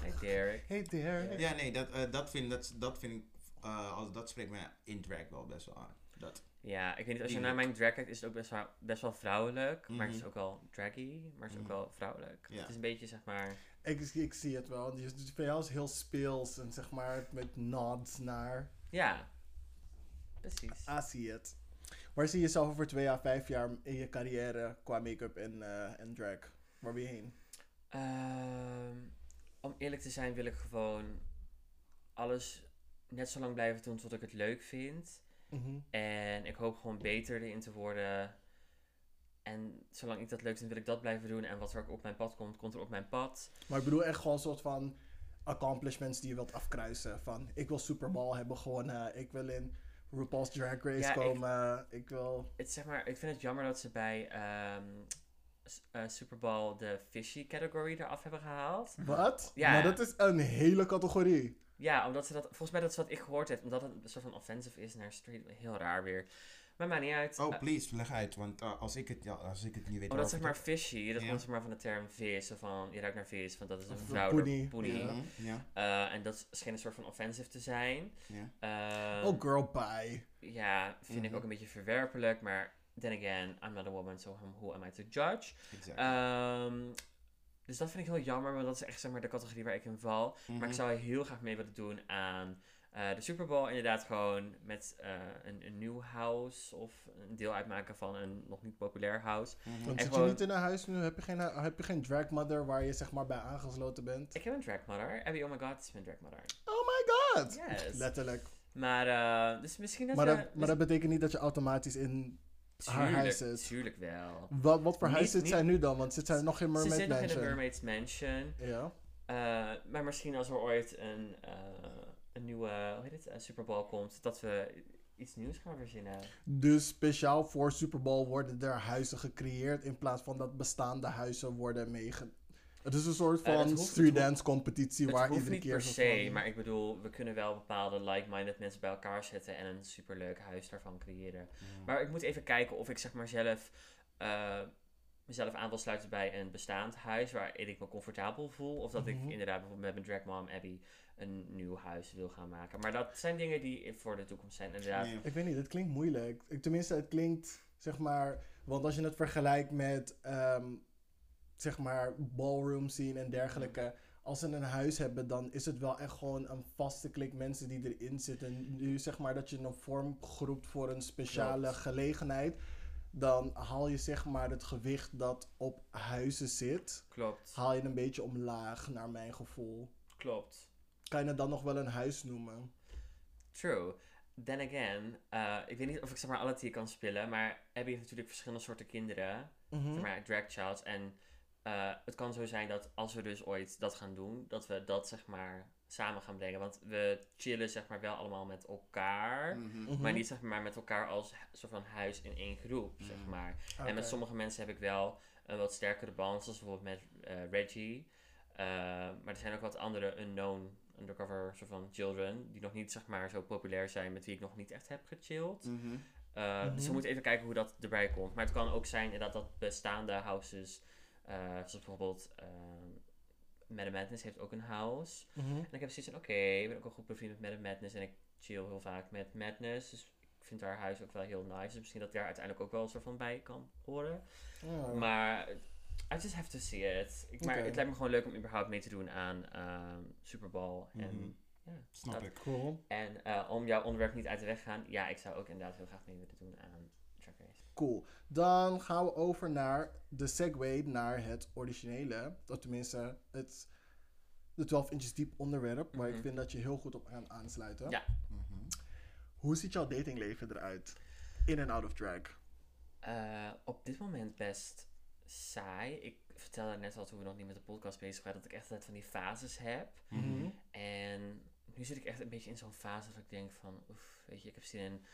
[SPEAKER 3] hey Derek.
[SPEAKER 1] Hey Derek.
[SPEAKER 2] Ja, nee, dat, uh, dat, vind, dat, dat vind ik, uh, als, dat spreekt mij in drag wel best wel aan. Dat.
[SPEAKER 3] Ja, ik weet niet, als je naar mijn drag kijkt, is het ook best wel, best wel vrouwelijk. Maar het is
[SPEAKER 2] Mhm.
[SPEAKER 3] ook wel draggy, maar het is ook
[SPEAKER 2] Mhm.
[SPEAKER 3] wel vrouwelijk.
[SPEAKER 2] Ja.
[SPEAKER 3] Het is een beetje, zeg maar...
[SPEAKER 1] Ik, ik zie het wel. Die jou is heel speels en zeg maar met nods naar.
[SPEAKER 3] Ja, precies.
[SPEAKER 1] I see it. Waar zie je jezelf over twee à vijf jaar in je carrière qua make-up en, eh, en drag? Waar ben je heen?
[SPEAKER 3] Ehm, om eerlijk te zijn wil ik gewoon alles net zo lang blijven doen tot ik het leuk vind.
[SPEAKER 1] Mhm.
[SPEAKER 3] En ik hoop gewoon beter erin te worden. En zolang ik dat leuk vind, wil ik dat blijven doen. En wat er ook op mijn pad komt, komt er op mijn pad.
[SPEAKER 1] Maar ik bedoel echt gewoon een soort van accomplishments die je wilt afkruisen. Van ik wil Super Bowl hebben gewonnen. Ik wil in RuPaul's Drag Race
[SPEAKER 3] Ja,
[SPEAKER 1] komen. Ik, wil.
[SPEAKER 3] Het, zeg maar, ik vind het jammer dat ze bij eh, Super Bowl de fishy category eraf hebben gehaald.
[SPEAKER 1] Wat?
[SPEAKER 3] Ja.
[SPEAKER 1] Maar dat is een hele categorie.
[SPEAKER 3] Ja, omdat ze dat, volgens mij dat is wat ik gehoord heb, omdat het een soort van offensive is naar street. Heel raar weer. Maar maakt niet uit.
[SPEAKER 2] Oh,
[SPEAKER 3] Eh,
[SPEAKER 2] please, leg uit. Want uh, als, ik het, ja, als ik het niet weet...
[SPEAKER 3] omdat zeg maar fishy, dat komt zeg maar van de term vis. zo Van, je ruikt naar vis, want dat is een vrouwelijke
[SPEAKER 1] poenie.
[SPEAKER 3] Eh, en dat scheen een soort van offensive te zijn.
[SPEAKER 2] ja.
[SPEAKER 3] Eh,
[SPEAKER 1] oh girl, bye.
[SPEAKER 3] Ja, vind ik
[SPEAKER 2] Mhm.
[SPEAKER 3] ook een beetje verwerpelijk, maar then again, I'm not a woman, so who am I to judge?
[SPEAKER 2] Exactly.
[SPEAKER 3] Ehm, dus dat vind ik heel jammer, want dat is echt zeg maar de categorie waar ik in val. Maar
[SPEAKER 2] Mhm.
[SPEAKER 3] ik zou heel graag mee willen doen aan eh, de Super Bowl. Inderdaad gewoon met eh, een, een nieuw house of een deel uitmaken van een nog niet populair house.
[SPEAKER 2] Mhm.
[SPEAKER 1] Want
[SPEAKER 3] En
[SPEAKER 1] zit
[SPEAKER 3] gewoon-
[SPEAKER 1] je niet in een huis nu? Heb je geen, heb je geen drag mother waar je zeg maar bij aangesloten bent?
[SPEAKER 3] Ik heb een drag mother. Abby, oh my god, is mijn drag mother.
[SPEAKER 1] Oh my god!
[SPEAKER 3] Yes.
[SPEAKER 1] Letterlijk.
[SPEAKER 3] Maar, eh, dus misschien dat
[SPEAKER 1] Maar maar dat betekent niet dat je automatisch in... haar
[SPEAKER 3] tuurlijk,
[SPEAKER 1] huis zit.
[SPEAKER 3] Tuurlijk wel.
[SPEAKER 1] Wat, wat voor
[SPEAKER 3] Niet-
[SPEAKER 1] huis zit
[SPEAKER 3] niet-
[SPEAKER 1] zij nu dan? Want zit zij nog in
[SPEAKER 3] Ze
[SPEAKER 1] Mermaid
[SPEAKER 3] zit nog in de
[SPEAKER 1] Mansion?
[SPEAKER 3] Mermaid's Mansion.
[SPEAKER 1] Ja.
[SPEAKER 3] Eh, maar misschien als er ooit een, eh, een nieuwe hoe heet het, eh, Super Bowl komt, dat we iets nieuws gaan verzinnen.
[SPEAKER 1] Dus speciaal voor Super Bowl worden er huizen gecreëerd in plaats van dat bestaande huizen worden meege... Het is een soort
[SPEAKER 3] Eh,
[SPEAKER 1] van street dance competitie
[SPEAKER 3] Het
[SPEAKER 1] waar
[SPEAKER 3] hoeft
[SPEAKER 1] iedere
[SPEAKER 3] niet
[SPEAKER 1] keer
[SPEAKER 3] per se,
[SPEAKER 1] van-
[SPEAKER 3] maar ik bedoel, we kunnen wel bepaalde like-minded mensen bij elkaar zetten en een superleuk huis daarvan creëren.
[SPEAKER 2] Mhm.
[SPEAKER 3] Maar ik moet even kijken of ik zeg maar zelf eh, mezelf aan wil sluiten bij een bestaand huis waarin ik me comfortabel voel. Of dat
[SPEAKER 1] Mhm.
[SPEAKER 3] ik inderdaad bijvoorbeeld met mijn drag mom Abby een nieuw huis wil gaan maken. Maar dat zijn dingen die voor de toekomst zijn inderdaad.
[SPEAKER 1] Ik weet niet, het klinkt moeilijk. Ik, tenminste, het klinkt, zeg maar... Want als je het vergelijkt met, ehm, zeg maar, ballroom scene en dergelijke... Als ze een huis hebben, dan is het wel echt gewoon een vaste klik mensen die erin zitten. Nu zeg maar dat je een vorm groept voor een speciale
[SPEAKER 3] Klopt.
[SPEAKER 1] gelegenheid... Dan haal je zeg maar het gewicht dat op huizen zit...
[SPEAKER 3] Klopt,
[SPEAKER 1] Haal je een beetje omlaag, naar mijn gevoel.
[SPEAKER 3] klopt.
[SPEAKER 1] Kan je het dan nog wel een huis noemen?
[SPEAKER 3] True. Then again, eh, ik weet niet of ik zeg maar alle die kan spelen, maar Abby heeft natuurlijk verschillende soorten kinderen.
[SPEAKER 1] Mhm.
[SPEAKER 3] zeg maar drag childs. En eh, het kan zo zijn dat als we dus ooit dat gaan doen, dat we dat zeg maar samen gaan brengen. Want we chillen zeg maar wel allemaal met elkaar.
[SPEAKER 2] Mhm.
[SPEAKER 1] Mhm.
[SPEAKER 3] Maar niet zeg maar met elkaar als soort van huis in één groep, zeg
[SPEAKER 2] Mhm.
[SPEAKER 3] maar. En met sommige mensen heb ik wel een wat sterkere band, zoals bijvoorbeeld met eh, Reggie. Eh, maar er zijn ook wat andere unknown undercover soort van children, die nog niet zeg maar zo populair zijn, met wie ik nog niet echt heb gechilled.
[SPEAKER 2] Mhm.
[SPEAKER 3] Uh, Dus we
[SPEAKER 1] Mhm.
[SPEAKER 3] moeten even kijken hoe dat erbij komt. Maar het kan ook zijn inderdaad dat bestaande houses, uh, zoals bijvoorbeeld uh, Madame Madness heeft ook een house.
[SPEAKER 1] Mhm.
[SPEAKER 3] En ik heb zoiets van, oké, ik ben ook al goed bevriend met Madame Madness en ik chill heel vaak met Madness. Dus ik vind haar huis ook wel heel nice. Dus misschien dat daar uiteindelijk ook wel een soort van bij kan horen.
[SPEAKER 1] Ja.
[SPEAKER 3] Maar I just have to see it. Ik, maar het lijkt me gewoon leuk om überhaupt mee te doen aan ehm Super Bowl.
[SPEAKER 2] Mhm.
[SPEAKER 3] En, ja,
[SPEAKER 2] Snap
[SPEAKER 3] dat-
[SPEAKER 2] ik.
[SPEAKER 1] Cool.
[SPEAKER 3] En eh, om jouw onderwerp niet uit de weg te gaan, ja, ik zou ook inderdaad heel graag mee willen doen aan.
[SPEAKER 1] Cool. Dan gaan we over naar de segue naar het originele. Of tenminste, het de 12 inches diep onderwerp. Waar ik
[SPEAKER 3] Mhm.
[SPEAKER 1] vind dat je heel goed op kan aansluiten.
[SPEAKER 3] Ja.
[SPEAKER 2] Mhm.
[SPEAKER 1] Hoe ziet jouw datingleven eruit? In en out of drag.
[SPEAKER 3] Eh, op dit moment best saai. Ik vertelde net al toen we nog niet met de podcast bezig waren, dat ik echt altijd van die fases heb.
[SPEAKER 2] Mhm.
[SPEAKER 3] En nu zit ik echt een beetje in zo'n fase dat ik denk van, oef, weet je, ik heb zin in,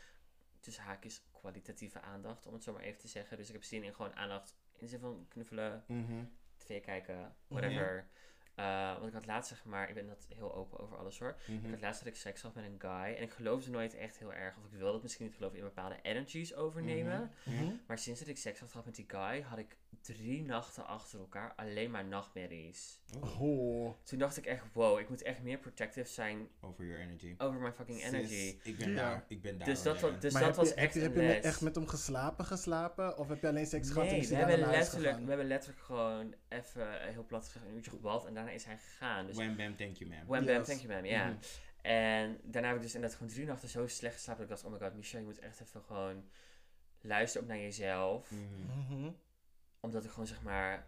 [SPEAKER 3] tussen haakjes, kwalitatieve aandacht, om het zo maar even te zeggen. Dus ik heb zin in gewoon aandacht in de zin van knuffelen,
[SPEAKER 2] Mhm.
[SPEAKER 3] tv kijken, whatever. Eh, want ik had laatst zeg maar, ik ben dat heel open over alles hoor. Ik
[SPEAKER 2] Mhm.
[SPEAKER 3] had laatst dat ik seks had met een guy en ik geloofde nooit echt heel erg, of ik wilde het misschien niet geloven in bepaalde energies overnemen.
[SPEAKER 2] Mhm.
[SPEAKER 3] Maar sinds dat ik seks had gehad met die guy, had ik drie nachten achter elkaar alleen maar nachtmerries.
[SPEAKER 1] Oh.
[SPEAKER 3] Toen dacht ik echt, wow, ik moet echt meer protective zijn
[SPEAKER 2] Over your energy.
[SPEAKER 3] over mijn fucking energy.
[SPEAKER 2] Sis, ik ben
[SPEAKER 1] Ja.
[SPEAKER 2] daar. Ik ben daar.
[SPEAKER 3] Dus dat,
[SPEAKER 2] alweer.
[SPEAKER 3] wa- dus
[SPEAKER 1] maar
[SPEAKER 3] dat
[SPEAKER 1] heb
[SPEAKER 3] was
[SPEAKER 1] je,
[SPEAKER 3] echt
[SPEAKER 1] heb
[SPEAKER 3] een
[SPEAKER 1] je met- echt met hem geslapen geslapen? Of heb je alleen seks gehad en
[SPEAKER 3] Nee,
[SPEAKER 1] is
[SPEAKER 3] we hebben, letterlijk, we hebben letterlijk gewoon even heel plat gezegd een uurtje gebald en daarna is hij gegaan. Dus
[SPEAKER 2] Wham bam, thank you ma'am.
[SPEAKER 3] wham bam, thank you man, ja.
[SPEAKER 2] Mhm.
[SPEAKER 3] En daarna heb ik dus inderdaad gewoon drie nachten zo slecht geslapen dat ik dacht, oh my god, Michelle, je moet echt even gewoon luisteren ook naar jezelf.
[SPEAKER 2] Mhm.
[SPEAKER 3] Omdat ik gewoon zeg maar,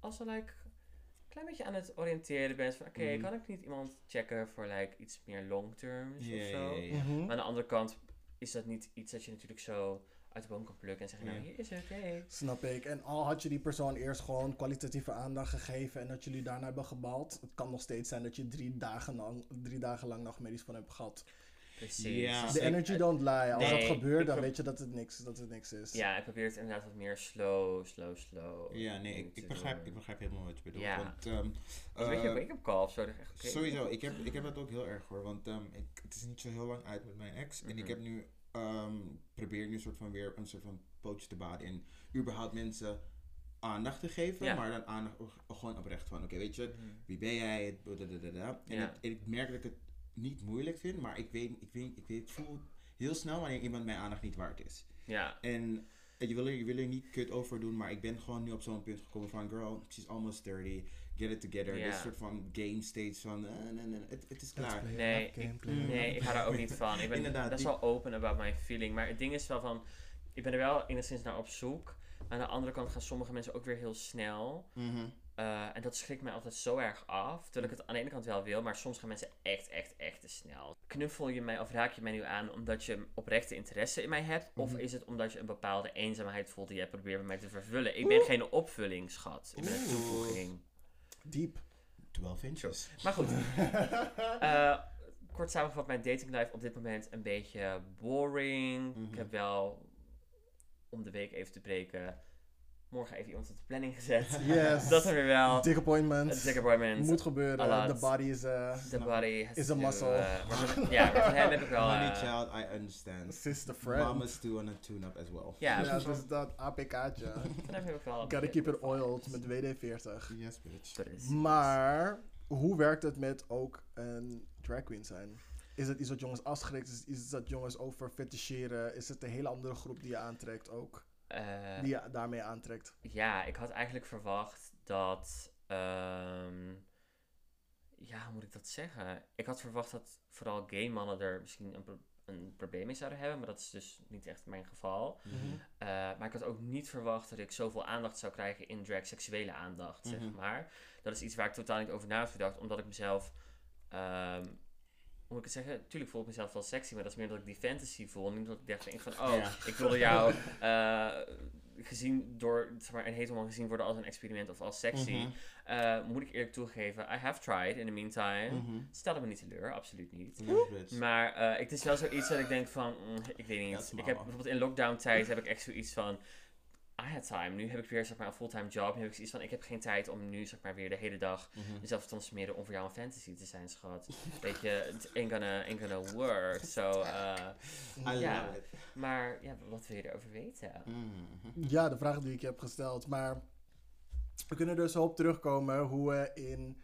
[SPEAKER 3] als we like, een klein beetje aan het oriënteren ben, van oké,
[SPEAKER 2] Mhm.
[SPEAKER 3] kan ik niet iemand checken voor like iets meer long terms of zo?
[SPEAKER 1] Mhm.
[SPEAKER 3] Maar aan de andere kant is dat niet iets dat je natuurlijk zo uit de boom kan plukken en zeggen, nou hier is het, hey.
[SPEAKER 1] Snap ik. En al had je die persoon eerst gewoon kwalitatieve aandacht gegeven en dat jullie daarna hebben gebald. Het kan nog steeds zijn dat je drie dagen lang, drie dagen lang nachtmerries van hebt gehad.
[SPEAKER 3] Precies.
[SPEAKER 2] Ja.
[SPEAKER 3] Dus
[SPEAKER 1] De
[SPEAKER 3] ik-
[SPEAKER 1] energy don't lie. Als
[SPEAKER 3] Nee,
[SPEAKER 1] dat gebeurt,
[SPEAKER 3] ik
[SPEAKER 1] dan weet je dat het niks, dat het niks is.
[SPEAKER 3] Ja, ik probeer het inderdaad wat meer slow, slow, slow.
[SPEAKER 2] Ja, nee, ik, ik, begrijp,
[SPEAKER 3] doen.
[SPEAKER 2] ik begrijp helemaal wat je bedoelt.
[SPEAKER 3] Ja.
[SPEAKER 2] Want, ehm,
[SPEAKER 3] Dus weet je, wake-up call of zo. ik echt.
[SPEAKER 2] Sowieso, ik heb, ik heb dat ook heel erg hoor. Want ehm, ik, het is niet zo heel lang uit met mijn ex. En ik
[SPEAKER 3] Mhm.
[SPEAKER 2] heb nu, ehm, probeer nu een soort van weer een soort van pootje te baden in überhaupt mensen aandacht te geven.
[SPEAKER 3] Ja.
[SPEAKER 2] Maar dan aandacht gewoon oprecht van, oké, weet je,
[SPEAKER 3] Mhm.
[SPEAKER 2] wie ben jij? En,
[SPEAKER 3] Ja.
[SPEAKER 2] het- en ik merk dat ik het niet moeilijk vind, maar ik weet, ik weet, ik weet, ik voel heel snel wanneer iemand mijn aandacht niet waard is.
[SPEAKER 3] Ja,
[SPEAKER 2] En je wil, er, je wil er niet kut over doen, maar ik ben gewoon nu op zo'n punt gekomen van, girl, she's almost 30, get it together.
[SPEAKER 3] Ja.
[SPEAKER 2] Dit soort van game stage van, eh, nee, nee, nee, het, het is klaar.
[SPEAKER 1] play
[SPEAKER 3] Nee,
[SPEAKER 2] ik-
[SPEAKER 3] nee, ik ga daar ook niet van. Ik ben
[SPEAKER 2] Inderdaad,
[SPEAKER 3] best
[SPEAKER 2] die-
[SPEAKER 3] wel open about my feeling. Maar het ding is wel van, ik ben er wel enigszins naar op zoek. Aan de andere kant gaan sommige mensen ook weer heel snel.
[SPEAKER 2] Mhm.
[SPEAKER 3] Eh, en dat schrikt mij altijd zo erg af. Terwijl ik het aan de ene kant wel wil, maar soms gaan mensen echt, echt, echt te snel. Knuffel je mij of raak je mij nu aan omdat je oprechte interesse in mij hebt? Of
[SPEAKER 1] Mhm.
[SPEAKER 3] is het omdat je een bepaalde eenzaamheid voelt die jij probeert bij mij te vervullen? Ik ben geen opvulling, schat. Ik ben een toevoeging.
[SPEAKER 1] Diep.
[SPEAKER 2] 12 inches.
[SPEAKER 3] Maar goed. Eh, kort samengevat, mijn datinglife op dit moment een beetje boring.
[SPEAKER 2] Mhm.
[SPEAKER 3] Ik heb wel, om de week even te breken, morgen even iemand op de planning gezet.
[SPEAKER 1] Yes.
[SPEAKER 3] dat er weer wel.
[SPEAKER 1] Dick appointment.
[SPEAKER 3] Het dick appointment.
[SPEAKER 1] Moet gebeuren. De body is... eh
[SPEAKER 3] The body has
[SPEAKER 1] Is a muscle.
[SPEAKER 3] van- ja, hem heb ik wel...
[SPEAKER 2] Honey
[SPEAKER 3] eh,
[SPEAKER 2] child, I understand.
[SPEAKER 1] sister friend.
[SPEAKER 2] Mama's too on a tune-up as well.
[SPEAKER 3] ja, van
[SPEAKER 1] dus dat APK'tje.
[SPEAKER 3] hem heb ik wel...
[SPEAKER 1] Gotta keep it oiled met WD-40.
[SPEAKER 2] Yes, bitch.
[SPEAKER 1] Maar, hoe werkt het met ook een drag queen zijn? Is het iets wat jongens afschrikt? Is het iets dat jongens over feticheren? Is het een hele andere groep die je aantrekt ook?
[SPEAKER 3] Eh,
[SPEAKER 1] Die je daarmee aantrekt?
[SPEAKER 3] Ja, ik had eigenlijk verwacht dat. ehm, ja, hoe moet ik dat zeggen? Ik had verwacht dat vooral gay mannen er misschien een, pro- een probleem mee zouden hebben, maar dat is dus niet echt mijn geval.
[SPEAKER 2] Mhm.
[SPEAKER 3] Eh, maar ik had ook niet verwacht dat ik zoveel aandacht zou krijgen in drag, seksuele aandacht, zeg
[SPEAKER 2] Mhm.
[SPEAKER 3] maar. Dat is iets waar ik totaal niet over na had gedacht, omdat ik mezelf. ehm, moet ik het zeggen? Tuurlijk voel ik mezelf wel sexy, maar dat is meer dat ik die fantasy voel. Niet dat ik dacht denk van, oh,
[SPEAKER 2] Ja.
[SPEAKER 3] ik wilde jou eh, gezien door, zeg maar, een hetero man gezien worden als een experiment of als sexy.
[SPEAKER 2] Mhm.
[SPEAKER 3] Eh, moet ik eerlijk toegeven, I have tried in the meantime.
[SPEAKER 2] Mhm.
[SPEAKER 3] Stelde me niet teleur, absoluut niet. Maar eh, het is wel zoiets dat ik denk van, mm, ik weet niet. Ik heb bijvoorbeeld in lockdown tijd heb ik echt zoiets van, I had time. Nu heb ik weer zeg maar een fulltime job. Nu heb ik zoiets van, ik heb geen tijd om nu zeg maar weer de hele dag
[SPEAKER 2] Mhm.
[SPEAKER 3] mezelf te transformeren om voor jou een fantasy te zijn, schat. Weet je, it ain't gonna, ain't gonna work. So, eh, ja.
[SPEAKER 2] love it.
[SPEAKER 3] maar ja, wat wil je erover weten?
[SPEAKER 2] Mhm.
[SPEAKER 1] Ja, de vraag die ik je heb gesteld. Maar we kunnen dus op terugkomen hoe we in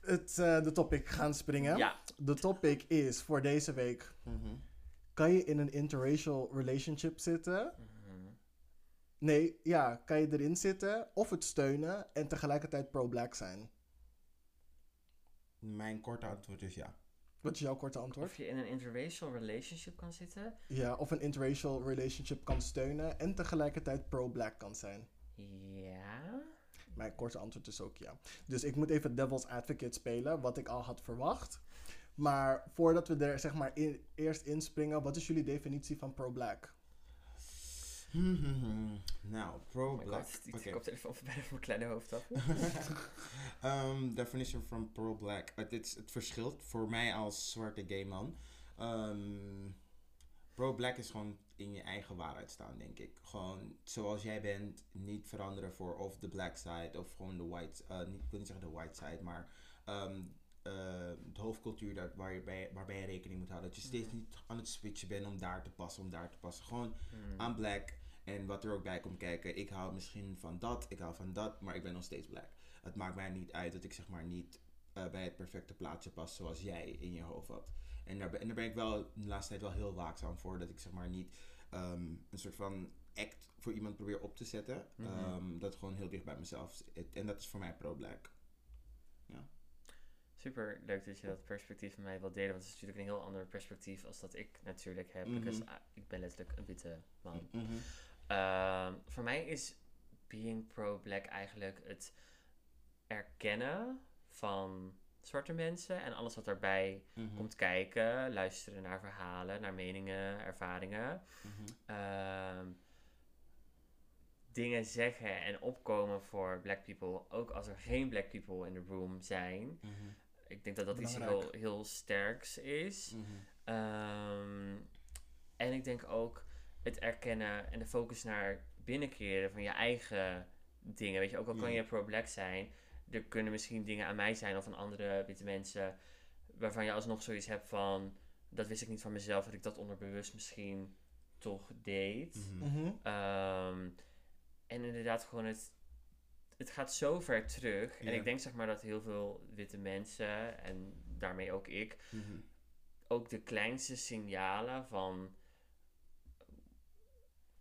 [SPEAKER 1] het, eh, de topic gaan springen.
[SPEAKER 3] Ja,
[SPEAKER 1] De topic is voor deze week:
[SPEAKER 2] Mhm.
[SPEAKER 1] kan je in een interracial relationship zitten? Nee, ja, kan je erin zitten of het steunen en tegelijkertijd pro-black zijn?
[SPEAKER 2] Mijn korte antwoord is ja.
[SPEAKER 1] Wat is jouw korte antwoord?
[SPEAKER 3] Of je in een interracial relationship kan zitten.
[SPEAKER 1] Ja, of een interracial relationship kan steunen en tegelijkertijd pro-black kan zijn.
[SPEAKER 3] Ja.
[SPEAKER 1] Mijn korte antwoord is ook ja. Dus ik moet even devil's advocate spelen, wat ik al had verwacht. Maar voordat we er zeg maar in, eerst inspringen, wat is jullie definitie van pro-black?
[SPEAKER 2] Nou,
[SPEAKER 3] Oh my
[SPEAKER 2] pro-black.
[SPEAKER 3] god, die
[SPEAKER 2] Oké.
[SPEAKER 3] koptelefoon bijna voor mijn kleine hoofd af.
[SPEAKER 2] um, definition from pro-black. Het, het verschilt voor mij als zwarte gay man. Ehm, pro-black is gewoon in je eigen waarheid staan, denk ik. Gewoon zoals jij bent, niet veranderen voor of de black side of gewoon de white, eh, niet, ik wil niet zeggen de white side, maar ehm, eh, de hoofdcultuur daar, waar je bij, waarbij je rekening moet houden. Dat je steeds niet aan het switchen bent om daar te passen, om daar te passen. Gewoon
[SPEAKER 3] Hmm.
[SPEAKER 2] I'm black. En wat er ook bij komt kijken. Ik hou misschien van dat, ik hou van dat, maar ik ben nog steeds black. Het maakt mij niet uit dat ik zeg maar niet eh, bij het perfecte plaatje pas zoals jij in je hoofd had. En daar, ben- en daar ben ik wel de laatste tijd wel heel waakzaam voor. Dat ik zeg maar niet ehm, een soort van act voor iemand probeer op te zetten.
[SPEAKER 3] Mhm.
[SPEAKER 2] Ehm, dat gewoon heel dicht bij mezelf zit. En dat is voor mij pro-black.
[SPEAKER 3] Super leuk dat je dat perspectief met mij wilt delen. Want het is natuurlijk een heel ander perspectief als dat ik natuurlijk heb.
[SPEAKER 2] Mhm.
[SPEAKER 3] ik ben letterlijk een witte man.
[SPEAKER 2] Mhm.
[SPEAKER 3] Ehm, voor mij is being pro-black eigenlijk het erkennen van zwarte mensen en alles wat daarbij
[SPEAKER 2] Mhm.
[SPEAKER 3] komt kijken. Luisteren naar verhalen, naar meningen, ervaringen.
[SPEAKER 2] Mhm.
[SPEAKER 3] Ehm, dingen zeggen en opkomen voor black people, ook als er geen black people in de room zijn.
[SPEAKER 2] Mhm.
[SPEAKER 3] Ik denk dat dat iets heel, heel sterks is.
[SPEAKER 2] Mhm.
[SPEAKER 3] Ehm, en ik denk ook het erkennen en de focus naar binnenkeren van je eigen dingen. Weet je, ook al kan je pro-black zijn, er kunnen misschien dingen aan mij zijn of aan andere witte mensen waarvan je alsnog zoiets hebt van dat wist ik niet van mezelf, dat ik dat onderbewust misschien toch deed.
[SPEAKER 2] Mhm.
[SPEAKER 1] Mhm.
[SPEAKER 3] Ehm, en inderdaad, gewoon het, het gaat zo ver terug. En
[SPEAKER 2] Ja.
[SPEAKER 3] ik denk zeg maar dat heel veel witte mensen, en daarmee ook ik,
[SPEAKER 2] Mhm.
[SPEAKER 3] ook de kleinste signalen van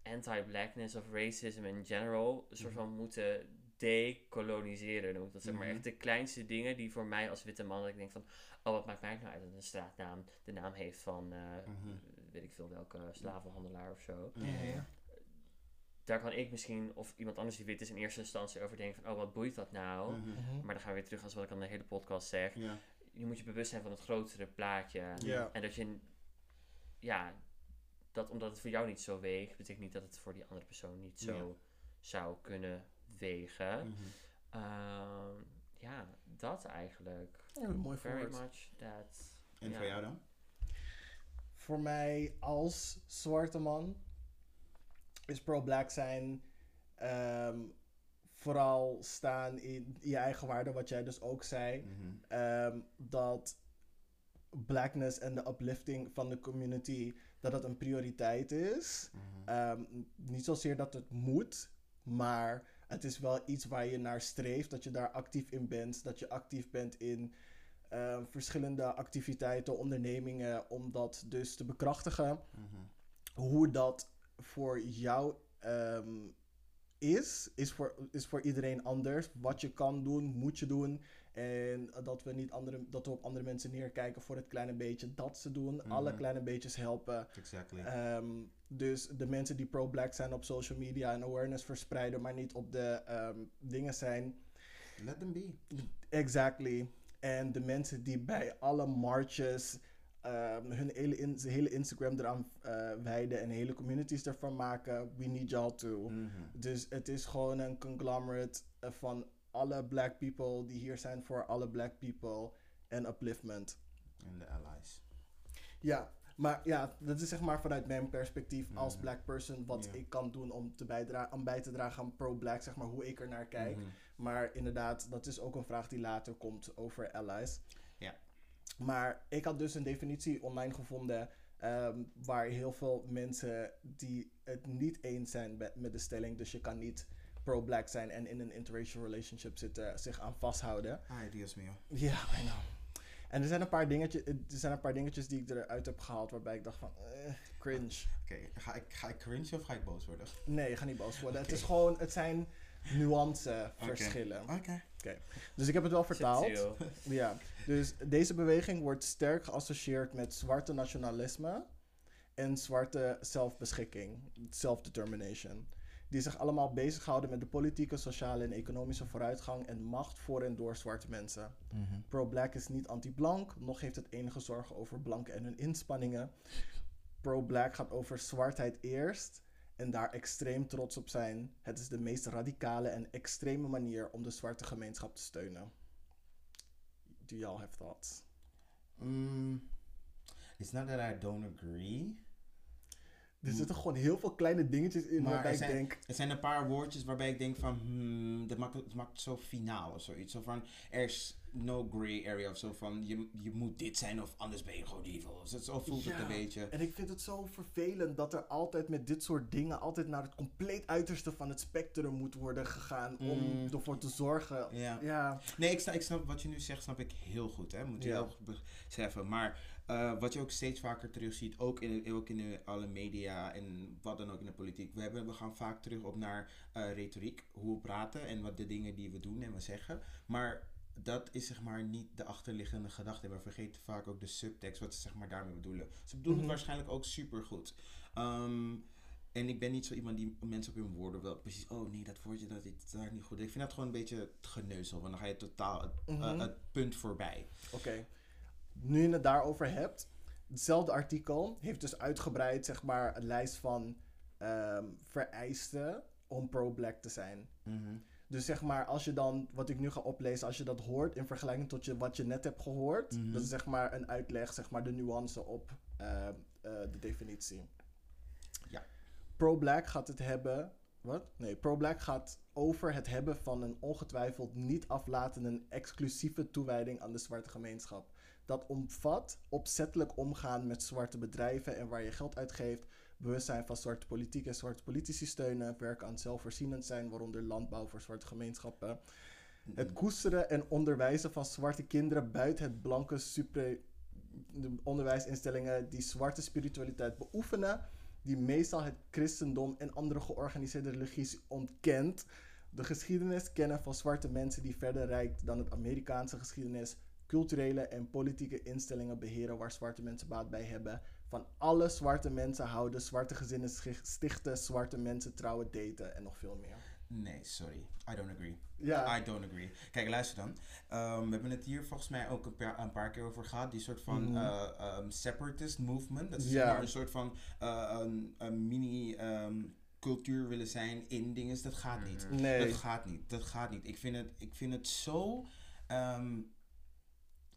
[SPEAKER 3] anti-blackness of racism in general, soort van moeten decoloniseren. Noem ik dat zeg maar
[SPEAKER 2] Mhm.
[SPEAKER 3] echt de kleinste dingen die voor mij als witte man, dat ik denk van, oh wat maakt mij nou uit dat een straatnaam de naam heeft van, eh,
[SPEAKER 2] Mhm.
[SPEAKER 3] weet ik veel welke slavenhandelaar of zo
[SPEAKER 2] Mhm.
[SPEAKER 1] Ja, ja.
[SPEAKER 3] Daar kan ik misschien, of iemand anders die wit is, in eerste instantie over denken van, oh, wat boeit dat nou?
[SPEAKER 2] Mhm.
[SPEAKER 1] Mhm.
[SPEAKER 3] Maar dan gaan we weer terug als wat ik aan de hele podcast zeg. Je moet je bewust zijn van het grotere plaatje. En dat je, ja, dat omdat het voor jou niet zo weegt, betekent niet dat het voor die andere persoon niet zo zou kunnen wegen.
[SPEAKER 2] Mhm.
[SPEAKER 3] Ehm, ja, dat eigenlijk.
[SPEAKER 1] Ja, mooi
[SPEAKER 3] Very much that.
[SPEAKER 2] En voor jou dan?
[SPEAKER 1] Voor mij als zwarte man is pro-black zijn ehm, vooral staan in je eigen waarde, wat jij dus ook zei.
[SPEAKER 2] Mhm.
[SPEAKER 1] Ehm, dat blackness en de uplifting van de community, dat dat een prioriteit is.
[SPEAKER 2] Mhm.
[SPEAKER 1] Ehm, niet zozeer dat het moet, maar het is wel iets waar je naar streeft, dat je daar actief in bent, dat je actief bent in verschillende activiteiten, ondernemingen, om dat dus te bekrachtigen.
[SPEAKER 2] Mhm.
[SPEAKER 1] Hoe dat voor jou ehm, is, is voor, is voor iedereen anders. Wat je kan doen, moet je doen. En dat we, niet andere, dat we op andere mensen neerkijken voor het kleine beetje dat ze doen. Alle
[SPEAKER 2] Mhm.
[SPEAKER 1] kleine beetjes helpen.
[SPEAKER 2] Exactly.
[SPEAKER 1] Ehm, dus de mensen die pro-black zijn op social media en awareness verspreiden, maar niet op de ehm, dingen zijn.
[SPEAKER 2] Let them be.
[SPEAKER 1] Exactly. En de mensen die bij alle marches ehm, hun hele, in, hele Instagram eraan eh, wijden en hele communities ervan maken. We need y'all too.
[SPEAKER 2] Mhm.
[SPEAKER 1] Dus het is gewoon een conglomerate eh, van alle black people die hier zijn voor alle black people en upliftment.
[SPEAKER 2] En de allies.
[SPEAKER 1] Ja, maar ja, dat is zeg maar vanuit mijn perspectief als
[SPEAKER 2] Mhm.
[SPEAKER 1] black person wat ik kan doen om, te bijdra- om bij te dragen aan pro-black, zeg maar hoe ik er naar kijk.
[SPEAKER 2] Mhm.
[SPEAKER 1] Maar inderdaad, dat is ook een vraag die later komt over allies.
[SPEAKER 2] Ja.
[SPEAKER 1] Maar ik had dus een definitie online gevonden ehm, waar heel veel mensen die het niet eens zijn met, met de stelling, dus je kan niet pro-black zijn en in een interracial relationship zitten, zich aan vasthouden.
[SPEAKER 2] Ay, Dios mío.
[SPEAKER 1] Ja, I know. En er zijn, een paar dingetjes, er zijn een paar dingetjes die ik eruit heb gehaald waarbij ik dacht van, eh, cringe.
[SPEAKER 2] Oké, ga, ik, ga ik cringe of ga ik boos worden?
[SPEAKER 1] Nee, ga niet boos worden. Het is gewoon, het zijn nuanceverschillen.
[SPEAKER 2] Oké.
[SPEAKER 1] Dus ik heb het wel vertaald. Ja, dus deze beweging wordt sterk geassocieerd met zwarte nationalisme en zwarte zelfbeschikking, self-determination. Die zich allemaal bezighouden met de politieke, sociale en economische vooruitgang en macht voor en door zwarte mensen.
[SPEAKER 2] Mhm.
[SPEAKER 1] Pro-black is niet anti-blank, nog heeft het enige zorgen over blanken en hun inspanningen. Pro-black gaat over zwartheid eerst en daar extreem trots op zijn. Het is de meest radicale en extreme manier om de zwarte gemeenschap te steunen. Do y'all have thoughts?
[SPEAKER 2] Mm, it's not that I don't agree.
[SPEAKER 1] Er zitten gewoon heel veel kleine dingetjes in
[SPEAKER 2] Maar
[SPEAKER 1] waarbij ik
[SPEAKER 2] zijn-
[SPEAKER 1] denk...
[SPEAKER 2] Er zijn een paar woordjes waarbij ik denk van, hmm, dat maakt, het maakt het zo finaal of zoiets. Zo van, er is no gray area of zo van, je, je moet dit zijn of anders ben je gewoon evil. Zo, zo voelt het een beetje.
[SPEAKER 1] En ik vind het zo vervelend dat er altijd met dit soort dingen altijd naar het compleet uiterste van het spectrum moet worden gegaan om
[SPEAKER 2] Mm.
[SPEAKER 1] ervoor te zorgen.
[SPEAKER 2] Ja.
[SPEAKER 1] Ja,
[SPEAKER 2] Nee, ik snap, ik snap wat je nu zegt, snap ik heel goed, hè. Moet je
[SPEAKER 1] Ja.
[SPEAKER 2] heel goed beseffen. Maar eh, wat je ook steeds vaker terugziet, ook in, ook in de, alle media en wat dan ook in de politiek. We, hebben, we gaan vaak terug op naar eh, retoriek, hoe we praten en wat de dingen die we doen en we zeggen. Maar dat is zeg maar niet de achterliggende gedachte. We vergeten vaak ook de subtekst, wat ze zeg maar daarmee bedoelen. Ze bedoelen
[SPEAKER 1] Mhm.
[SPEAKER 2] het waarschijnlijk ook super goed. en ik ben niet zo iemand die mensen op hun woorden wel precies, oh nee, dat woordje dat is daar niet goed. Ik vind dat gewoon een beetje geneuzel, want dan ga je totaal het, eh,
[SPEAKER 1] Mhm.
[SPEAKER 2] het punt voorbij.
[SPEAKER 1] oké. Nu je het daarover hebt, hetzelfde artikel heeft dus uitgebreid zeg maar een lijst van ehm, vereisten om pro-black te zijn. Dus zeg maar, als je dan, wat ik nu ga oplezen, als je dat hoort in vergelijking tot je, wat je net hebt gehoord,
[SPEAKER 2] Mhm.
[SPEAKER 1] dat is zeg maar een uitleg, zeg maar de nuance op ehm, eh, de definitie.
[SPEAKER 2] Ja.
[SPEAKER 1] Pro-black gaat het hebben, wat? Nee, pro-black gaat over het hebben van een ongetwijfeld niet aflatende exclusieve toewijding aan de zwarte gemeenschap. Dat omvat opzettelijk omgaan met zwarte bedrijven en waar je geld uitgeeft, bewustzijn van zwarte politiek en zwarte politici steunen, werken aan zelfvoorzienend zijn, waaronder landbouw voor zwarte gemeenschappen. Het koesteren en onderwijzen van zwarte kinderen buiten het blanke de onderwijsinstellingen die zwarte spiritualiteit beoefenen, die meestal het christendom en andere georganiseerde religies ontkent. De geschiedenis kennen van zwarte mensen die verder reikt dan het Amerikaanse geschiedenis, culturele en politieke instellingen beheren waar zwarte mensen baat bij hebben. Van alle zwarte mensen houden, zwarte gezinnen stichten, zwarte mensen trouwen, daten en nog veel meer.
[SPEAKER 2] Nee, sorry. I don't agree.
[SPEAKER 1] Ja.
[SPEAKER 2] I don't agree. Kijk, luister dan. Ehm, we hebben het hier volgens mij ook een paar, een paar keer over gehad. Die soort van
[SPEAKER 1] Mhm.
[SPEAKER 2] eh, ehm, separatist movement. Dat is
[SPEAKER 1] Ja.
[SPEAKER 2] zeg maar een soort van eh, een, een mini ehm, cultuur willen zijn in dingen. Dat gaat niet.
[SPEAKER 1] Nee.
[SPEAKER 2] Dat gaat niet. Dat gaat niet. Ik vind het, ik vind het zo... ehm,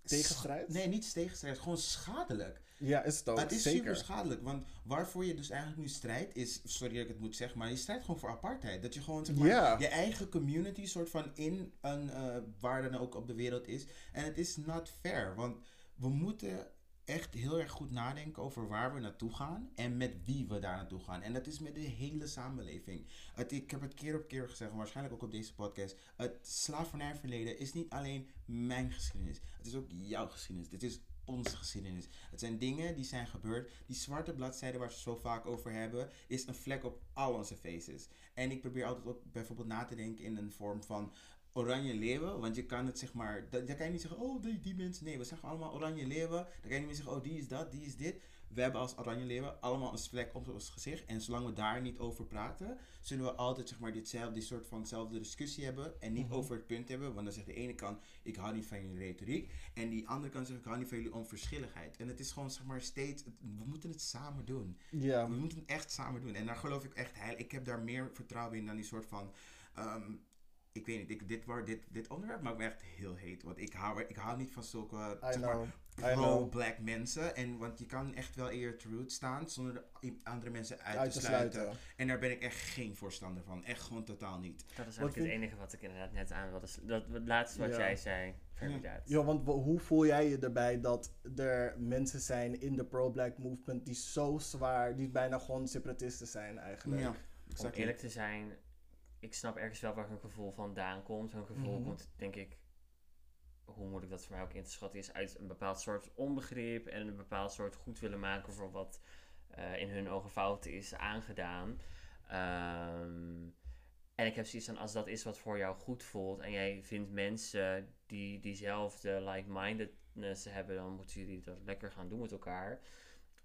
[SPEAKER 1] Tegenstrijd?
[SPEAKER 2] Nee, niet tegenstrijd. Gewoon schadelijk.
[SPEAKER 1] Ja, is het ook.
[SPEAKER 2] het is
[SPEAKER 1] zeker.
[SPEAKER 2] super schadelijk, want waarvoor je dus eigenlijk nu strijdt is, sorry dat ik het moet zeggen, maar je strijdt gewoon voor apartheid. Dat je gewoon zeg maar, je eigen community soort van in een, eh, waar dan ook op de wereld is. En het is not fair, want we moeten echt heel erg goed nadenken over waar we naartoe gaan en met wie we daar naartoe gaan. En dat is met de hele samenleving. Het, ik heb het keer op keer gezegd, waarschijnlijk ook op deze podcast. Het slavernijverleden is niet alleen mijn geschiedenis. Het is ook jouw geschiedenis. Dit is onze geschiedenis. Het zijn dingen die zijn gebeurd. Die zwarte bladzijde waar ze zo vaak over hebben, is een vlek op al onze faces. En ik probeer altijd ook bijvoorbeeld na te denken in een vorm van oranje leeuwen. Want je kan het zeg maar, dan kan je niet zeggen, oh die, die mensen. Nee, we zeggen allemaal oranje leeuwen. Dan kan je niet meer zeggen, oh die is dat, die is dit. We hebben als oranje leeuwen allemaal een vlek op ons gezicht. En zolang we daar niet over praten, zullen we altijd zeg maar ditzelfde, die soort vanzelfde discussie hebben. En niet
[SPEAKER 1] Mhm.
[SPEAKER 2] over het punt hebben. Want dan zegt de ene kant, ik hou niet van jullie retoriek. En die andere kant zegt, ik hou niet van jullie onverschilligheid. En het is gewoon zeg maar steeds, we moeten het samen doen.
[SPEAKER 1] Ja.
[SPEAKER 2] We moeten het echt samen doen. En daar geloof ik echt heilig. Ik heb daar meer vertrouwen in dan die soort van. ehm, ik weet niet, ik, dit, dit, dit onderwerp maakt me echt heel heet. Want ik hou, ik hou niet van zulke zeg maar. Pro-black mensen. En, want je kan echt wel eer truth staan zonder andere mensen uit,
[SPEAKER 1] Uit
[SPEAKER 2] te
[SPEAKER 1] te
[SPEAKER 2] sluiten.
[SPEAKER 1] sluiten.
[SPEAKER 2] En daar ben ik echt geen voorstander van. Echt gewoon totaal niet.
[SPEAKER 3] Dat is
[SPEAKER 1] Wat
[SPEAKER 3] eigenlijk
[SPEAKER 1] vind-
[SPEAKER 3] het enige wat ik inderdaad net aan wilde. Dat, het laatste wat
[SPEAKER 1] Ja.
[SPEAKER 3] jij zei.
[SPEAKER 2] Ja.
[SPEAKER 1] Ja, want hoe voel jij je erbij dat er mensen zijn in de pro-black movement die zo zwaar, die bijna gewoon separatisten zijn eigenlijk?
[SPEAKER 2] Ja,
[SPEAKER 3] Om eerlijk te zijn, ik snap ergens wel waar hun gevoel vandaan komt. Hun gevoel
[SPEAKER 1] Mhm.
[SPEAKER 3] komt, denk ik, hoe moet ik dat voor mij ook in te schatten, is uit een bepaald soort onbegrip en een bepaald soort goed willen maken voor wat eh, in hun ogen fout is aangedaan. Ehm, en ik heb zoiets van, als dat is wat voor jou goed voelt en jij vindt mensen die diezelfde like-mindedness hebben, dan moeten jullie dat lekker gaan doen met elkaar.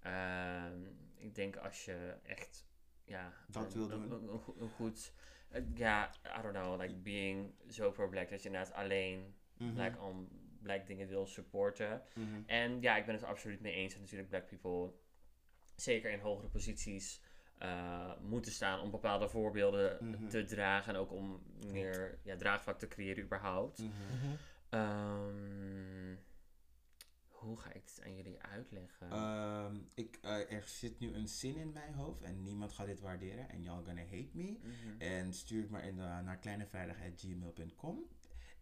[SPEAKER 3] Ehm, ik denk als je echt, ja,
[SPEAKER 2] Dat
[SPEAKER 3] een,
[SPEAKER 2] wil doen.
[SPEAKER 3] een- een go- een goed, eh, ja, I don't know, like being zo pro-black dat je inderdaad alleen Black on black dingen wil supporten.
[SPEAKER 2] mhm.
[SPEAKER 3] En ja, ik ben het absoluut mee eens dat natuurlijk black people zeker in hogere posities eh, moeten staan om bepaalde voorbeelden
[SPEAKER 2] Mhm.
[SPEAKER 3] te dragen en ook om meer ja, draagvlak te creëren überhaupt.
[SPEAKER 2] Mhm.
[SPEAKER 3] Ehm, hoe ga ik dit aan jullie uitleggen?
[SPEAKER 2] Ehm, ik, eh, er zit nu een zin in mijn hoofd en niemand gaat dit waarderen en y'all gonna hate me. En stuur het maar in de, naar kleinevrijdag.gmail.com.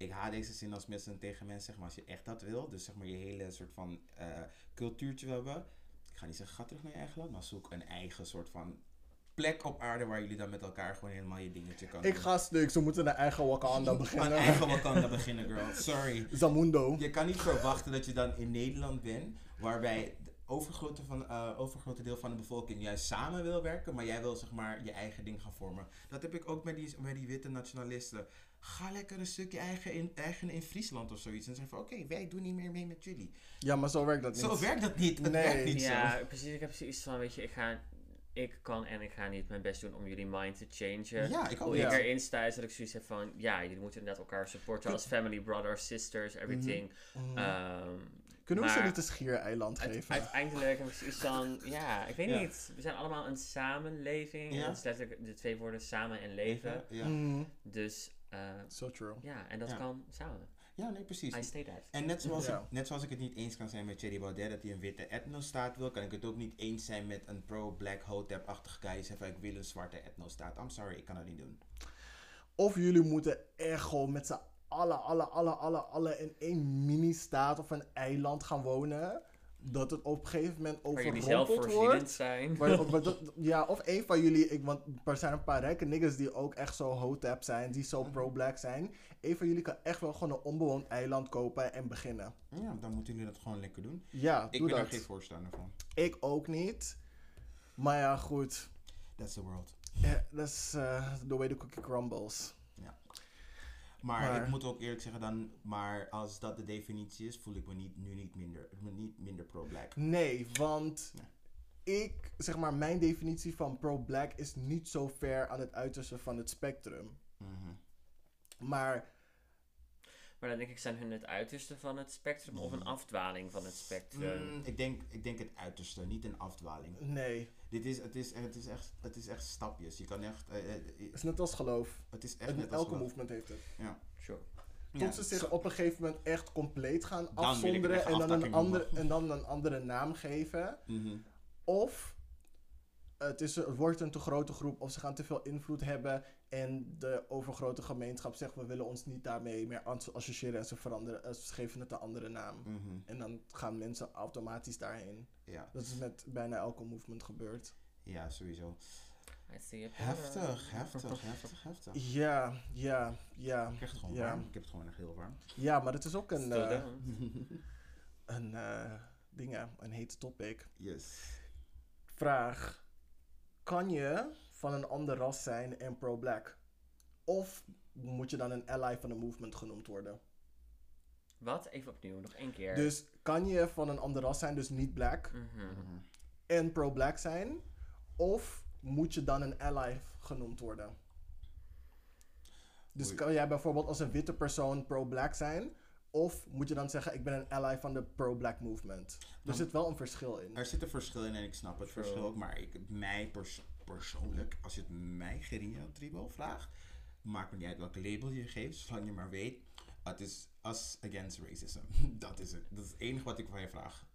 [SPEAKER 2] Ik haat deze zin als mensen tegen mensen zeggen, maar als je echt dat wil, dus zeg maar je hele soort van eh, cultuurtje wil hebben. Ik ga niet zeggen, ga terug naar je eigen land, maar zoek een eigen soort van plek op aarde waar jullie dan met elkaar gewoon helemaal je dingetje kan
[SPEAKER 1] Ik
[SPEAKER 2] doen.
[SPEAKER 1] ga stuk, ze moeten een eigen Wakanda
[SPEAKER 2] Een
[SPEAKER 1] beginnen.
[SPEAKER 2] eigen Wakanda beginnen, girl. Sorry.
[SPEAKER 1] Zamundo.
[SPEAKER 2] Je kan niet verwachten dat je dan in Nederland bent, waarbij overgrote, van, eh, overgrote deel van de bevolking juist samen wil werken, maar jij wil zeg maar je eigen ding gaan vormen. Dat heb ik ook met die, met die witte nationalisten. Ga lekker een stukje eigen in, eigen in Friesland of zoiets. En zeg van oké, wij doen niet meer mee met jullie.
[SPEAKER 1] Ja, maar zo werkt dat niet.
[SPEAKER 2] Zo werkt dat niet. Het
[SPEAKER 1] Nee.
[SPEAKER 2] werkt niet
[SPEAKER 3] ja,
[SPEAKER 2] zo.
[SPEAKER 3] precies. Ik heb zoiets van, weet je, ik ga... Ik kan en ik ga niet mijn best doen om jullie mind te changen.
[SPEAKER 2] Ja, ik ook
[SPEAKER 3] Hoe ik erin sta is dat ik zoiets heb van... Ja, jullie moeten inderdaad elkaar supporten als family, brothers, sisters, everything.
[SPEAKER 1] Mhm.
[SPEAKER 3] Ehm,
[SPEAKER 1] Kunnen we ze
[SPEAKER 3] maar-
[SPEAKER 1] niet een schiereiland geven?
[SPEAKER 3] uiteindelijk zoiets van, ja, ik weet
[SPEAKER 2] Ja.
[SPEAKER 3] niet. We zijn allemaal een samenleving.
[SPEAKER 2] Ja.
[SPEAKER 3] Dat is letterlijk de twee woorden samen en leven.
[SPEAKER 2] Ja.
[SPEAKER 1] Mhm.
[SPEAKER 3] Dus eh,
[SPEAKER 1] So true.
[SPEAKER 3] ja, en dat
[SPEAKER 2] Ja.
[SPEAKER 3] kan samen.
[SPEAKER 2] ja, nee, precies.
[SPEAKER 3] I stay that.
[SPEAKER 2] En net zoals,
[SPEAKER 1] Ja.
[SPEAKER 2] ik, net zoals ik het niet eens kan zijn met Thierry Baudet dat hij een witte etnostaat wil, kan ik het ook niet eens zijn met een pro-black hotep-achtige guy van ik wil een zwarte etnostaat. I'm sorry, ik kan dat niet doen.
[SPEAKER 1] Of jullie moeten echt gewoon met z'n allen, alle, alle, alle, alle in één mini-staat of een eiland gaan wonen. Dat het op een gegeven moment
[SPEAKER 3] Waar jullie
[SPEAKER 1] overrompeld
[SPEAKER 3] zelfvoorzienend
[SPEAKER 1] wordt.
[SPEAKER 3] zijn.
[SPEAKER 1] Maar, maar dat- ja, of een van jullie, ik, want er zijn een paar rijke niggas die ook echt zo hotep zijn, die zo pro-black zijn. Een van jullie kan echt wel gewoon een onbewoond eiland kopen en beginnen.
[SPEAKER 2] Ja, dan moeten jullie dat gewoon lekker doen.
[SPEAKER 1] Ja,
[SPEAKER 2] Ik
[SPEAKER 1] doe
[SPEAKER 2] ben daar geen voorstander van.
[SPEAKER 1] Ik ook niet. Maar ja, goed.
[SPEAKER 2] That's the world.
[SPEAKER 1] Is eh, the way the cookie crumbles.
[SPEAKER 2] Maar,
[SPEAKER 1] Maar-
[SPEAKER 2] ik moet ook eerlijk zeggen dan, maar als dat de definitie is, voel ik me niet, nu niet minder, me niet minder pro-black.
[SPEAKER 1] Nee, want
[SPEAKER 2] Nee.
[SPEAKER 1] ik, zeg maar, mijn definitie van pro-black is niet zo ver aan het uiterste van het spectrum.
[SPEAKER 2] Mhm.
[SPEAKER 1] Maar
[SPEAKER 3] Maar dan denk ik, zijn hun het uiterste van het spectrum of een afdwaling van het spectrum?
[SPEAKER 2] Mm, ik, denk, ik denk het uiterste, niet een afdwaling.
[SPEAKER 1] nee,
[SPEAKER 2] Dit is, het, is, het, is echt, het is echt stapjes. Je kan echt, eh, eh, eh,
[SPEAKER 1] het is net als geloof.
[SPEAKER 2] het is echt
[SPEAKER 1] Het,
[SPEAKER 2] net als
[SPEAKER 1] elke
[SPEAKER 2] geloof.
[SPEAKER 1] movement heeft het.
[SPEAKER 3] Sure.
[SPEAKER 2] Ja,
[SPEAKER 1] Tot ze zich
[SPEAKER 2] zo-
[SPEAKER 1] op een gegeven moment echt compleet gaan afzonderen en dan, een andere, en dan een andere naam geven.
[SPEAKER 2] Mhm.
[SPEAKER 1] Of het, is, het wordt een te grote groep of ze gaan te veel invloed hebben en de overgrote gemeenschap zegt we willen ons niet daarmee meer as- associëren en ze, veranderen, eh, ze geven het een andere naam.
[SPEAKER 2] Mhm.
[SPEAKER 1] En dan gaan mensen automatisch daarheen.
[SPEAKER 2] Ja.
[SPEAKER 1] Dat is met bijna elke movement gebeurd.
[SPEAKER 2] ja, sowieso. Heftig, heftig, heftig, heftig.
[SPEAKER 1] Ja, ja, ja.
[SPEAKER 2] Ik krijg het gewoon
[SPEAKER 1] Ja.
[SPEAKER 2] warm. Ik heb het gewoon echt heel warm.
[SPEAKER 1] Ja, maar het is ook een, eh, een eh, ding, een hete topic.
[SPEAKER 2] Yes.
[SPEAKER 1] Vraag. Kan je van een ander ras zijn en pro-black? Of moet je dan een ally van de movement genoemd worden?
[SPEAKER 3] Wat? Even opnieuw, nog één keer.
[SPEAKER 1] Dus kan je van een ander ras zijn, dus niet black,
[SPEAKER 3] Mhm.
[SPEAKER 1] En pro-black zijn? Of moet je dan een ally genoemd worden? Dus
[SPEAKER 2] Oei.
[SPEAKER 1] kan jij bijvoorbeeld als een witte persoon pro-black zijn? Of moet je dan zeggen, ik ben een ally van de pro-black movement? Er
[SPEAKER 2] Dan-
[SPEAKER 1] zit wel een verschil in.
[SPEAKER 2] Er zit een verschil in en ik snap het
[SPEAKER 3] True.
[SPEAKER 2] verschil ook. Maar ik, mij pers- persoonlijk, als je het mij, Gerina Tribo, vraagt, maakt me niet uit welke label je geeft, zolang je maar weet, het is us against racism. dat is het. Dat is het enige wat ik van je vraag.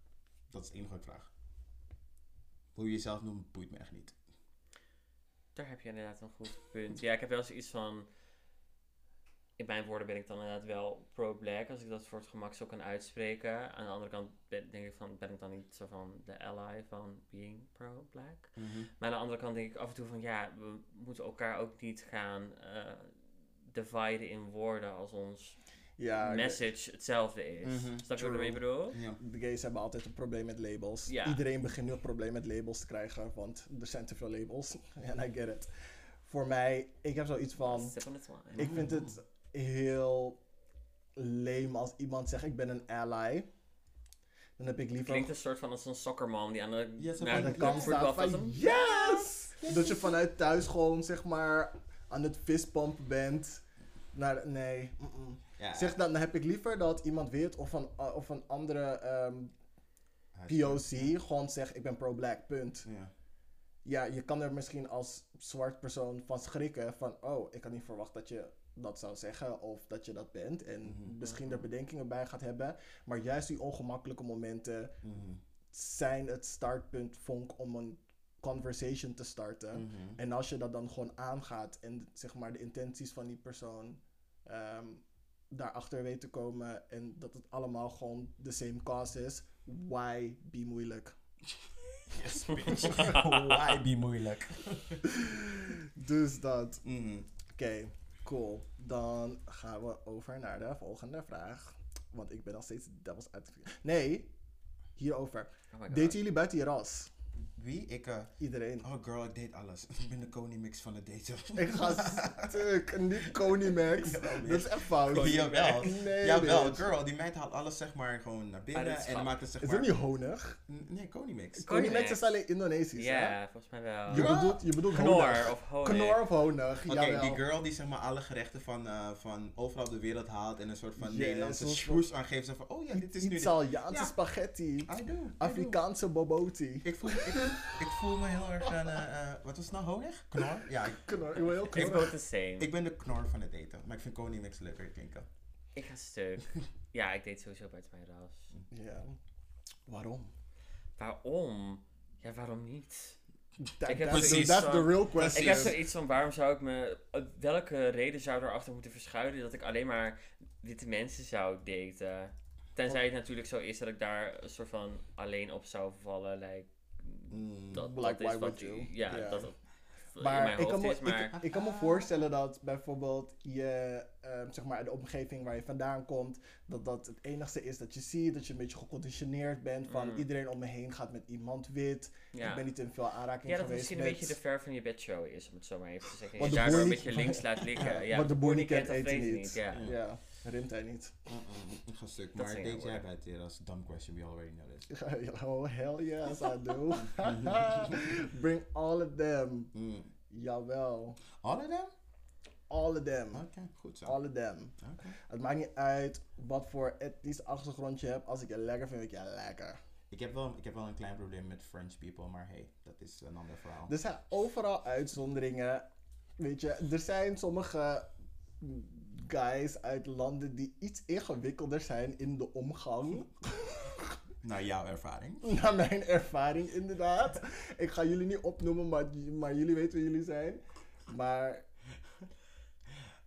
[SPEAKER 2] Dat is het enige wat ik vraag. Hoe je jezelf noemt, boeit me echt niet.
[SPEAKER 3] Daar heb je inderdaad een goed punt. Ja, ik heb wel zoiets van. In mijn woorden ben ik dan inderdaad wel pro-black, als ik dat voor het gemak zo kan uitspreken. Aan de andere kant ben, denk ik van, ben ik dan niet zo van de ally van being pro-black. Maar aan de andere kant denk ik af en toe van, ja, we moeten elkaar ook niet gaan eh dividen in woorden als ons
[SPEAKER 1] Ja,
[SPEAKER 3] message hetzelfde is.
[SPEAKER 2] Mhm,
[SPEAKER 3] Snap je wat ik ermee bedoel?
[SPEAKER 2] Ja.
[SPEAKER 1] de gays hebben altijd een probleem met labels.
[SPEAKER 3] Ja.
[SPEAKER 1] Iedereen begint nu een probleem met labels te krijgen, want er zijn te veel labels. En I get it. Voor mij, ik heb zoiets van, ik vind het heel lame als iemand zegt ik ben een ally. Dan heb ik liever
[SPEAKER 3] Klinkt een soort van als een soccerman die aan de,
[SPEAKER 2] Ja, zo
[SPEAKER 3] naar
[SPEAKER 1] de kant staat van yes! Dat je vanuit thuis gewoon zeg maar aan het vispompen bent. Naar, nee.
[SPEAKER 2] Ja.
[SPEAKER 1] Zeg dan, dan heb ik liever dat iemand weet of een, of een andere ehm, POC gewoon zegt ik ben pro-black, punt.
[SPEAKER 2] Ja.
[SPEAKER 1] Ja, je kan er misschien als zwart persoon van schrikken van oh, ik had niet verwacht dat je dat zou zeggen of dat je dat bent en
[SPEAKER 2] Mhm.
[SPEAKER 1] misschien er bedenkingen bij gaat hebben. Maar juist die ongemakkelijke momenten
[SPEAKER 2] Mhm.
[SPEAKER 1] zijn het startpunt vonk om een conversation te starten.
[SPEAKER 2] Mhm.
[SPEAKER 1] En als je dat dan gewoon aangaat en zeg maar de intenties van die persoon ehm, daarachter weet te komen en dat het allemaal gewoon de same cause is, why be moeilijk?
[SPEAKER 2] Yes, bitch. Why be moeilijk?
[SPEAKER 1] Dus dat.
[SPEAKER 2] Mhm.
[SPEAKER 1] Oké, cool. Dan gaan we over naar de volgende vraag. Want ik ben nog steeds devil's advocate. Nee, hierover.
[SPEAKER 3] Oh.
[SPEAKER 1] Daten jullie buiten je ras?
[SPEAKER 2] Wie? Ik, eh,
[SPEAKER 1] Iedereen.
[SPEAKER 2] oh girl, ik date alles. ik ben de koningmix van het daten.
[SPEAKER 1] Ik ga stuk. Niet Konimax.
[SPEAKER 2] Jawel,
[SPEAKER 1] Dat is echt fout.
[SPEAKER 2] Jawel.
[SPEAKER 1] Nee,
[SPEAKER 2] Jawel, girl, die meid haalt alles zeg maar gewoon naar binnen
[SPEAKER 3] Ah, is
[SPEAKER 2] en maakt het zeg
[SPEAKER 1] Is
[SPEAKER 2] maar...
[SPEAKER 1] dat niet honig?
[SPEAKER 2] N- Nee, koningmix.
[SPEAKER 1] Konimax is alleen Indonesisch?
[SPEAKER 3] Ja, volgens mij wel.
[SPEAKER 1] Je bedoelt, je bedoelt
[SPEAKER 3] Knor
[SPEAKER 1] honig.
[SPEAKER 3] of honing.
[SPEAKER 1] Knor of honig,
[SPEAKER 2] Oké, die girl die zeg maar alle gerechten van, eh, van overal op de wereld haalt en een soort van
[SPEAKER 1] Yes,
[SPEAKER 2] Nederlandse
[SPEAKER 1] soort
[SPEAKER 2] schroes aangeeft. Zo van, oh ja, dit is nu... de-
[SPEAKER 1] Italiaanse
[SPEAKER 2] Ja.
[SPEAKER 1] spaghetti.
[SPEAKER 2] I do, I.
[SPEAKER 1] Afrikaanse boboti.
[SPEAKER 2] Ik voel, ik, ik voel me heel erg aan, eh, eh, wat was het nou, honig? Knor? Ja, ik,
[SPEAKER 1] Knor, heel heel
[SPEAKER 3] It's
[SPEAKER 1] knor.
[SPEAKER 3] both the same.
[SPEAKER 2] ik ben de knor van het eten, maar ik vind koningmix leuker klinken.
[SPEAKER 3] Ik ga stuk. ja, ik deed sowieso buiten mijn ras.
[SPEAKER 1] Ja. Waarom?
[SPEAKER 3] Waarom? Ja, waarom niet?
[SPEAKER 1] That,
[SPEAKER 3] Ik heb
[SPEAKER 1] that's,
[SPEAKER 2] precies
[SPEAKER 1] that's the
[SPEAKER 3] zo'n-
[SPEAKER 1] real
[SPEAKER 3] Ik
[SPEAKER 1] question.
[SPEAKER 3] heb zoiets van, waarom zou ik me... eh, Welke reden zou erachter moeten verschuilen dat ik alleen maar witte mensen zou daten? Tenzij het natuurlijk zo is dat ik daar een soort van alleen op zou vallen. Like,
[SPEAKER 2] Mm.
[SPEAKER 3] Dat,
[SPEAKER 1] Like,
[SPEAKER 3] dat is wat je-
[SPEAKER 1] you?
[SPEAKER 3] Ja,
[SPEAKER 1] Ja.
[SPEAKER 3] dat
[SPEAKER 1] Maar, ik kan, me,
[SPEAKER 3] is, maar...
[SPEAKER 1] ik, ik kan me voorstellen dat bijvoorbeeld je, ehm, zeg maar, de omgeving waar je vandaan komt, dat dat het enigste is dat je ziet, dat je een beetje geconditioneerd bent van
[SPEAKER 3] Mm.
[SPEAKER 1] iedereen om me heen gaat met iemand wit.
[SPEAKER 3] ja.
[SPEAKER 1] Ik ben niet in veel aanraking
[SPEAKER 3] Ja, dat het
[SPEAKER 1] geweest
[SPEAKER 3] misschien een beetje de ver van je bedshow is, om het zo maar even te zeggen.
[SPEAKER 1] Wat
[SPEAKER 3] Je
[SPEAKER 1] de
[SPEAKER 3] daardoor een
[SPEAKER 1] boer
[SPEAKER 3] beetje links laat liggen. Ja,
[SPEAKER 1] Wat de boer niet kent, eet hij niet.
[SPEAKER 3] Ja.
[SPEAKER 1] Ja, rint hij niet.
[SPEAKER 2] Mm-mm, Ik ga stuk.
[SPEAKER 3] Dat
[SPEAKER 2] Maar deed jij bij dumb question, we already know this.
[SPEAKER 1] oh, hell yes, I do. Bring all of them.
[SPEAKER 2] Mm.
[SPEAKER 1] Jawel.
[SPEAKER 2] All of them?
[SPEAKER 1] All of them.
[SPEAKER 2] Oké, goed zo.
[SPEAKER 1] All of them.
[SPEAKER 2] Oké.
[SPEAKER 1] Het maakt niet uit wat voor etnisch achtergrond je hebt. Als ik je lekker vind, vind ik je lekker.
[SPEAKER 2] Ik heb, wel, ik heb wel een klein probleem met French people, maar hey, dat is een ander verhaal.
[SPEAKER 1] Er zijn overal uitzonderingen. Weet je, er zijn sommige guys uit landen die iets ingewikkelder zijn in de omgang.
[SPEAKER 2] Naar jouw ervaring.
[SPEAKER 1] Naar mijn ervaring, inderdaad. Ik ga jullie niet opnoemen, maar, maar jullie weten wie jullie zijn. Maar.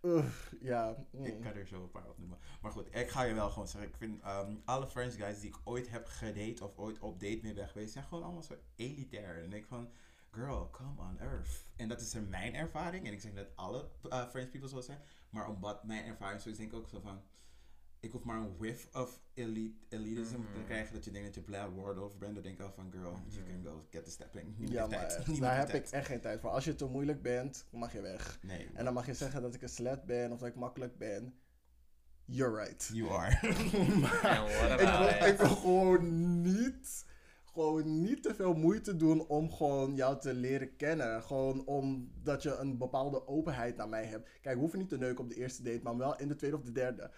[SPEAKER 1] Uff, ja. mm.
[SPEAKER 2] Ik kan er zo een paar opnoemen. Maar goed, ik ga je wel gewoon zeggen. Ik vind ehm, alle French guys die ik ooit heb gedate of ooit op date mee ben geweest, zijn gewoon allemaal zo elitair. En ik van, girl, come on earth. En dat is er mijn ervaring. En ik zeg niet dat alle eh, French people zo zijn. Maar omdat mijn ervaring zo is, denk ik ook zo van, ik hoef maar een whiff of elite, elitism te
[SPEAKER 3] Mhm.
[SPEAKER 2] krijgen. Dat je denkt dat je blij word over bent. Dan denk ik al van, girl, you can go get the stepping. Niet
[SPEAKER 1] Ja, maar
[SPEAKER 2] tijd.
[SPEAKER 1] echt,
[SPEAKER 2] Niet
[SPEAKER 1] daar heb
[SPEAKER 2] tijd.
[SPEAKER 1] ik echt geen tijd voor. Als je te moeilijk bent, mag je weg.
[SPEAKER 2] Nee,
[SPEAKER 1] En dan mag je zeggen dat ik een slet ben of dat ik makkelijk ben. You're right.
[SPEAKER 2] you are.
[SPEAKER 3] What
[SPEAKER 1] ik, wil, ik wil gewoon niet, gewoon niet te veel moeite doen om gewoon jou te leren kennen. Gewoon omdat je een bepaalde openheid naar mij hebt. Kijk, we hoeven niet te neuken op de eerste date, maar wel in de tweede of de derde.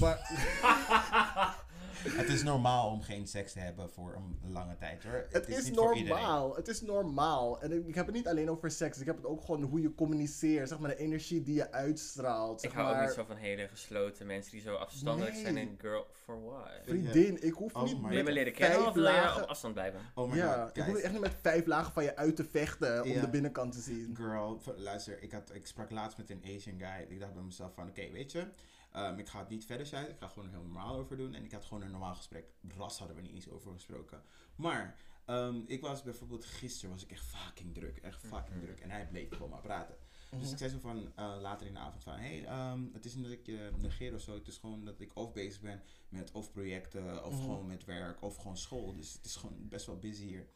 [SPEAKER 1] Maar
[SPEAKER 2] Het is normaal om geen seks te hebben voor een lange tijd hoor.
[SPEAKER 1] het is,
[SPEAKER 2] niet voor iedereen.
[SPEAKER 1] normaal. Het is normaal. En ik, ik heb het niet alleen over seks. Ik heb het ook gewoon hoe je communiceert. Zeg maar de energie die je uitstraalt.
[SPEAKER 3] Ik
[SPEAKER 1] Zeg
[SPEAKER 3] hou ook niet zo van hele gesloten mensen die zo afstandelijk zijn en girl, for what?
[SPEAKER 1] Vriendin, ik hoef
[SPEAKER 2] Oh
[SPEAKER 1] niet met
[SPEAKER 3] me leren kennen
[SPEAKER 1] vijf
[SPEAKER 3] of
[SPEAKER 1] lagen...
[SPEAKER 3] op afstand blijven?
[SPEAKER 2] Oh my
[SPEAKER 1] ja,
[SPEAKER 2] god,
[SPEAKER 1] ik hoef echt niet met vijf lagen van je uit te vechten om de binnenkant te zien.
[SPEAKER 2] Girl, luister, ik, had, ik sprak laatst met een Asian guy. Ik dacht bij mezelf van, oké, weet je, ehm, ik ga het niet verder zijn. Ik ga gewoon er heel normaal over doen. En ik had gewoon een normaal gesprek. Ras hadden we niet eens over gesproken. Maar, ehm, ik was bijvoorbeeld gisteren was ik echt fucking druk. Echt fucking
[SPEAKER 3] Mhm.
[SPEAKER 2] druk. En hij bleef gewoon maar praten.
[SPEAKER 1] Mhm.
[SPEAKER 2] Dus ik zei zo van eh, later in de avond van, hey, ehm, het is niet dat ik je negeer of zo. Het is gewoon dat ik of bezig ben met of projecten, of
[SPEAKER 1] Mhm.
[SPEAKER 2] gewoon met werk, of gewoon school. Dus het is gewoon best wel busy hier.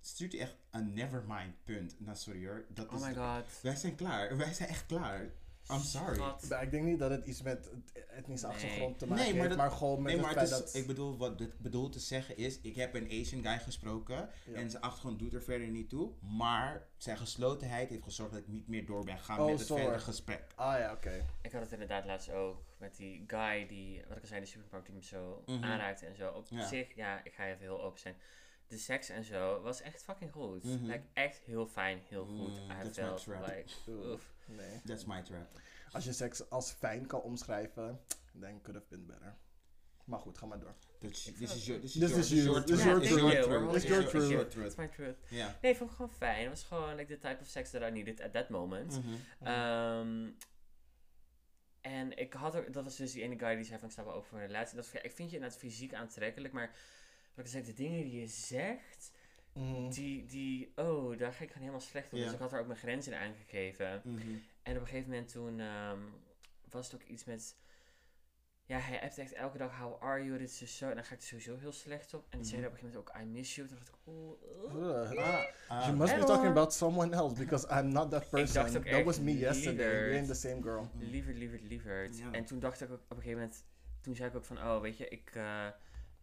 [SPEAKER 2] Stuurt hij echt een nevermind punt. Nou, sorry hoor. Dat
[SPEAKER 3] Oh
[SPEAKER 2] is
[SPEAKER 3] my god.
[SPEAKER 2] Wij zijn klaar. Wij zijn echt klaar. I'm sorry.
[SPEAKER 1] Maar ik denk niet dat het iets met etnische
[SPEAKER 3] Nee.
[SPEAKER 1] achtergrond te maken
[SPEAKER 2] Nee, maar
[SPEAKER 1] heeft,
[SPEAKER 2] dat-
[SPEAKER 1] maar gewoon met
[SPEAKER 2] Nee, maar
[SPEAKER 1] het
[SPEAKER 2] het
[SPEAKER 1] feit
[SPEAKER 2] is,
[SPEAKER 1] dat...
[SPEAKER 2] ik bedoel, wat dit bedoelt te zeggen is, ik heb een Asian guy gesproken
[SPEAKER 1] Ja.
[SPEAKER 2] en zijn achtergrond doet er verder niet toe, maar zijn geslotenheid heeft gezorgd dat ik niet meer door ben gaan
[SPEAKER 1] Oh,
[SPEAKER 2] met het
[SPEAKER 1] erg.
[SPEAKER 2] gesprek.
[SPEAKER 1] Ah ja, oké.
[SPEAKER 3] Ik had het inderdaad laatst ook met die guy die, wat ik al zei, in de supermarkt die me zo
[SPEAKER 2] Mhm.
[SPEAKER 3] aanraakte en zo. Op
[SPEAKER 2] Ja.
[SPEAKER 3] zich, ja, ik ga even heel open zijn. De seks en zo was echt fucking goed. Like, echt heel fijn, heel goed.
[SPEAKER 2] Mm,
[SPEAKER 3] I
[SPEAKER 2] that's my
[SPEAKER 3] felt
[SPEAKER 2] trap.
[SPEAKER 3] like.
[SPEAKER 1] Nee.
[SPEAKER 2] That's my trap.
[SPEAKER 1] Als je seks als fijn kan omschrijven, then could have been better. Maar goed, ga maar door.
[SPEAKER 2] This, is your, this is
[SPEAKER 1] This
[SPEAKER 2] your,
[SPEAKER 1] is you.
[SPEAKER 2] your
[SPEAKER 1] This is
[SPEAKER 2] truth.
[SPEAKER 1] your truth.
[SPEAKER 3] It's
[SPEAKER 2] truth.
[SPEAKER 1] Truth.
[SPEAKER 2] truth.
[SPEAKER 3] my truth.
[SPEAKER 2] Ja.
[SPEAKER 3] Nee, ik vond het gewoon fijn. Het was gewoon like the type of sex that I needed at that moment. Ehm, en ik had ook, dat was dus die ene guy die zei van ik sta wel open voor een relatie. Dat, ik vind je inderdaad fysiek aantrekkelijk, maar wat ik zeg, de dingen die je zegt,
[SPEAKER 1] Mhm.
[SPEAKER 3] die, die, oh, daar ga ik gewoon helemaal slecht op. Dus ik had er ook mijn grenzen in aangegeven.
[SPEAKER 2] Mhm.
[SPEAKER 3] En op een gegeven moment toen ehm, was het ook iets met, ja, hij appt echt elke dag, how are you, dit is dus zo. En dan ga ik er sowieso heel slecht op. En die zei
[SPEAKER 2] Mhm.
[SPEAKER 3] op een gegeven moment ook, I miss you. Toen dacht ik, oh.
[SPEAKER 1] You must be talking about someone else because I'm not that person.
[SPEAKER 3] dacht ook
[SPEAKER 1] That was me yesterday.
[SPEAKER 3] lieverd.
[SPEAKER 1] You ain't the same girl.
[SPEAKER 3] Lieverd, lieverd, lieverd.
[SPEAKER 2] Ja.
[SPEAKER 3] En toen dacht ik ook op een gegeven moment, toen zei ik ook van, oh weet je, ik, eh,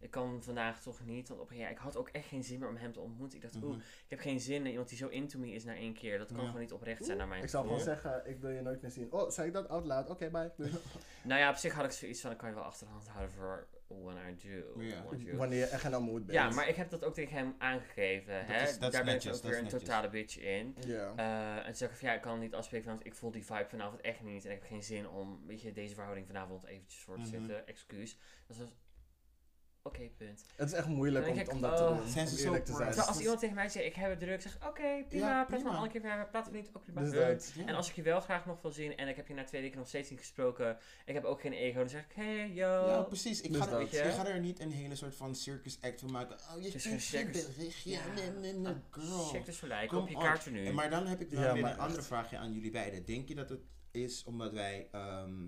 [SPEAKER 3] ik kan vandaag toch niet. Want op een gegeven moment, ik had ook echt geen zin meer om hem te ontmoeten. Ik dacht,
[SPEAKER 2] Mhm.
[SPEAKER 3] oeh, ik heb geen zin in iemand die zo into me is na één keer. Dat kan
[SPEAKER 2] Ja.
[SPEAKER 3] gewoon niet oprecht zijn naar mijn
[SPEAKER 1] Ik zou gewoon zeggen, ik wil je nooit meer zien. Oh, zei ik dat out loud? Oké, bye. Doei.
[SPEAKER 3] Nou ja, op zich had ik zoiets van, ik kan je wel achterhand houden voor when I do.
[SPEAKER 2] Ja.
[SPEAKER 1] Wanneer je echt in een mood bent.
[SPEAKER 3] Ja, maar ik heb dat ook tegen hem aangegeven.
[SPEAKER 2] Dat
[SPEAKER 3] hè?
[SPEAKER 2] is- dat is
[SPEAKER 3] Daar ben ik
[SPEAKER 2] netjes,
[SPEAKER 3] ook
[SPEAKER 2] dat
[SPEAKER 3] weer een
[SPEAKER 2] netjes.
[SPEAKER 3] totale bitch in.
[SPEAKER 1] Ja.
[SPEAKER 3] Eh, en toen zeg ik van ja, ik kan niet afspreken, want ik voel die vibe vanavond echt niet. En ik heb geen zin om, weet je, deze verhouding vanavond eventjes voor te
[SPEAKER 2] Mhm.
[SPEAKER 3] zitten. Excuus. Dus dat is, oké, punt.
[SPEAKER 1] Het is echt moeilijk
[SPEAKER 3] Dan
[SPEAKER 1] om,
[SPEAKER 3] denk ik,
[SPEAKER 1] om dat te
[SPEAKER 3] oh.
[SPEAKER 1] doen.
[SPEAKER 2] Zijn ze zo
[SPEAKER 1] te zijn.
[SPEAKER 3] als iemand tegen mij zegt, ik heb het druk, zeg oké, prima,
[SPEAKER 2] Ja,
[SPEAKER 3] praat maar een keer verder, praten we niet, ook prima.
[SPEAKER 1] Dus
[SPEAKER 3] Eh,
[SPEAKER 1] dat.
[SPEAKER 2] Ja.
[SPEAKER 3] En als ik je wel graag nog wil zien en ik heb je na twee weken nog steeds niet gesproken, ik heb ook geen ego, dan zeg ik, hey, yo.
[SPEAKER 2] Ja, precies. Ik
[SPEAKER 1] Dus
[SPEAKER 2] ga, er,
[SPEAKER 1] dat.
[SPEAKER 2] ik ga er niet een hele soort van circus act van maken. Oh, je
[SPEAKER 3] geen circus.
[SPEAKER 2] berichtje.
[SPEAKER 3] Ja.
[SPEAKER 2] Nee, nee, nee, girl.
[SPEAKER 3] Check dus voor lijken
[SPEAKER 2] Kom
[SPEAKER 3] op je
[SPEAKER 2] on.
[SPEAKER 3] kaarten nu.
[SPEAKER 2] En Maar dan heb ik wel
[SPEAKER 1] Ja,
[SPEAKER 2] weer
[SPEAKER 1] maar
[SPEAKER 2] een andere vraagje aan jullie beiden. Denk je dat het is omdat wij... ehm,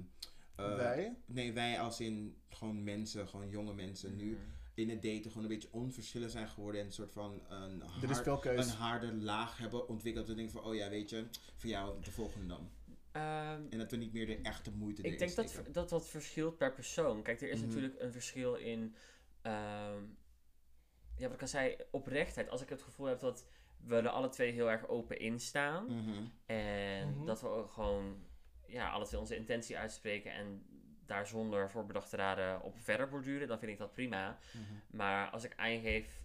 [SPEAKER 2] eh,
[SPEAKER 1] Wij?
[SPEAKER 2] Nee, wij als in gewoon mensen, gewoon jonge mensen nu
[SPEAKER 3] Mhm.
[SPEAKER 2] in het daten gewoon een beetje onverschillig zijn geworden en een soort van een,
[SPEAKER 1] Er keus.
[SPEAKER 2] een harde laag hebben ontwikkeld. We denken van, oh ja, weet je, voor jou de volgende dan.
[SPEAKER 3] Ehm,
[SPEAKER 2] En dat we niet meer de echte moeite
[SPEAKER 3] Ik
[SPEAKER 2] erin
[SPEAKER 3] denk dat,
[SPEAKER 2] steken.
[SPEAKER 3] dat dat verschilt per persoon. Kijk, er is
[SPEAKER 2] Mhm.
[SPEAKER 3] natuurlijk een verschil in. ehm, ja, wat ik al zei, oprechtheid. Als ik het gevoel heb dat we er alle twee heel erg open in staan.
[SPEAKER 2] Mhm.
[SPEAKER 3] En
[SPEAKER 1] Mhm.
[SPEAKER 3] dat we ook gewoon ja, alle twee onze intentie uitspreken. En daar zonder voorbedachte raden op verder borduren. Dan vind ik dat prima.
[SPEAKER 2] Mhm.
[SPEAKER 3] Maar als ik aangeef,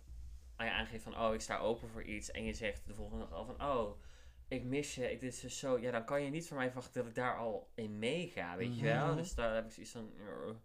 [SPEAKER 3] aan je aangeef van, oh, ik sta open voor iets. En je zegt de volgende dag al van, oh, ik mis je, ik, dit is dus zo. Ja, dan kan je niet van mij verwachten dat ik daar al in meega, weet je wel.
[SPEAKER 1] Mhm.
[SPEAKER 3] Dus daar heb ik zoiets van, eh,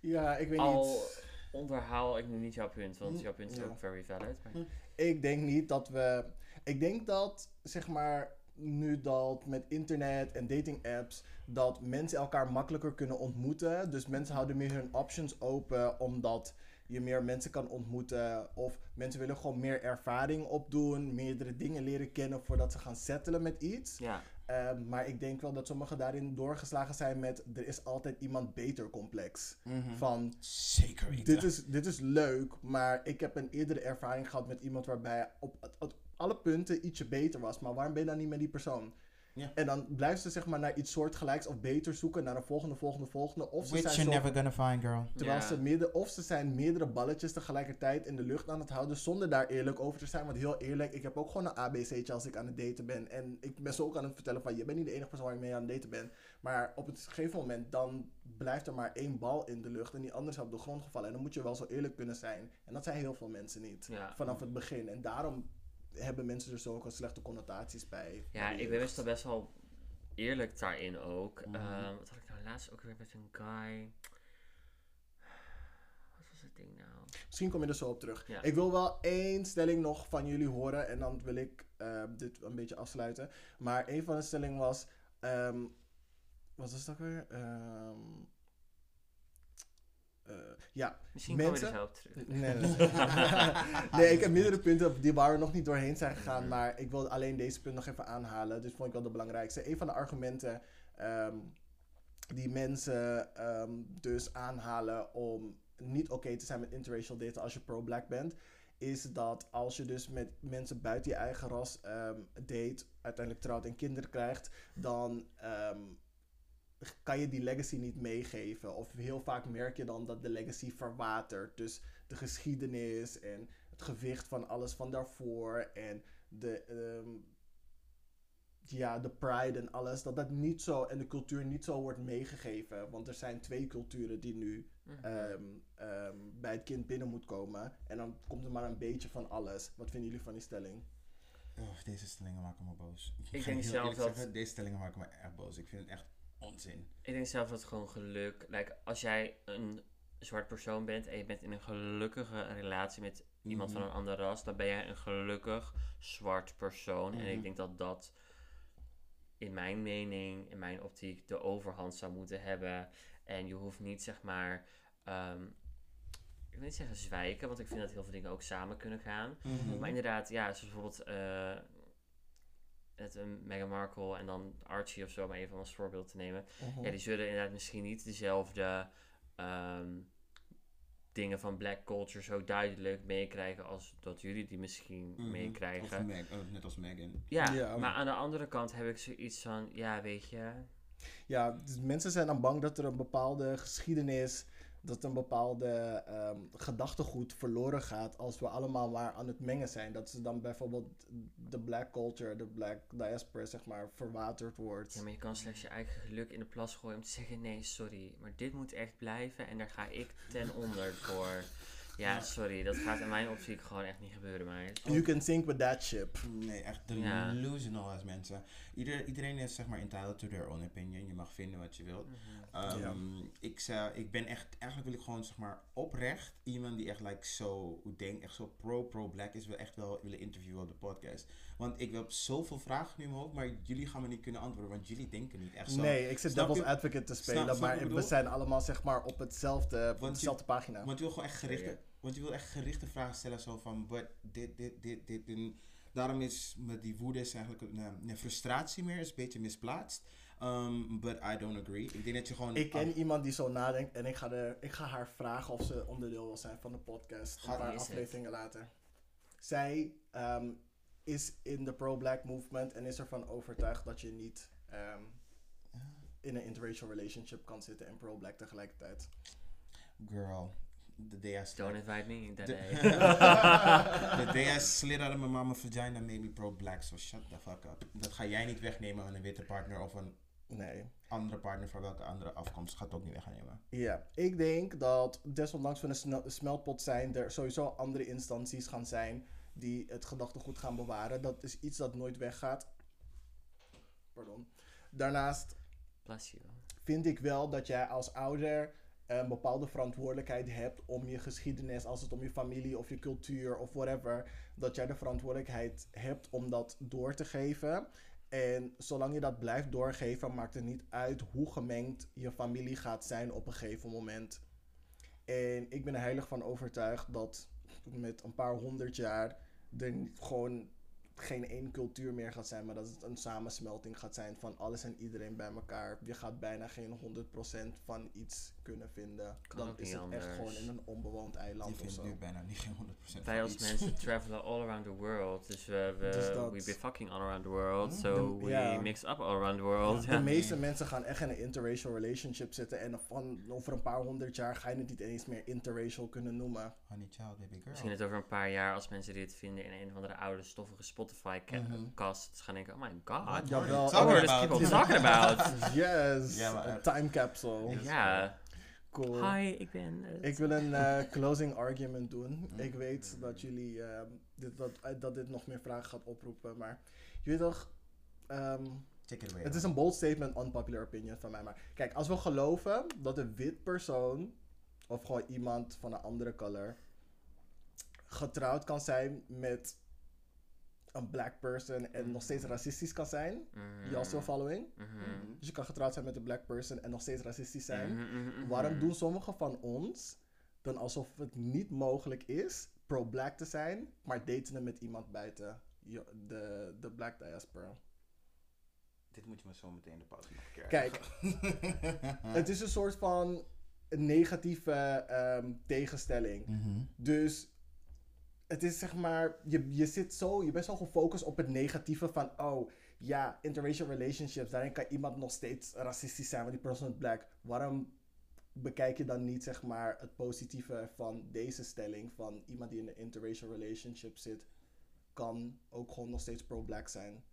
[SPEAKER 1] Ja, ik weet
[SPEAKER 3] al
[SPEAKER 1] niet.
[SPEAKER 3] onderhaal ik nu niet jouw punt. Want
[SPEAKER 1] Mm,
[SPEAKER 3] jouw punt is
[SPEAKER 1] ja.
[SPEAKER 3] ook very valid. Maar,
[SPEAKER 1] Ik denk niet dat we. Ik denk dat, zeg maar, nu dat met internet en dating apps, dat mensen elkaar makkelijker kunnen ontmoeten. Dus mensen houden meer hun options open, omdat je meer mensen kan ontmoeten. Of mensen willen gewoon meer ervaring opdoen, meerdere dingen leren kennen voordat ze gaan settelen met iets.
[SPEAKER 3] ja,
[SPEAKER 1] Ehm, maar ik denk wel dat sommigen daarin doorgeslagen zijn met er is altijd iemand beter complex.
[SPEAKER 2] Mhm.
[SPEAKER 1] Van
[SPEAKER 2] Zeker weten.
[SPEAKER 1] dit is, dit is leuk, maar ik heb een eerdere ervaring gehad met iemand waarbij op, op alle punten ietsje beter was. Maar waarom ben je dan niet met die persoon?
[SPEAKER 2] Ja.
[SPEAKER 1] En dan blijft ze zeg maar naar iets soortgelijks of beter zoeken, naar een volgende, volgende, volgende. Of ze
[SPEAKER 2] Which
[SPEAKER 1] zijn
[SPEAKER 2] you're
[SPEAKER 1] zo,
[SPEAKER 2] never gonna find, girl.
[SPEAKER 1] terwijl ze midden, of ze zijn meerdere balletjes tegelijkertijd in de lucht aan het houden, zonder daar eerlijk over te zijn. Want heel eerlijk, ik heb ook gewoon een ABC'tje als ik aan het daten ben. En ik ben ze ook aan het vertellen van, je bent niet de enige persoon waar je mee aan het daten bent. Maar op het gegeven moment, dan blijft er maar één bal in de lucht en die andere is op de grond gevallen. En dan moet je wel zo eerlijk kunnen zijn. En dat zijn heel veel mensen niet.
[SPEAKER 3] ja.
[SPEAKER 1] Vanaf het begin. En daarom hebben mensen er zo ook al slechte connotaties bij.
[SPEAKER 3] ja, ik ben meestal best wel eerlijk daarin ook.
[SPEAKER 2] Mhm.
[SPEAKER 3] Ehm, wat had ik nou laatst ook weer met een guy? Wat was het ding nou?
[SPEAKER 1] Misschien kom je er zo op terug.
[SPEAKER 3] Ja.
[SPEAKER 1] Ik wil wel één stelling nog van jullie horen. En dan wil ik eh, dit een beetje afsluiten. Maar een van de stellingen was... ehm, wat was dat weer? Ehm, eh, ja,
[SPEAKER 3] Misschien komen we
[SPEAKER 1] mensen-
[SPEAKER 3] er zo op terug.
[SPEAKER 1] Nee, nee, nee. nee, ik heb meerdere punten die waar we nog niet doorheen zijn gegaan, maar ik wil alleen deze punt nog even aanhalen. Dus vond ik wel de belangrijkste. Een van de argumenten ehm, die mensen ehm, dus aanhalen om niet oké te zijn met interracial daten als je pro-black bent, is dat als je dus met mensen buiten je eigen ras ehm, date, uiteindelijk trouwt en kinderen krijgt, dan kan je die legacy niet meegeven. Of heel vaak merk je dan dat de legacy verwatert. Dus de geschiedenis en het gewicht van alles van daarvoor en de, ehm, ja, de pride en alles, dat dat niet zo en de cultuur niet zo wordt meegegeven. Want er zijn twee culturen die nu
[SPEAKER 3] Mhm.
[SPEAKER 1] ehm, ehm, bij het kind binnen moet komen. En dan komt er maar een beetje van alles. Wat vinden jullie van die stelling?
[SPEAKER 2] Oh, deze stellingen maken me boos. Ik,
[SPEAKER 3] denk zelf dat-
[SPEAKER 2] zeggen, deze stellingen maken me echt boos. Ik vind het echt onzin.
[SPEAKER 3] Ik denk zelf dat gewoon geluk. Like, als jij een zwart persoon bent en je bent in een gelukkige relatie met iemand van
[SPEAKER 2] Mhm.
[SPEAKER 3] een andere ras, dan ben jij een gelukkig zwart persoon. En
[SPEAKER 2] Mhm.
[SPEAKER 3] ik denk dat dat in mijn mening, in mijn optiek, de overhand zou moeten hebben. En je hoeft niet zeg maar. ehm, ik wil niet zeggen zwijken, want ik vind dat heel veel dingen ook samen kunnen gaan.
[SPEAKER 2] Mhm.
[SPEAKER 3] Maar inderdaad, ja, zoals bijvoorbeeld eh, het een Meghan Markle en dan Archie of zo, maar even als voorbeeld te nemen. Ja, die zullen inderdaad misschien niet dezelfde ehm, dingen van black culture zo duidelijk meekrijgen als dat jullie die misschien
[SPEAKER 2] Mhm.
[SPEAKER 3] Meekrijgen.
[SPEAKER 2] Oh, net als Megan.
[SPEAKER 3] Ja,
[SPEAKER 1] Ja.
[SPEAKER 3] maar aan de andere kant heb ik zoiets van, ja, weet je,
[SPEAKER 1] Ja, dus mensen zijn dan bang dat er een bepaalde geschiedenis, dat een bepaalde ehm, gedachtegoed verloren gaat als we allemaal maar aan het mengen zijn. Dat ze dan bijvoorbeeld de black culture, de black diaspora, zeg maar, verwaterd wordt.
[SPEAKER 3] ja, maar je kan slechts je eigen geluk in de plas gooien om te zeggen, nee, sorry, maar dit moet echt blijven en daar ga ik ten onder voor. Ja, sorry, dat gaat in mijn optiek gewoon echt niet gebeuren, meid.
[SPEAKER 1] You can sink with that ship.
[SPEAKER 2] Nee, echt
[SPEAKER 3] Ja.
[SPEAKER 2] delusional als mensen. Ieder, iedereen is zeg maar entitled to their own opinion. Je mag vinden wat je wilt. Ehm,
[SPEAKER 1] Ja.
[SPEAKER 2] ik, zou, ik ben echt, eigenlijk wil ik gewoon zeg maar oprecht iemand die echt like zo, hoe denk, echt zo pro-pro-black is, wil echt wel willen interviewen op de podcast. Want ik heb zoveel vragen nu in mijn hoofd, maar jullie gaan me niet kunnen antwoorden, want jullie denken niet echt zo.
[SPEAKER 1] Nee, ik zit devil's advocate te spelen,
[SPEAKER 2] snap
[SPEAKER 1] maar
[SPEAKER 2] wat
[SPEAKER 1] we zijn allemaal zeg maar op hetzelfde, op dezelfde pagina.
[SPEAKER 2] Want je wil gewoon echt gerichte, want je wil echt gerichte vragen stellen, zo van, but dit, dit, dit, dit, en daarom is met die woede is eigenlijk een, eh, een frustratie meer, is een beetje misplaatst. Um, but I don't agree. Ik denk dat je gewoon...
[SPEAKER 1] Ik ken iemand die zo nadenkt en ik ga, de, ik ga haar vragen of ze onderdeel wil zijn van de podcast. Een paar
[SPEAKER 3] het?
[SPEAKER 1] afleveringen later. Zij ehm, is in de pro-black movement en is ervan overtuigd dat je niet ehm, in een interracial relationship kan zitten en pro-black tegelijkertijd.
[SPEAKER 2] Girl, the day I
[SPEAKER 3] Don't
[SPEAKER 2] slid,
[SPEAKER 3] invite me that
[SPEAKER 2] the,
[SPEAKER 3] day.
[SPEAKER 2] the day I slid out of my mama's vagina made me pro-black, so shut the fuck up. Dat ga jij niet wegnemen aan een witte partner of een
[SPEAKER 1] Nee.
[SPEAKER 2] andere partner van welke andere afkomst. Gaat het ook niet wegnemen.
[SPEAKER 1] Ja, ik denk dat desondanks we een smeltpot zijn, er sowieso andere instanties gaan zijn die het gedachtegoed gaan bewaren. Dat is iets dat nooit weggaat. Pardon. Daarnaast
[SPEAKER 3] Bless you.
[SPEAKER 1] vind ik wel dat jij als ouder een bepaalde verantwoordelijkheid hebt om je geschiedenis, als het om je familie of je cultuur of whatever, dat jij de verantwoordelijkheid hebt om dat door te geven. En zolang je dat blijft doorgeven, maakt het niet uit hoe gemengd je familie gaat zijn op een gegeven moment. En ik ben er heilig van overtuigd dat met een paar honderd jaar er gewoon geen één cultuur meer gaat zijn, maar dat het een samensmelting gaat zijn van alles en iedereen bij elkaar. Je gaat bijna geen 100% van iets kunnen vinden.
[SPEAKER 3] Kan
[SPEAKER 1] Dan
[SPEAKER 3] ook
[SPEAKER 1] is
[SPEAKER 3] niet
[SPEAKER 1] het echt gewoon in een onbewoond eiland of
[SPEAKER 2] vindt
[SPEAKER 1] zo.
[SPEAKER 2] nu bijna niet geen 100%
[SPEAKER 3] Wij
[SPEAKER 2] van
[SPEAKER 3] als mensen travelen all around the world. Dus we, we
[SPEAKER 1] Dus dat-
[SPEAKER 3] we be fucking all around the world.
[SPEAKER 2] Mm.
[SPEAKER 3] So
[SPEAKER 1] De-
[SPEAKER 3] we mix up all around the world.
[SPEAKER 1] De
[SPEAKER 3] Ja.
[SPEAKER 1] meeste mensen gaan echt in een interracial relationship zitten en van over een paar honderd jaar ga je het niet eens meer interracial kunnen noemen.
[SPEAKER 2] Honey child, baby girl.
[SPEAKER 3] Misschien het over een paar jaar als mensen dit vinden in een of andere oude stoffige Spotify ca-
[SPEAKER 1] Mhm.
[SPEAKER 3] gaan denken, oh my god.
[SPEAKER 1] Jawel.
[SPEAKER 3] What
[SPEAKER 2] Talking
[SPEAKER 3] are these
[SPEAKER 2] about-
[SPEAKER 3] people talking about?
[SPEAKER 1] Yes,
[SPEAKER 2] Ja, maar
[SPEAKER 1] een
[SPEAKER 2] echt.
[SPEAKER 1] time capsule.
[SPEAKER 3] ja.
[SPEAKER 1] Cool.
[SPEAKER 3] Hi, ik ben... het.
[SPEAKER 1] Ik wil een eh, closing argument doen.
[SPEAKER 2] Mm.
[SPEAKER 1] Ik weet dat jullie ehm, dit, dat, eh, dat dit nog meer vragen gaat oproepen, maar je weet toch, ehm,
[SPEAKER 2] Take it away.
[SPEAKER 1] het is een bold statement, unpopular opinion van mij. Maar kijk, als we geloven dat een wit persoon of gewoon iemand van een andere color getrouwd kan zijn met een black person en nog steeds racistisch kan zijn.
[SPEAKER 3] Mhm.
[SPEAKER 1] Still following?
[SPEAKER 3] Mhm.
[SPEAKER 1] Dus je kan getrouwd zijn met een black person en nog steeds racistisch zijn. Waarom doen sommigen van ons dan alsof het niet mogelijk is pro-black te zijn, maar daten het met iemand buiten je- de, de black diaspora?
[SPEAKER 2] Dit moet je me zo meteen de pauze nog een keer
[SPEAKER 1] Kijk, het is een soort van negatieve ehm, tegenstelling. Dus het is zeg maar, je, je zit zo, je bent zo gefocust op het negatieve van, oh ja, interracial relationships, daarin kan iemand nog steeds racistisch zijn, want die persoon is black. Waarom bekijk je dan niet zeg maar het positieve van deze stelling van iemand die in een interracial relationship zit, kan ook gewoon nog steeds pro-black zijn?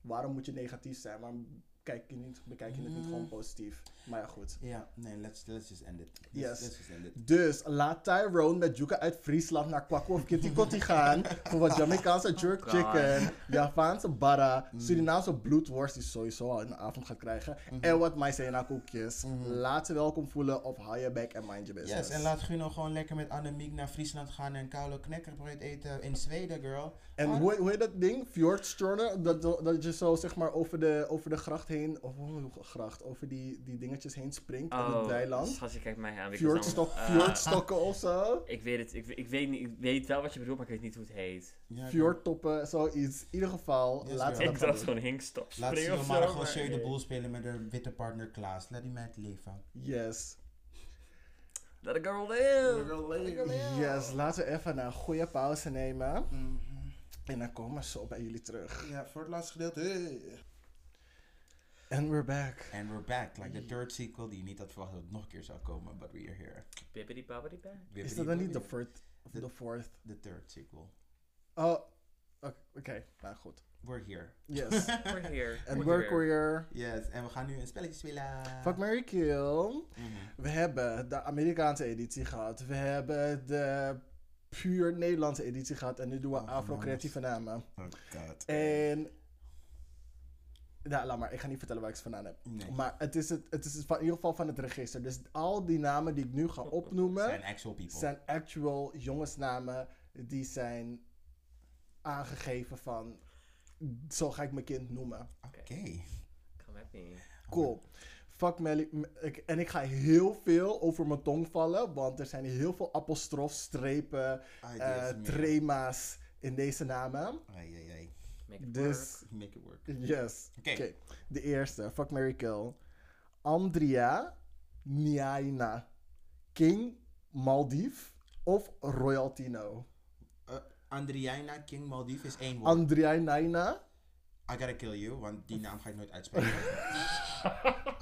[SPEAKER 1] Waarom moet je negatief zijn? Waarom kijk je niet, bekijk je het niet gewoon positief? Maar ja, goed.
[SPEAKER 2] Ja, nee, let's, let's just end it. Let's,
[SPEAKER 1] Yes.
[SPEAKER 2] let's just end it.
[SPEAKER 1] Dus laat Tyrone met Juka uit Friesland naar Kwakwa of Kitty Kotti gaan. voor wat Jamaicaanse jerk
[SPEAKER 3] God.
[SPEAKER 1] chicken, Javaanse barra, Surinaamse bloedworst die sowieso al in de avond gaat krijgen. En wat maizena koekjes. Laat ze welkom voelen of hou je back and mind your business.
[SPEAKER 2] Yes, en laat Guno gewoon lekker met Annemiek naar Friesland gaan en koude knekkerbreud eten in Zweden, girl.
[SPEAKER 1] En hoe, hoe heet dat ding? Fjordstornen? Dat, dat je zo zeg maar over de, over de gracht heen, of hoe gracht, over die, die dingetjes heen springt aan het
[SPEAKER 3] Oh,
[SPEAKER 1] weiland.
[SPEAKER 3] schatje, kijk mij aan. because dan-
[SPEAKER 1] Fjordstok,
[SPEAKER 3] eh,
[SPEAKER 1] fjordstokken of zo.
[SPEAKER 3] Ik weet het, ik, ik, weet niet, ik weet wel wat je bedoelt, maar ik weet niet hoe het heet.
[SPEAKER 2] Ja.
[SPEAKER 1] Fjordtoppen, zoiets. In ieder geval,
[SPEAKER 2] Yes,
[SPEAKER 1] laten we
[SPEAKER 3] Ik dacht gewoon hinkstop
[SPEAKER 2] Laat
[SPEAKER 3] springen of
[SPEAKER 2] maar
[SPEAKER 3] zo,
[SPEAKER 2] gewoon
[SPEAKER 3] maar
[SPEAKER 2] Shay de boel spelen met haar witte partner Klaas. Laat die meid leven.
[SPEAKER 1] Yes.
[SPEAKER 3] Let a girl live.
[SPEAKER 1] Yes, laten we even een goede pauze nemen. En dan komen we zo bij jullie terug.
[SPEAKER 2] Ja, voor het laatste gedeelte.
[SPEAKER 1] And we're back.
[SPEAKER 2] And we're back, like the third sequel die je niet had verwacht dat het nog een keer zou komen, but we are here.
[SPEAKER 3] Bibbidi babbidi bang.
[SPEAKER 1] Is dat dan niet de fourth? Of
[SPEAKER 2] De-
[SPEAKER 1] de fourth?
[SPEAKER 2] The third sequel.
[SPEAKER 1] Oh, oké, oké, nou goed.
[SPEAKER 2] We're here.
[SPEAKER 1] Yes.
[SPEAKER 3] We're here.
[SPEAKER 1] En
[SPEAKER 3] We're
[SPEAKER 1] we're
[SPEAKER 3] here.
[SPEAKER 1] queer.
[SPEAKER 2] Yes, en we gaan nu een spelletje spelen.
[SPEAKER 1] Fuck, Mary Kill.
[SPEAKER 2] Mhm.
[SPEAKER 1] We hebben de Amerikaanse editie gehad. We hebben de puur Nederlandse editie gehad. En nu doen we
[SPEAKER 2] Oh,
[SPEAKER 1] Afro-creatieve namen.
[SPEAKER 2] Oh god.
[SPEAKER 1] En... Ja, laat maar. Ik ga niet vertellen waar ik ze vandaan heb.
[SPEAKER 2] Nee.
[SPEAKER 1] Maar het is, het, het is van, in ieder geval van het register. Dus al die namen die ik nu ga opnoemen...
[SPEAKER 2] Zijn actual people.
[SPEAKER 1] zijn actual jongensnamen die zijn aangegeven van zo ga ik mijn kind noemen.
[SPEAKER 2] Oké.
[SPEAKER 3] Come at me.
[SPEAKER 1] Cool. Fuck Melly. ik- En ik ga heel veel over mijn tong vallen, want er zijn heel veel apostrof, strepen,
[SPEAKER 2] Ai,
[SPEAKER 1] eh, trema's in deze namen.
[SPEAKER 2] Ai, ai, ai.
[SPEAKER 3] Make it
[SPEAKER 1] Dus,
[SPEAKER 2] Make it work.
[SPEAKER 1] yes.
[SPEAKER 2] Oké.
[SPEAKER 1] De eerste, fuck Mary Kill. Andrea Niaina. King Maldief of Royaltino?
[SPEAKER 2] Uh, Andriana King Maldief is één woord.
[SPEAKER 1] Andrea Niaina.
[SPEAKER 2] I gotta kill you, want die naam ga ik nooit uitspreken.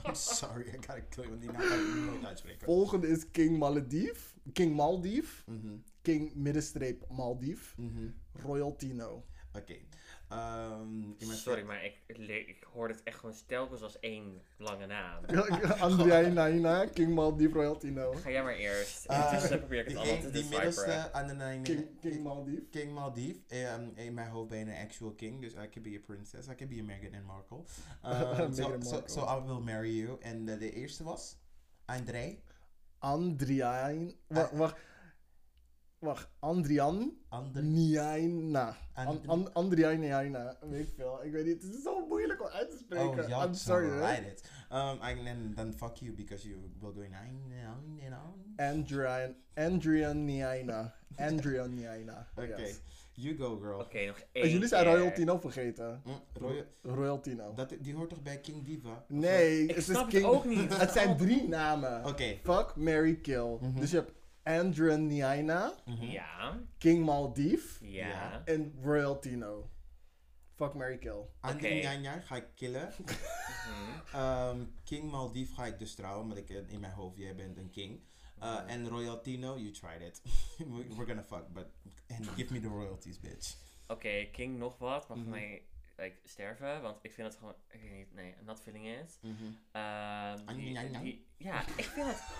[SPEAKER 2] I'm sorry, I gotta kill you, want die naam ga ik nooit uitspreken.
[SPEAKER 1] Volgende is King Maldief. King Maldief.
[SPEAKER 2] Mhm,
[SPEAKER 1] King middenstreep Maldief.
[SPEAKER 2] mhm.
[SPEAKER 1] Royaltino.
[SPEAKER 2] Oké. Mijn
[SPEAKER 3] Sorry, maar ik, hoor het echt gewoon telkens als één lange naam.
[SPEAKER 1] Andrea Naina, King Maldief, Royaltino.
[SPEAKER 3] Ga jij maar eerst. Intussen probeer ik het
[SPEAKER 2] die,
[SPEAKER 3] allemaal
[SPEAKER 2] een-
[SPEAKER 3] te
[SPEAKER 2] die middelste, Andriana
[SPEAKER 1] King, King Maldief.
[SPEAKER 2] King Maldief. ehm, in mijn hoofd ben je een actual king, dus I could be a princess. I could be a Meghan and Markle. Um, so, I will marry you. En de, de eerste was? André?
[SPEAKER 1] Andrea... Wacht, wacht. Wacht, Andrian? Niaina. An,
[SPEAKER 2] Andri-
[SPEAKER 1] An, Andrea Niaina. Weet ik veel. Ik weet niet. Het is zo moeilijk om uit te spreken.
[SPEAKER 2] Oh, ja,
[SPEAKER 1] I'm sorry.
[SPEAKER 2] write it. Um, and then, then fuck you because you will go nine.
[SPEAKER 1] Andrea, Andrea Niaina. Andrea Niaina.
[SPEAKER 2] Oké,
[SPEAKER 1] Yes.
[SPEAKER 2] you go girl.
[SPEAKER 3] Oké, nog
[SPEAKER 1] En
[SPEAKER 3] één
[SPEAKER 1] jullie zijn
[SPEAKER 3] keer.
[SPEAKER 1] Royaltino vergeten.
[SPEAKER 2] Mm, Roy-
[SPEAKER 1] Royaltino.
[SPEAKER 2] dat, die hoort toch bij King Diva?
[SPEAKER 1] Nee,
[SPEAKER 3] Ik
[SPEAKER 1] het
[SPEAKER 3] snap
[SPEAKER 1] is
[SPEAKER 3] het
[SPEAKER 1] King...
[SPEAKER 3] ook niet.
[SPEAKER 1] Het zijn drie namen.
[SPEAKER 2] Oké.
[SPEAKER 1] Fuck, Mary Kill.
[SPEAKER 2] Mhm.
[SPEAKER 1] Dus je hebt Andrea Niaina,
[SPEAKER 2] Mhm.
[SPEAKER 3] Ja,
[SPEAKER 1] King Maldief
[SPEAKER 3] ja.
[SPEAKER 2] Ja.
[SPEAKER 1] en Royaltino. Fuck, Mary Kill.
[SPEAKER 2] André
[SPEAKER 3] Oké.
[SPEAKER 2] Njanja ga ik killen.
[SPEAKER 3] Mhm.
[SPEAKER 2] Ehm, king Maldief ga ik dus trouwen, want ik eh, in mijn hoofd, jij bent een king. Uh, en Royaltino, you tried it. We- We're gonna fuck, but and give me the royalties, bitch.
[SPEAKER 3] Oké, King nog wat, mag
[SPEAKER 2] Mhm.
[SPEAKER 3] mij like, sterven, want ik vind het gewoon, ik weet niet, nee, not feeling it.
[SPEAKER 2] Mhm.
[SPEAKER 3] Ehm, die, die- ja, ik vind het,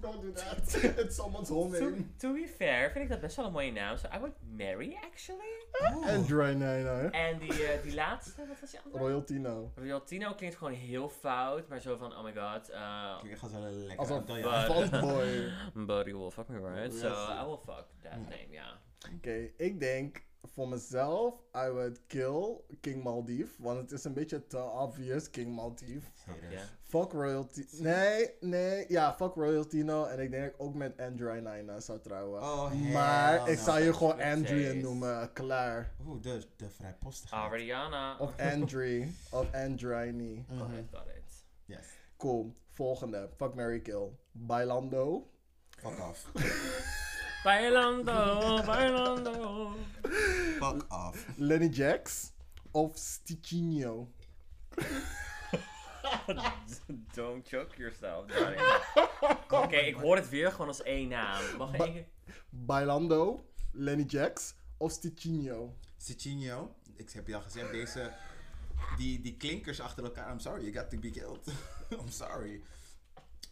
[SPEAKER 1] Don't do that. It's someone's home
[SPEAKER 3] to,
[SPEAKER 1] name.
[SPEAKER 3] to be fair, vind ik dat best wel een mooie naam. So I would marry, actually.
[SPEAKER 2] Oh.
[SPEAKER 1] Andrea Niaina.
[SPEAKER 3] En die, eh, die laatste, wat was die andere?
[SPEAKER 1] Royaltino.
[SPEAKER 3] Royaltino klinkt gewoon heel fout, maar zo van, oh my god, uh,
[SPEAKER 2] Ik ga zo lekker
[SPEAKER 1] Als een
[SPEAKER 2] aantal
[SPEAKER 3] But-
[SPEAKER 1] fuckboy.
[SPEAKER 3] buddy will fuck me right, so
[SPEAKER 1] Yes.
[SPEAKER 3] I will fuck that name, ja.
[SPEAKER 1] Oké, ik denk voor mezelf, I would kill King Maldive. Want het is een beetje te obvious, King Maldive.
[SPEAKER 3] Ja.
[SPEAKER 1] Fuck royalty. Nee, nee. Ja, fuck royalty no. En ik denk dat ik ook met Andrew Nina zou trouwen.
[SPEAKER 2] Oh,
[SPEAKER 1] maar ik
[SPEAKER 2] no.
[SPEAKER 1] zou je gewoon. Andrew noemen. Klaar.
[SPEAKER 2] Oeh, de, de vrijpostigheid.
[SPEAKER 3] Ariana.
[SPEAKER 1] Of Andrew. of Andrini.
[SPEAKER 2] Mhm.
[SPEAKER 3] Oh, I got it.
[SPEAKER 2] Yes.
[SPEAKER 1] Cool. Volgende. Fuck Mary Kill. Bailando.
[SPEAKER 2] Fuck off.
[SPEAKER 3] Bailando, bailando.
[SPEAKER 2] Fuck off.
[SPEAKER 1] Lenny Jax. Of Stichinho.
[SPEAKER 3] Don't choke yourself, darling. Oké, ik hoor het weer gewoon als één naam. Mag één keer?
[SPEAKER 1] Bailando. Lenny Jax. Of Stichinho.
[SPEAKER 2] Ciccinho, ik heb je al gezegd, deze, die, die klinkers achter elkaar, I'm sorry, you got to be killed. I'm sorry.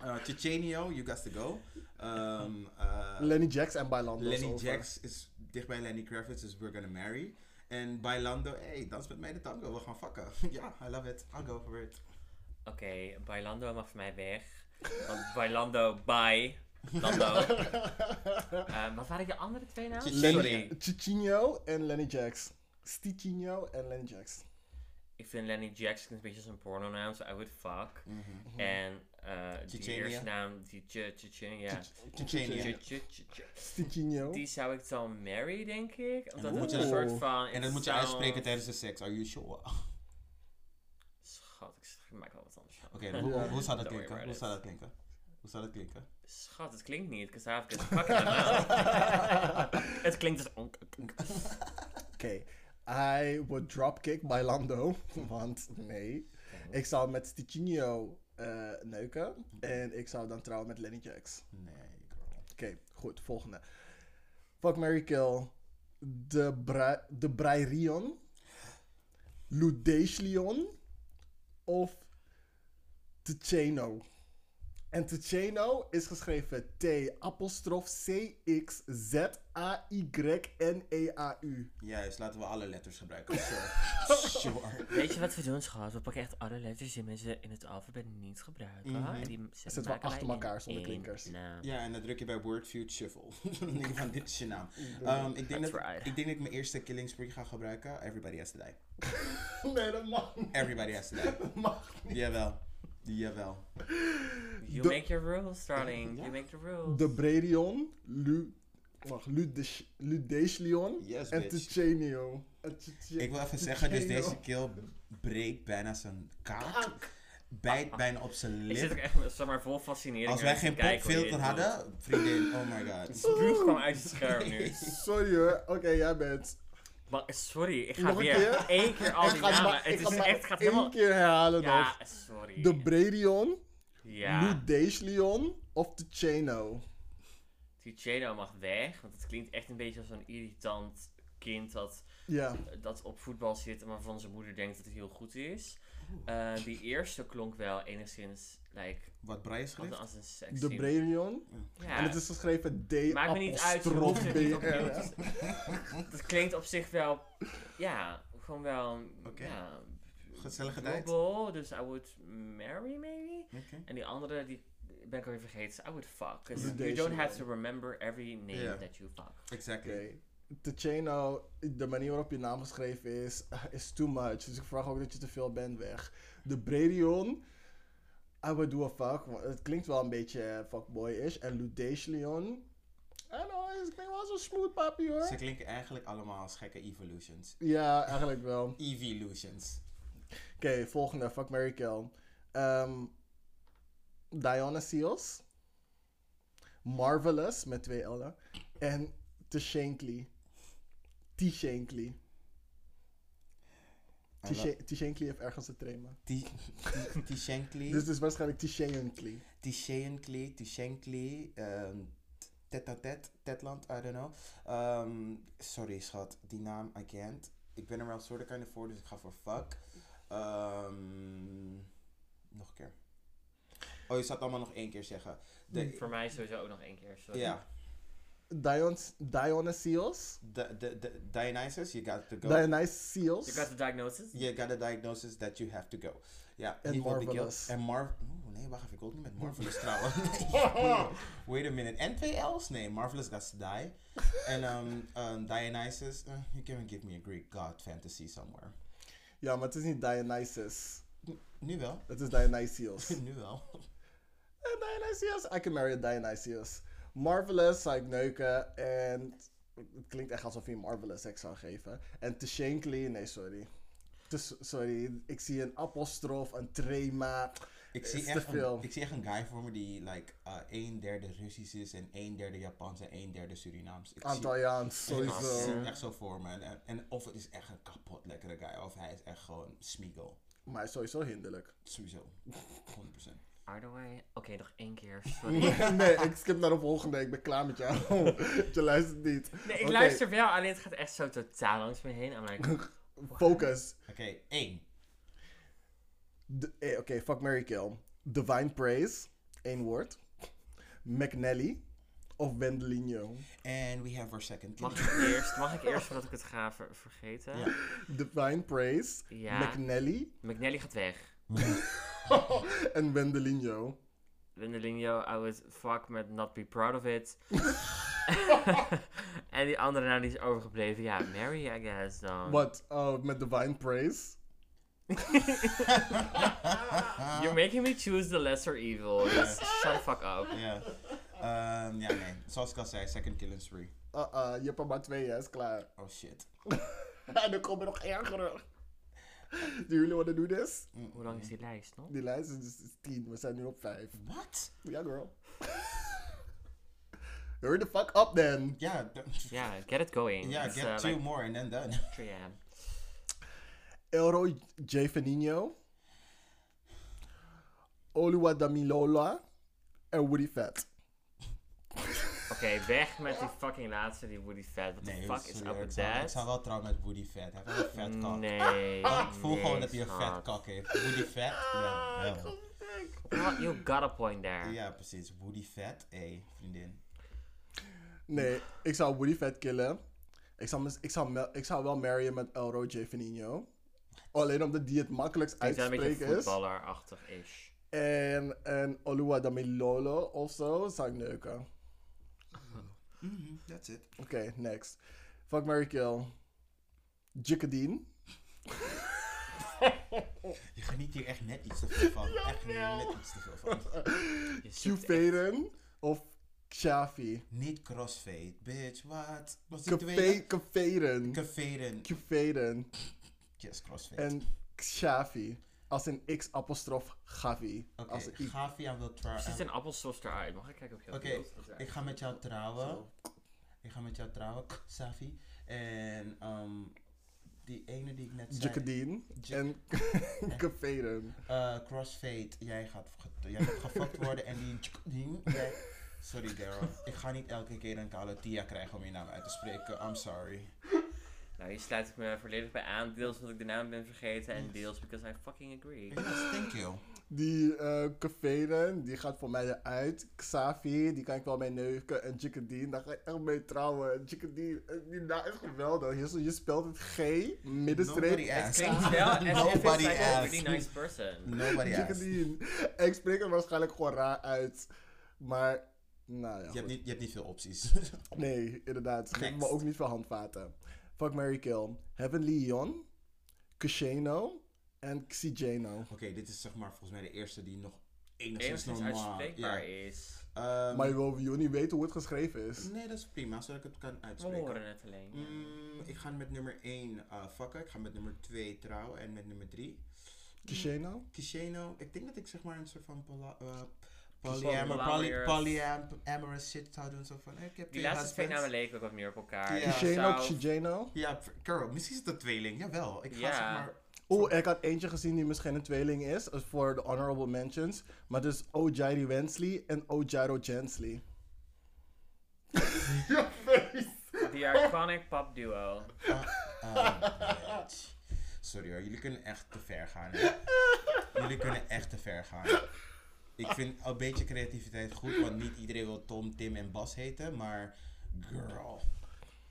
[SPEAKER 2] Uh, Chichenio, you got to go. Um, uh,
[SPEAKER 1] Lenny Jax en Bailando. is
[SPEAKER 2] Lenny. Jax is dicht bij Lenny Kravitz, dus we're gonna marry. En Bailando, hey, dans met mij de tango, we gaan fucken. Ja, I love it, I'll go for it.
[SPEAKER 3] Oké, Bailando mag voor mij weg. Want Bailando, bye. Lando. Eh, wat waren je andere twee namen?
[SPEAKER 2] Chichi-
[SPEAKER 1] Lenny,
[SPEAKER 2] Sorry.
[SPEAKER 1] Chichinho en Lenny Jax. Stichinho en Lenny Jax.
[SPEAKER 3] Ik vind Lenny Jackson een beetje als een pornonaam, so I would fuck.
[SPEAKER 2] Mhm.
[SPEAKER 3] En eh die
[SPEAKER 2] Chechenia?
[SPEAKER 3] eerste naam, die Ch Chechen, ja.
[SPEAKER 2] Chichenio.
[SPEAKER 3] Ch- Ch- Ch- Ch-
[SPEAKER 1] Stichinho.
[SPEAKER 3] Die zou ik dan marry, denk ik.
[SPEAKER 2] En
[SPEAKER 3] Omdat
[SPEAKER 2] dan
[SPEAKER 3] het
[SPEAKER 2] moet
[SPEAKER 3] een
[SPEAKER 2] je-
[SPEAKER 3] soort van...
[SPEAKER 2] En dat moet je
[SPEAKER 3] het
[SPEAKER 2] uitspreken tijdens de seks, are you sure? Oké,
[SPEAKER 3] Schat, ik maak wel wat anders van.
[SPEAKER 2] hoe, hoe, hoe zou dat klinken? Hoe zou dat klinken? Hoe zou dat klinken?
[SPEAKER 3] Schat, het klinkt niet, because I have good fucking het klinkt dus...
[SPEAKER 1] Oké. I would dropkick Bailando. Want nee. Ik zou met Stichinho eh, neuken. En ik zou dan trouwen met Lenny Jax.
[SPEAKER 2] Nee, girl.
[SPEAKER 1] Oké, goed. Volgende. Fuck Mary Kill. De, Bra de Brairion. Ludeshlion. Of Tcheno. En is geschreven T apostrof C X Z A Y N E A U.
[SPEAKER 2] Juist, laten we alle letters gebruiken. Sure. sure.
[SPEAKER 3] Weet je wat we doen, schat? We pakken echt alle letters die mensen in het alfabet niet gebruiken.
[SPEAKER 2] Mhm.
[SPEAKER 3] En die
[SPEAKER 1] Zetten we achter elkaar zonder klinkers.
[SPEAKER 3] naam.
[SPEAKER 2] Ja, en dan druk je bij Wordfeud Shuffle. dan denk je van, dit is je naam. Um, ik, denk dat,
[SPEAKER 3] right.
[SPEAKER 2] ik denk dat ik mijn eerste killing spree ga gebruiken. Everybody has to die.
[SPEAKER 1] Nee, dat mag niet.
[SPEAKER 2] Everybody has to die.
[SPEAKER 1] Dat mag niet.
[SPEAKER 2] Jawel. Jawel.
[SPEAKER 3] You
[SPEAKER 1] De-
[SPEAKER 3] make your rules, darling.
[SPEAKER 2] Ja.
[SPEAKER 3] You make the rules.
[SPEAKER 1] De Bredion. Lu... Wacht, Ludeshlion.
[SPEAKER 2] Yes,
[SPEAKER 1] En Tche-
[SPEAKER 2] Ik wil even zeggen, dus deze kill breekt bijna zijn kaak. Bijt bijna op zijn
[SPEAKER 3] Ik zit ook
[SPEAKER 2] lip.
[SPEAKER 3] echt zeg maar, vol fascinering.
[SPEAKER 2] Als
[SPEAKER 3] naar
[SPEAKER 2] wij geen popfilter
[SPEAKER 3] doet.
[SPEAKER 2] hadden, vriendin, oh my god.
[SPEAKER 3] Spuug kwam uit het scherm nu.
[SPEAKER 1] Sorry hoor. Oké, jij bent.
[SPEAKER 3] Maar, sorry, ik ga
[SPEAKER 1] Nog een
[SPEAKER 3] weer
[SPEAKER 1] keer?
[SPEAKER 3] één keer al
[SPEAKER 1] Ik
[SPEAKER 3] die
[SPEAKER 1] ga het
[SPEAKER 3] namen.
[SPEAKER 1] maar- ik
[SPEAKER 3] Het
[SPEAKER 1] ga
[SPEAKER 3] is
[SPEAKER 1] maar
[SPEAKER 3] echt, gaat
[SPEAKER 1] één
[SPEAKER 3] helemaal...
[SPEAKER 1] keer herhalen
[SPEAKER 3] Ja,
[SPEAKER 1] nog.
[SPEAKER 3] sorry.
[SPEAKER 1] De Bredion.
[SPEAKER 3] Ja,
[SPEAKER 1] Ludeshlion. Of
[SPEAKER 3] die Cheno mag weg, want het klinkt echt een beetje als een irritant kind dat,
[SPEAKER 1] Ja.
[SPEAKER 3] dat op voetbal zit en waarvan zijn moeder denkt dat het heel goed is. Eh, die eerste klonk wel enigszins, like,
[SPEAKER 2] Wat Brian
[SPEAKER 3] als,
[SPEAKER 2] schreef?
[SPEAKER 3] als een seks
[SPEAKER 1] De Bredion.
[SPEAKER 3] Ja,
[SPEAKER 1] En het is geschreven D
[SPEAKER 3] maakt me niet uit, het klinkt op zich wel, ja, gewoon wel,
[SPEAKER 2] Oké.
[SPEAKER 3] ja,
[SPEAKER 2] Gezellige tijd.
[SPEAKER 3] dus I would marry maybe.
[SPEAKER 2] Oké.
[SPEAKER 3] En die andere, die ben ik alweer vergeten. I would fuck. you don't have to remember every name that you fuck.
[SPEAKER 2] Exactly.
[SPEAKER 1] Tcheno, de manier waarop je naam geschreven is, eh, is too much. Dus ik vraag ook dat je te veel bent weg. De Bredion, I would do a fuck. Het klinkt wel een beetje eh, fuckboy-ish. En Ludeshlion, I know, het klinkt wel zo smooth papi hoor.
[SPEAKER 2] Ze klinken eigenlijk allemaal als gekke evolutions.
[SPEAKER 1] Ja, eigenlijk wel.
[SPEAKER 2] Evolutions.
[SPEAKER 1] Oké, volgende. Fuck, Mary Kill. Ehm Diana Seals. Marvelous, met twee L'en. En Tishankly. Tishankly. Tishankly heeft ergens een trema.
[SPEAKER 2] Tishankly.
[SPEAKER 1] Dus het is waarschijnlijk Tishankly.
[SPEAKER 2] Tishankly. Tishankly. ehm, Tet-a-tet. Tetland, I don't know. Ehm, sorry schat, die naam I can't. Ik ben er wel soort kind of voor, dus ik ga voor fuck. Ehm, nog een keer. Oh, je zou het allemaal nog één keer zeggen. De,
[SPEAKER 3] Voor mij sowieso ook nog één keer. Sorry.
[SPEAKER 2] ja.
[SPEAKER 1] Dion, Dionysios?
[SPEAKER 2] The, the, the Dionysus, you got to go.
[SPEAKER 1] Dionysios?
[SPEAKER 3] You got the diagnosis?
[SPEAKER 2] you got a diagnosis that you have to go. Yeah,
[SPEAKER 1] En
[SPEAKER 2] he will be
[SPEAKER 1] Marvelous.
[SPEAKER 2] killed. En Marv... Oeh, nee, wacht even. Ik wil niet met Marvelous trouwen. Wait a minute. En twee L's? Nee, Marvelous got to die. and um, um, Dionysus, uh, you can give me a Greek god fantasy somewhere.
[SPEAKER 1] Ja, maar het is niet Dionysus.
[SPEAKER 2] Nu wel.
[SPEAKER 1] Het is Dionysios.
[SPEAKER 2] nu wel.
[SPEAKER 1] En Dionysius, I can marry a Dionysius. Marvelous zou ik neuken en het klinkt echt alsof je Marvelous seks zou geven. En te Shankly, nee sorry. Te, sorry, ik zie een apostrof, een trema.
[SPEAKER 2] Ik zie, echt een, ik zie echt een guy voor me die like, uh, een derde Russisch is en een derde Japans en een derde Surinaams. Ik zie-
[SPEAKER 1] Antilliaans,
[SPEAKER 2] Ik
[SPEAKER 1] sowieso.
[SPEAKER 2] zie hem echt zo voor me. En, en of het is echt een kapot lekkere guy of hij is echt gewoon Smeagol.
[SPEAKER 1] Maar hij is sowieso hinderlijk.
[SPEAKER 2] Sowieso. 100%.
[SPEAKER 3] Oké, nog één keer. Sorry.
[SPEAKER 1] nee, ik skip naar de volgende. Ik ben klaar met jou. je luistert niet.
[SPEAKER 3] Nee, ik luister wel, alleen het gaat echt zo totaal langs me heen. I'm like,
[SPEAKER 1] Focus.
[SPEAKER 2] Oké, één.
[SPEAKER 1] Eh, Oké, fuck Mary Kill. Divine Praise, één woord. McNally of Wendelino.
[SPEAKER 2] And we have our second
[SPEAKER 3] mag ik eerst, mag ik eerst voordat ik het ga ver- vergeten?
[SPEAKER 2] Ja.
[SPEAKER 1] Divine Praise,
[SPEAKER 3] Ja.
[SPEAKER 1] McNally
[SPEAKER 3] McNally gaat weg.
[SPEAKER 1] en Wendelino.
[SPEAKER 3] Wendelino, I would fuck met not be proud of it. en die andere naam die is overgebleven. Ja, Mary, I guess dan.
[SPEAKER 1] Wat? Oh, met Divine Praise?
[SPEAKER 3] You're making me choose the lesser evil. Just shut the fuck up.
[SPEAKER 2] Ja. Ja, nee. Zoals ik al zei, second killing spree.
[SPEAKER 1] Uh -uh, je hebt er maar twee, hè? Is klaar.
[SPEAKER 2] Oh shit.
[SPEAKER 1] en dan komen er nog ergere. Do you really want to do this?
[SPEAKER 3] Hoe lang is die lijst nog?
[SPEAKER 1] Die lijst is, is, is tien. We zijn nu op vijf.
[SPEAKER 2] What?
[SPEAKER 1] Yeah, girl. Hurry the fuck up, then.
[SPEAKER 2] Yeah.
[SPEAKER 3] Ja, get it going.
[SPEAKER 2] ja,
[SPEAKER 3] It's,
[SPEAKER 2] get
[SPEAKER 3] uh,
[SPEAKER 2] two
[SPEAKER 3] like
[SPEAKER 2] more and then done.
[SPEAKER 3] 3 a.m.
[SPEAKER 1] Elro J. Fanino. Oluwadamilola. En Woody Fat.
[SPEAKER 3] Oké, weg met die fucking laatste, die Woody Fat. What the
[SPEAKER 2] Nee,
[SPEAKER 3] fuck is
[SPEAKER 2] ik
[SPEAKER 3] up with
[SPEAKER 2] zou- Ik zou
[SPEAKER 3] that?
[SPEAKER 2] wel trouwen met Woody Fat. Hij heeft wel een vet kak.
[SPEAKER 3] Nee.
[SPEAKER 2] Oh, ik voel
[SPEAKER 3] nee,
[SPEAKER 2] gewoon dat hij een vet kak heeft. Woody Fat? Ja, wel.
[SPEAKER 3] Well, you got a point there.
[SPEAKER 2] Ja, precies. Woody Fat. Hé, hey, vriendin.
[SPEAKER 1] Nee, ik zou Woody Fat killen. Ik zou, ik zou, ik zou wel marryen met Elro J. Fanino. Alleen omdat die het makkelijkst
[SPEAKER 3] Het is een beetje
[SPEAKER 1] uitspreken is.
[SPEAKER 3] voetballerachtig is.
[SPEAKER 1] En, en Oluwadamilolo of zo zou ik neuken.
[SPEAKER 2] Mhm, that's it.
[SPEAKER 1] Oké, next. Fuck Mary Kill. Jikadine.
[SPEAKER 2] Je geniet hier echt net iets te veel van. echt net iets te veel van.
[SPEAKER 1] Q-Faden of Xavi.
[SPEAKER 2] Niet crossfade, bitch. Wat? Was?
[SPEAKER 1] Q-Faden.
[SPEAKER 2] Cafeden.
[SPEAKER 1] Q-Faden.
[SPEAKER 2] Yes, crossfade.
[SPEAKER 1] En Xavi. Als een X-apostrof Gavi.
[SPEAKER 2] Oké,
[SPEAKER 1] Als een I.
[SPEAKER 2] Gavia wil trouwen.
[SPEAKER 3] ziet een appelsos eruit? Mag ik kijken op jouw
[SPEAKER 2] Oké, ik ga met jou trouwen.
[SPEAKER 1] Zo.
[SPEAKER 2] Ik ga met jou trouwen, Safi. En ehm die ene die ik net zei. Jik-
[SPEAKER 1] En Q-Faden.
[SPEAKER 2] eh, crossfade, jij gaat, ge- jij gaat gefokt worden en die jij... Sorry girl, ik ga niet elke keer een koude Tia krijgen om je naam uit te spreken. I'm sorry.
[SPEAKER 3] Nou, hier sluit ik me volledig bij aan. Deels omdat ik de naam ben vergeten en deels because I fucking agree.
[SPEAKER 2] Yes, thank you.
[SPEAKER 1] Die uh, die gaat voor mij eruit. Xavi, die kan ik wel mee neuken. En Jikadine, daar ga ik echt mee trouwen. Jikadine, eh, die naam is geweldig. Je, je spelt het G, middenstreep.
[SPEAKER 2] Nobody
[SPEAKER 3] Het
[SPEAKER 2] asked.
[SPEAKER 3] klinkt wel alsof it's
[SPEAKER 2] Nobody
[SPEAKER 3] like a
[SPEAKER 2] asked.
[SPEAKER 3] really nice person.
[SPEAKER 2] Nobody.
[SPEAKER 1] En ik spreek er waarschijnlijk gewoon raar uit. Maar, nou ja.
[SPEAKER 2] Je hebt, niet, je hebt niet veel opties.
[SPEAKER 1] Nee, inderdaad. Geven me ook niet veel handvaten. Fuck Mary Kill. Heavenly Yon, Kusheno en Xigeno.
[SPEAKER 2] Oké, dit is zeg maar volgens mij de eerste die nog enigszins normaal...
[SPEAKER 3] uitspreekbaar
[SPEAKER 2] Ja.
[SPEAKER 3] is.
[SPEAKER 2] Ehm,
[SPEAKER 1] Maar je wil je wil niet weten hoe het geschreven is.
[SPEAKER 2] Nee, dat is prima, zodat ik het kan
[SPEAKER 3] We
[SPEAKER 2] uitspreken.
[SPEAKER 3] horen het alleen. ja.
[SPEAKER 2] Mm, ik ga met nummer 1 uh, fucken. Ik ga met nummer 2 trouwen. En met nummer 3.
[SPEAKER 1] Kusheno?
[SPEAKER 2] Kisheno. Ik denk dat ik zeg maar een soort van uh,
[SPEAKER 3] Polyamorous.
[SPEAKER 2] Polyamor, poly, polyamorous shit zou doen. Zo van, ik heb
[SPEAKER 3] Die laatste twee namen leken ook wat meer op elkaar.
[SPEAKER 2] Ja.
[SPEAKER 1] Xigeno?
[SPEAKER 2] Ja, girl, misschien is het een tweeling. Jawel. Ik ga
[SPEAKER 3] Ja.
[SPEAKER 2] zeg maar...
[SPEAKER 1] Oeh, ik had eentje gezien die misschien een tweeling is. eh, Voor de honorable mentions. Maar dus Ojiri Wensley en Ojiro Jensley.
[SPEAKER 3] The iconic pop duo.
[SPEAKER 2] Bitch. Sorry hoor, jullie kunnen echt te ver gaan. Hè? Jullie kunnen echt te ver gaan. Ik vind een beetje creativiteit goed, want niet iedereen wil Tom, Tim en Bas heten. Maar Girl.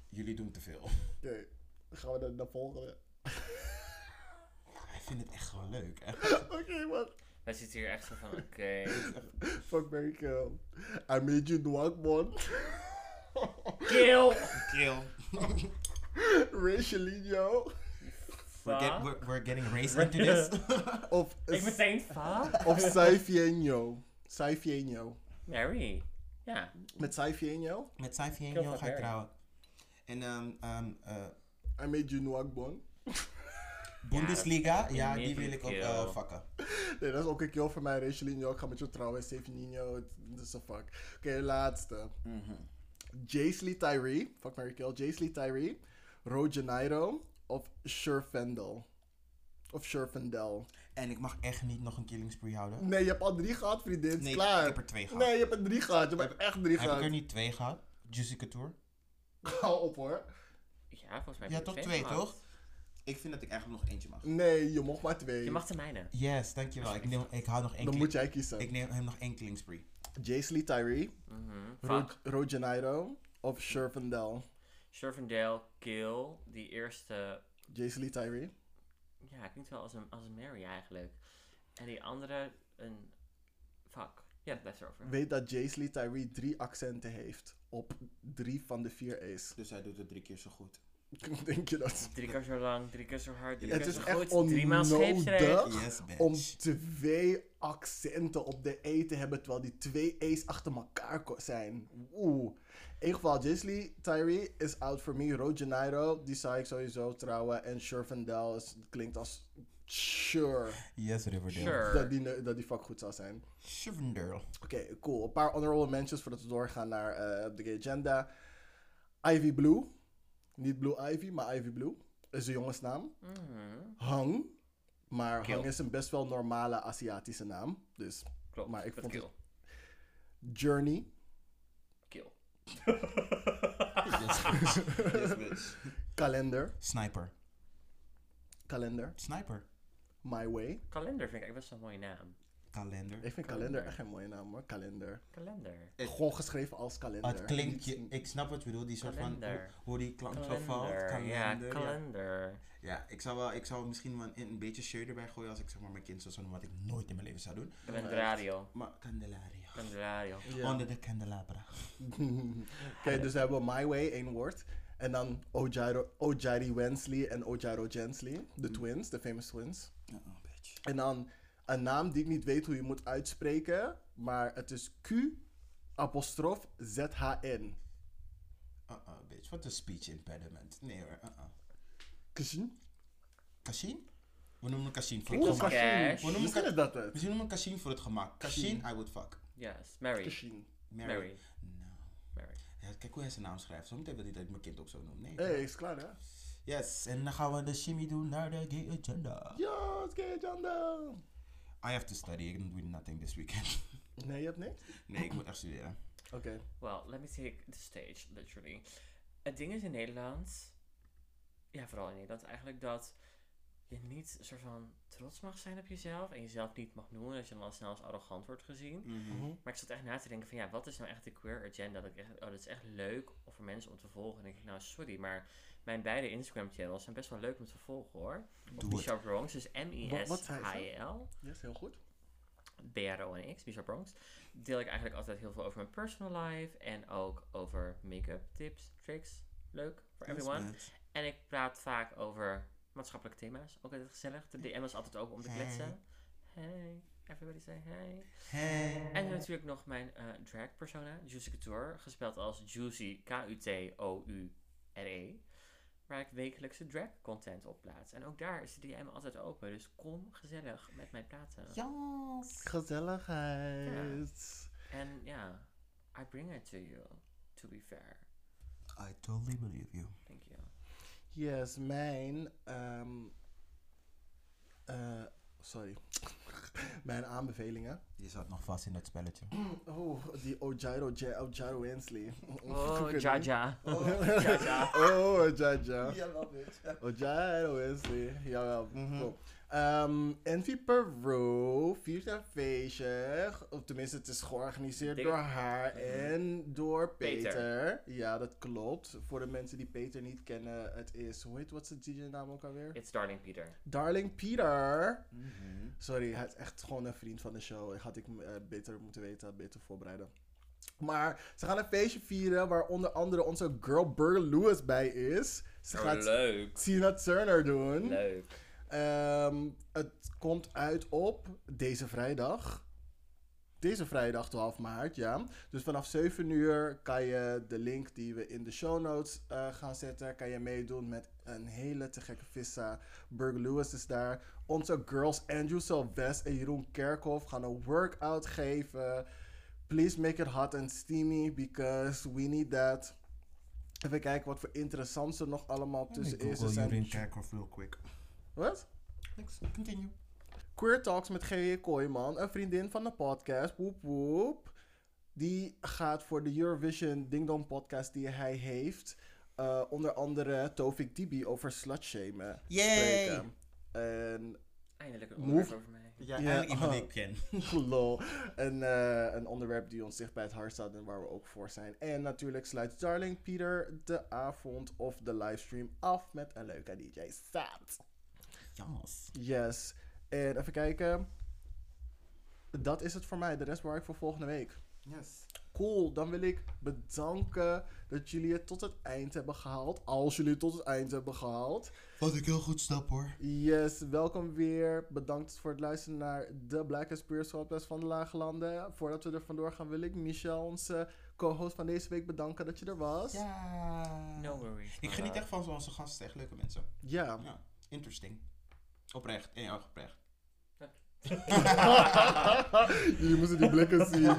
[SPEAKER 2] Jullie doen te veel.
[SPEAKER 1] Oké, gaan we naar de volgende.
[SPEAKER 2] Hij vindt het echt gewoon leuk. Hè?
[SPEAKER 1] Oké, man.
[SPEAKER 3] Wij zitten hier echt zo van, oké.
[SPEAKER 1] Fuck Mary Kill. I made you dwag, man.
[SPEAKER 3] Kill!
[SPEAKER 2] Kill.
[SPEAKER 1] Rachelino.
[SPEAKER 2] We're, get, we're, we're getting race into this.
[SPEAKER 1] Of,
[SPEAKER 3] Ik meteen, fuck?
[SPEAKER 1] of Saifienio. Saifienio.
[SPEAKER 3] Mary. Ja.
[SPEAKER 1] Met Saifienio.
[SPEAKER 2] Met Saifi en
[SPEAKER 3] Kill
[SPEAKER 2] Jo
[SPEAKER 3] van
[SPEAKER 2] ga ik trouwen. En ehm ehm eh,
[SPEAKER 1] I made you man.
[SPEAKER 2] Bundesliga, ja,
[SPEAKER 3] die
[SPEAKER 2] wil ik ook eh fucken.
[SPEAKER 1] Nee, dat is ook een kill voor mij. Rachelino. Ik ga met je trouwen. Saifienio. Dat is een fuck. Oké, laatste.
[SPEAKER 2] Mhm.
[SPEAKER 1] Jaisley Tyree. Fuck Mary Kill. Jaisley Tyree. Rojaniro. Of Sherfendel. Of Sherfendel.
[SPEAKER 2] En ik mag echt niet nog een killing spree houden.
[SPEAKER 1] Nee, je hebt al drie gehad, vriendin.
[SPEAKER 2] Nee,
[SPEAKER 1] klaar.
[SPEAKER 2] ik heb er twee gehad.
[SPEAKER 1] Nee, je hebt er drie gehad. Je hebt echt drie
[SPEAKER 2] Heb ik
[SPEAKER 1] gehad.
[SPEAKER 2] er niet twee gehad? Juicy Couture?
[SPEAKER 1] Hou op hoor.
[SPEAKER 3] Ja, volgens mij
[SPEAKER 2] Ja,
[SPEAKER 3] heb je
[SPEAKER 2] toch
[SPEAKER 3] twee
[SPEAKER 2] toch? Ik vind dat ik eigenlijk nog eentje mag.
[SPEAKER 1] Nee, je mocht maar twee.
[SPEAKER 3] Je mag de mijne.
[SPEAKER 2] Yes, dankjewel. Ik, neem, ik hou nog één
[SPEAKER 1] Dan
[SPEAKER 2] killing-
[SPEAKER 1] moet jij kiezen.
[SPEAKER 2] Ik neem hem nog één killing spree.
[SPEAKER 1] Tyree.
[SPEAKER 3] Mhm.
[SPEAKER 1] Ro
[SPEAKER 3] Fuck.
[SPEAKER 1] Rojaniro. Of Sherfendel.
[SPEAKER 3] Shervendale, Kill. Die eerste...
[SPEAKER 1] Jaisley Tyree.
[SPEAKER 3] Ja, klinkt wel als een, als een Mary eigenlijk. En die andere, een... Fuck. Ja, dat blijft erover.
[SPEAKER 1] Weet dat Jaisley Tyree drie accenten heeft. Op drie van de vier A's.
[SPEAKER 2] Dus hij doet het drie keer zo goed.
[SPEAKER 1] Denk je dat?
[SPEAKER 3] Drie keer zo lang, drie keer zo hard, drie
[SPEAKER 1] Het
[SPEAKER 3] keer
[SPEAKER 1] is
[SPEAKER 3] zo
[SPEAKER 1] echt
[SPEAKER 3] goed. Drie maal scheepsrecht.
[SPEAKER 1] onnodig
[SPEAKER 2] Yes, bitch.
[SPEAKER 1] om twee accenten op de E te hebben, terwijl die twee E's achter elkaar zijn. Oeh. In ieder geval, Jaisley Tyree is out for me. Rojaniro, die zou ik sowieso trouwen. En Sherfendel is, klinkt als sure
[SPEAKER 2] Yes, Riverdale.
[SPEAKER 3] Sure.
[SPEAKER 1] dat die, dat die fuck goed zou zijn.
[SPEAKER 2] Riverdale.
[SPEAKER 1] Oké, cool. Een paar honorable mentions voordat we doorgaan naar eh, de agenda. Ivy Blue. Niet Blue Ivy, maar Ivy Blue. Is een jongensnaam.
[SPEAKER 3] Mhm.
[SPEAKER 1] Hang. Maar
[SPEAKER 3] Kill.
[SPEAKER 1] Hang is een best wel normale Aziatische naam. Dus
[SPEAKER 3] Klopt,
[SPEAKER 1] Maar ik vond het-
[SPEAKER 3] Kill.
[SPEAKER 1] Journey.
[SPEAKER 3] Kill.
[SPEAKER 2] Yes, bitch. yes, bitch.
[SPEAKER 1] Kalender.
[SPEAKER 2] Sniper.
[SPEAKER 1] Kalender.
[SPEAKER 2] Sniper.
[SPEAKER 1] My Way.
[SPEAKER 3] Kalender vind ik eigenlijk best wel een mooie naam.
[SPEAKER 2] Kalender.
[SPEAKER 1] Ik vind kalender
[SPEAKER 3] Kalender.
[SPEAKER 1] echt geen mooie naam hoor. Kalender.
[SPEAKER 3] Kalender.
[SPEAKER 1] Gewoon geschreven als kalender.
[SPEAKER 2] Het klinkt, je, ik snap wat je bedoelt, die soort van, hoe,
[SPEAKER 3] Kalender.
[SPEAKER 2] hoe die klank zo valt.
[SPEAKER 3] Kalender. Ja,
[SPEAKER 2] Kalender, ja.
[SPEAKER 3] kalender.
[SPEAKER 2] Ja, ik zou, wel, ik zou misschien wel een, een beetje shirt erbij gooien als ik zeg maar mijn kind zou zo noemen, wat ik nooit in mijn leven zou doen.
[SPEAKER 3] Kalenderario.
[SPEAKER 2] Maar Candelaria.
[SPEAKER 3] Kalenderario.
[SPEAKER 1] Ja.
[SPEAKER 2] Onder de candelabra.
[SPEAKER 1] Oké, dus we hebben My Way, één woord. En dan Ojiro, Ojiri Wensley en Ojiro Gensley. De twins, de famous twins.
[SPEAKER 2] Oh, bitch.
[SPEAKER 1] En dan een naam die ik niet weet hoe je moet uitspreken. Maar het is Q apostrof Z-H-N.
[SPEAKER 2] Uh-uh, bitch. Wat een speech impediment. Nee hoor, uh-uh.
[SPEAKER 1] Kashin?
[SPEAKER 2] Kashin? We noemen hem Kashin voor het gemak.
[SPEAKER 1] Kashin.
[SPEAKER 2] We noemen
[SPEAKER 1] is dat het.
[SPEAKER 2] Misschien noemen we hem Kashin voor het gemak. Kashin, I would fuck.
[SPEAKER 3] Yes, Mary.
[SPEAKER 1] Kashin.
[SPEAKER 2] Mary.
[SPEAKER 3] Mary.
[SPEAKER 2] No.
[SPEAKER 3] Mary.
[SPEAKER 2] Ja, kijk hoe hij zijn naam schrijft. Zometeen wil hij dat ik mijn kind ook zo noem. Nee.
[SPEAKER 1] Hé, hey, is klaar hè?
[SPEAKER 2] Yes, en dan gaan we de shimmy doen naar de gay agenda.
[SPEAKER 1] Ja, het is agenda.
[SPEAKER 2] I have to study. I'm doing nothing this weekend.
[SPEAKER 1] Nee, je hebt niks?
[SPEAKER 2] nee, ik moet echt studeren.
[SPEAKER 1] Oké.
[SPEAKER 3] Well, let me take the stage, literally. Het ding is in Nederland, ja, vooral in Nederland eigenlijk, dat je niet soort van trots mag zijn op jezelf en jezelf niet mag noemen, dat je dan al snel als arrogant wordt gezien.
[SPEAKER 1] Mhm.
[SPEAKER 3] Maar ik zat echt na te denken van, ja, wat is nou echt de queer agenda? Dat ik echt, oh, dat is echt leuk voor mensen om te volgen. En dan denk ik, nou, sorry, maar mijn beide Instagram-channels zijn best wel leuk om te volgen, hoor.
[SPEAKER 2] Doe het.
[SPEAKER 3] Bishop Bronx, dus M-I-S-H-E-L.
[SPEAKER 1] Yes, heel goed.
[SPEAKER 3] B-R-O-N-X, Bishop Bronx, deel ik eigenlijk altijd heel veel over mijn personal life en ook over make-up tips, tricks. Leuk voor everyone. En ik praat vaak over maatschappelijke thema's. Ook altijd gezellig. De DM is altijd open om te
[SPEAKER 2] Hey.
[SPEAKER 3] kletsen. Hey, everybody say hey.
[SPEAKER 2] Hey.
[SPEAKER 3] En natuurlijk nog mijn eh, drag persona, Juicy Couture, gespeld als Juicy K-U-T-O-U-R-E. Waar ik wekelijkse drag content op plaats. En ook daar is de DM altijd open. Dus kom gezellig met mij praten.
[SPEAKER 2] Yes.
[SPEAKER 1] Gezelligheid.
[SPEAKER 3] En ja, I bring it to you, to be fair.
[SPEAKER 2] I totally believe you.
[SPEAKER 3] Thank you.
[SPEAKER 1] Yes, mijn. ehm, eh, sorry. mijn aanbevelingen.
[SPEAKER 2] Je zat nog vast in dat spelletje.
[SPEAKER 1] Oh, die Ojiro, Ja- Ojiro Wensley.
[SPEAKER 3] Oh, Jaja.
[SPEAKER 1] niet.
[SPEAKER 3] Jaja.
[SPEAKER 1] Oh, Jaja.
[SPEAKER 2] Jawel, bitch.
[SPEAKER 1] Ojiro Wensley. Jawel.
[SPEAKER 2] Mhm.
[SPEAKER 1] cool. Ehm Envy Peru viert een feestje. Of tenminste, het is georganiseerd door haar
[SPEAKER 3] Mhm.
[SPEAKER 1] en door Peter.
[SPEAKER 3] Peter.
[SPEAKER 1] Ja, dat klopt. Voor de mensen die Peter niet kennen, het is, hoe heet wat zijn DJ-naam ook alweer?
[SPEAKER 3] It's Darling Peter.
[SPEAKER 1] Darling Peter.
[SPEAKER 2] Mhm.
[SPEAKER 1] Sorry, hij is echt gewoon een vriend van de show. Had ik eh, beter moeten weten, beter voorbereiden. Maar ze gaan een feestje vieren waar onder andere onze girl Burger Lewis bij is. Ze
[SPEAKER 3] Oh,
[SPEAKER 1] gaat
[SPEAKER 3] leuk.
[SPEAKER 1] Tina Turner doen.
[SPEAKER 3] Leuk.
[SPEAKER 1] Ehm, het komt uit op deze vrijdag. Deze vrijdag 12 maart, ja. Dus vanaf 7 uur kan je de link die we in de show notes eh, gaan zetten, kan je meedoen met een hele te gekke vissa. Burger Lewis is daar. Onze girls Andrew Sylvest en Jeroen Kerkhoff gaan een workout geven. Please make it hot and steamy because we need that. Even kijken wat voor interessants er nog allemaal tussen is. Zijn-
[SPEAKER 2] Jorien Kerkhoff real quick.
[SPEAKER 1] Wat?
[SPEAKER 2] Next, continue.
[SPEAKER 1] Queer Talks met G.J. Kooijman, een vriendin van de podcast, woep woep. Die gaat voor de Eurovision Ding Dong podcast die hij heeft, eh, onder andere Tovik Dibi over slutshamen
[SPEAKER 2] Yay!
[SPEAKER 1] spreken. En,
[SPEAKER 3] Eindelijk een
[SPEAKER 1] Move.
[SPEAKER 3] onderwerp over mij.
[SPEAKER 2] Ja,
[SPEAKER 1] Ja,
[SPEAKER 2] eigenlijk iemand die ik ken.
[SPEAKER 1] lol, een, eh, een onderwerp die ons dicht bij het hart staat en waar we ook voor zijn. En natuurlijk sluit Darling Peter de avond of de livestream af met een leuke DJ set.
[SPEAKER 2] Jas.
[SPEAKER 1] Yes. En even kijken. Dat is het voor mij. De rest waar ik voor volgende week.
[SPEAKER 2] Yes.
[SPEAKER 1] Cool. Dan wil ik bedanken dat jullie het tot het eind hebben gehaald. Als jullie het tot het eind hebben gehaald.
[SPEAKER 2] Wat ik heel goed snap hoor.
[SPEAKER 1] Yes, welkom weer. Bedankt voor het luisteren naar de Black Experience Podcast van de Lage Landen. Voordat we er vandoor gaan wil ik Michel, onze co-host van deze week, bedanken dat je er was.
[SPEAKER 2] Ja.
[SPEAKER 3] No worries.
[SPEAKER 2] Ik geniet echt van onze gasten, echt leuke mensen.
[SPEAKER 1] Ja.
[SPEAKER 2] Ja, interesting. Oprecht, en ja, oprecht.
[SPEAKER 1] jullie moeten die blikken zien.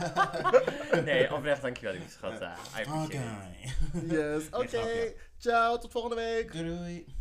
[SPEAKER 3] nee, oprecht dankjewel, lieve schat. Uh, I appreciate it.
[SPEAKER 1] Yes, oké.
[SPEAKER 2] grapje.
[SPEAKER 1] Ciao, tot volgende week.
[SPEAKER 2] Doei doei.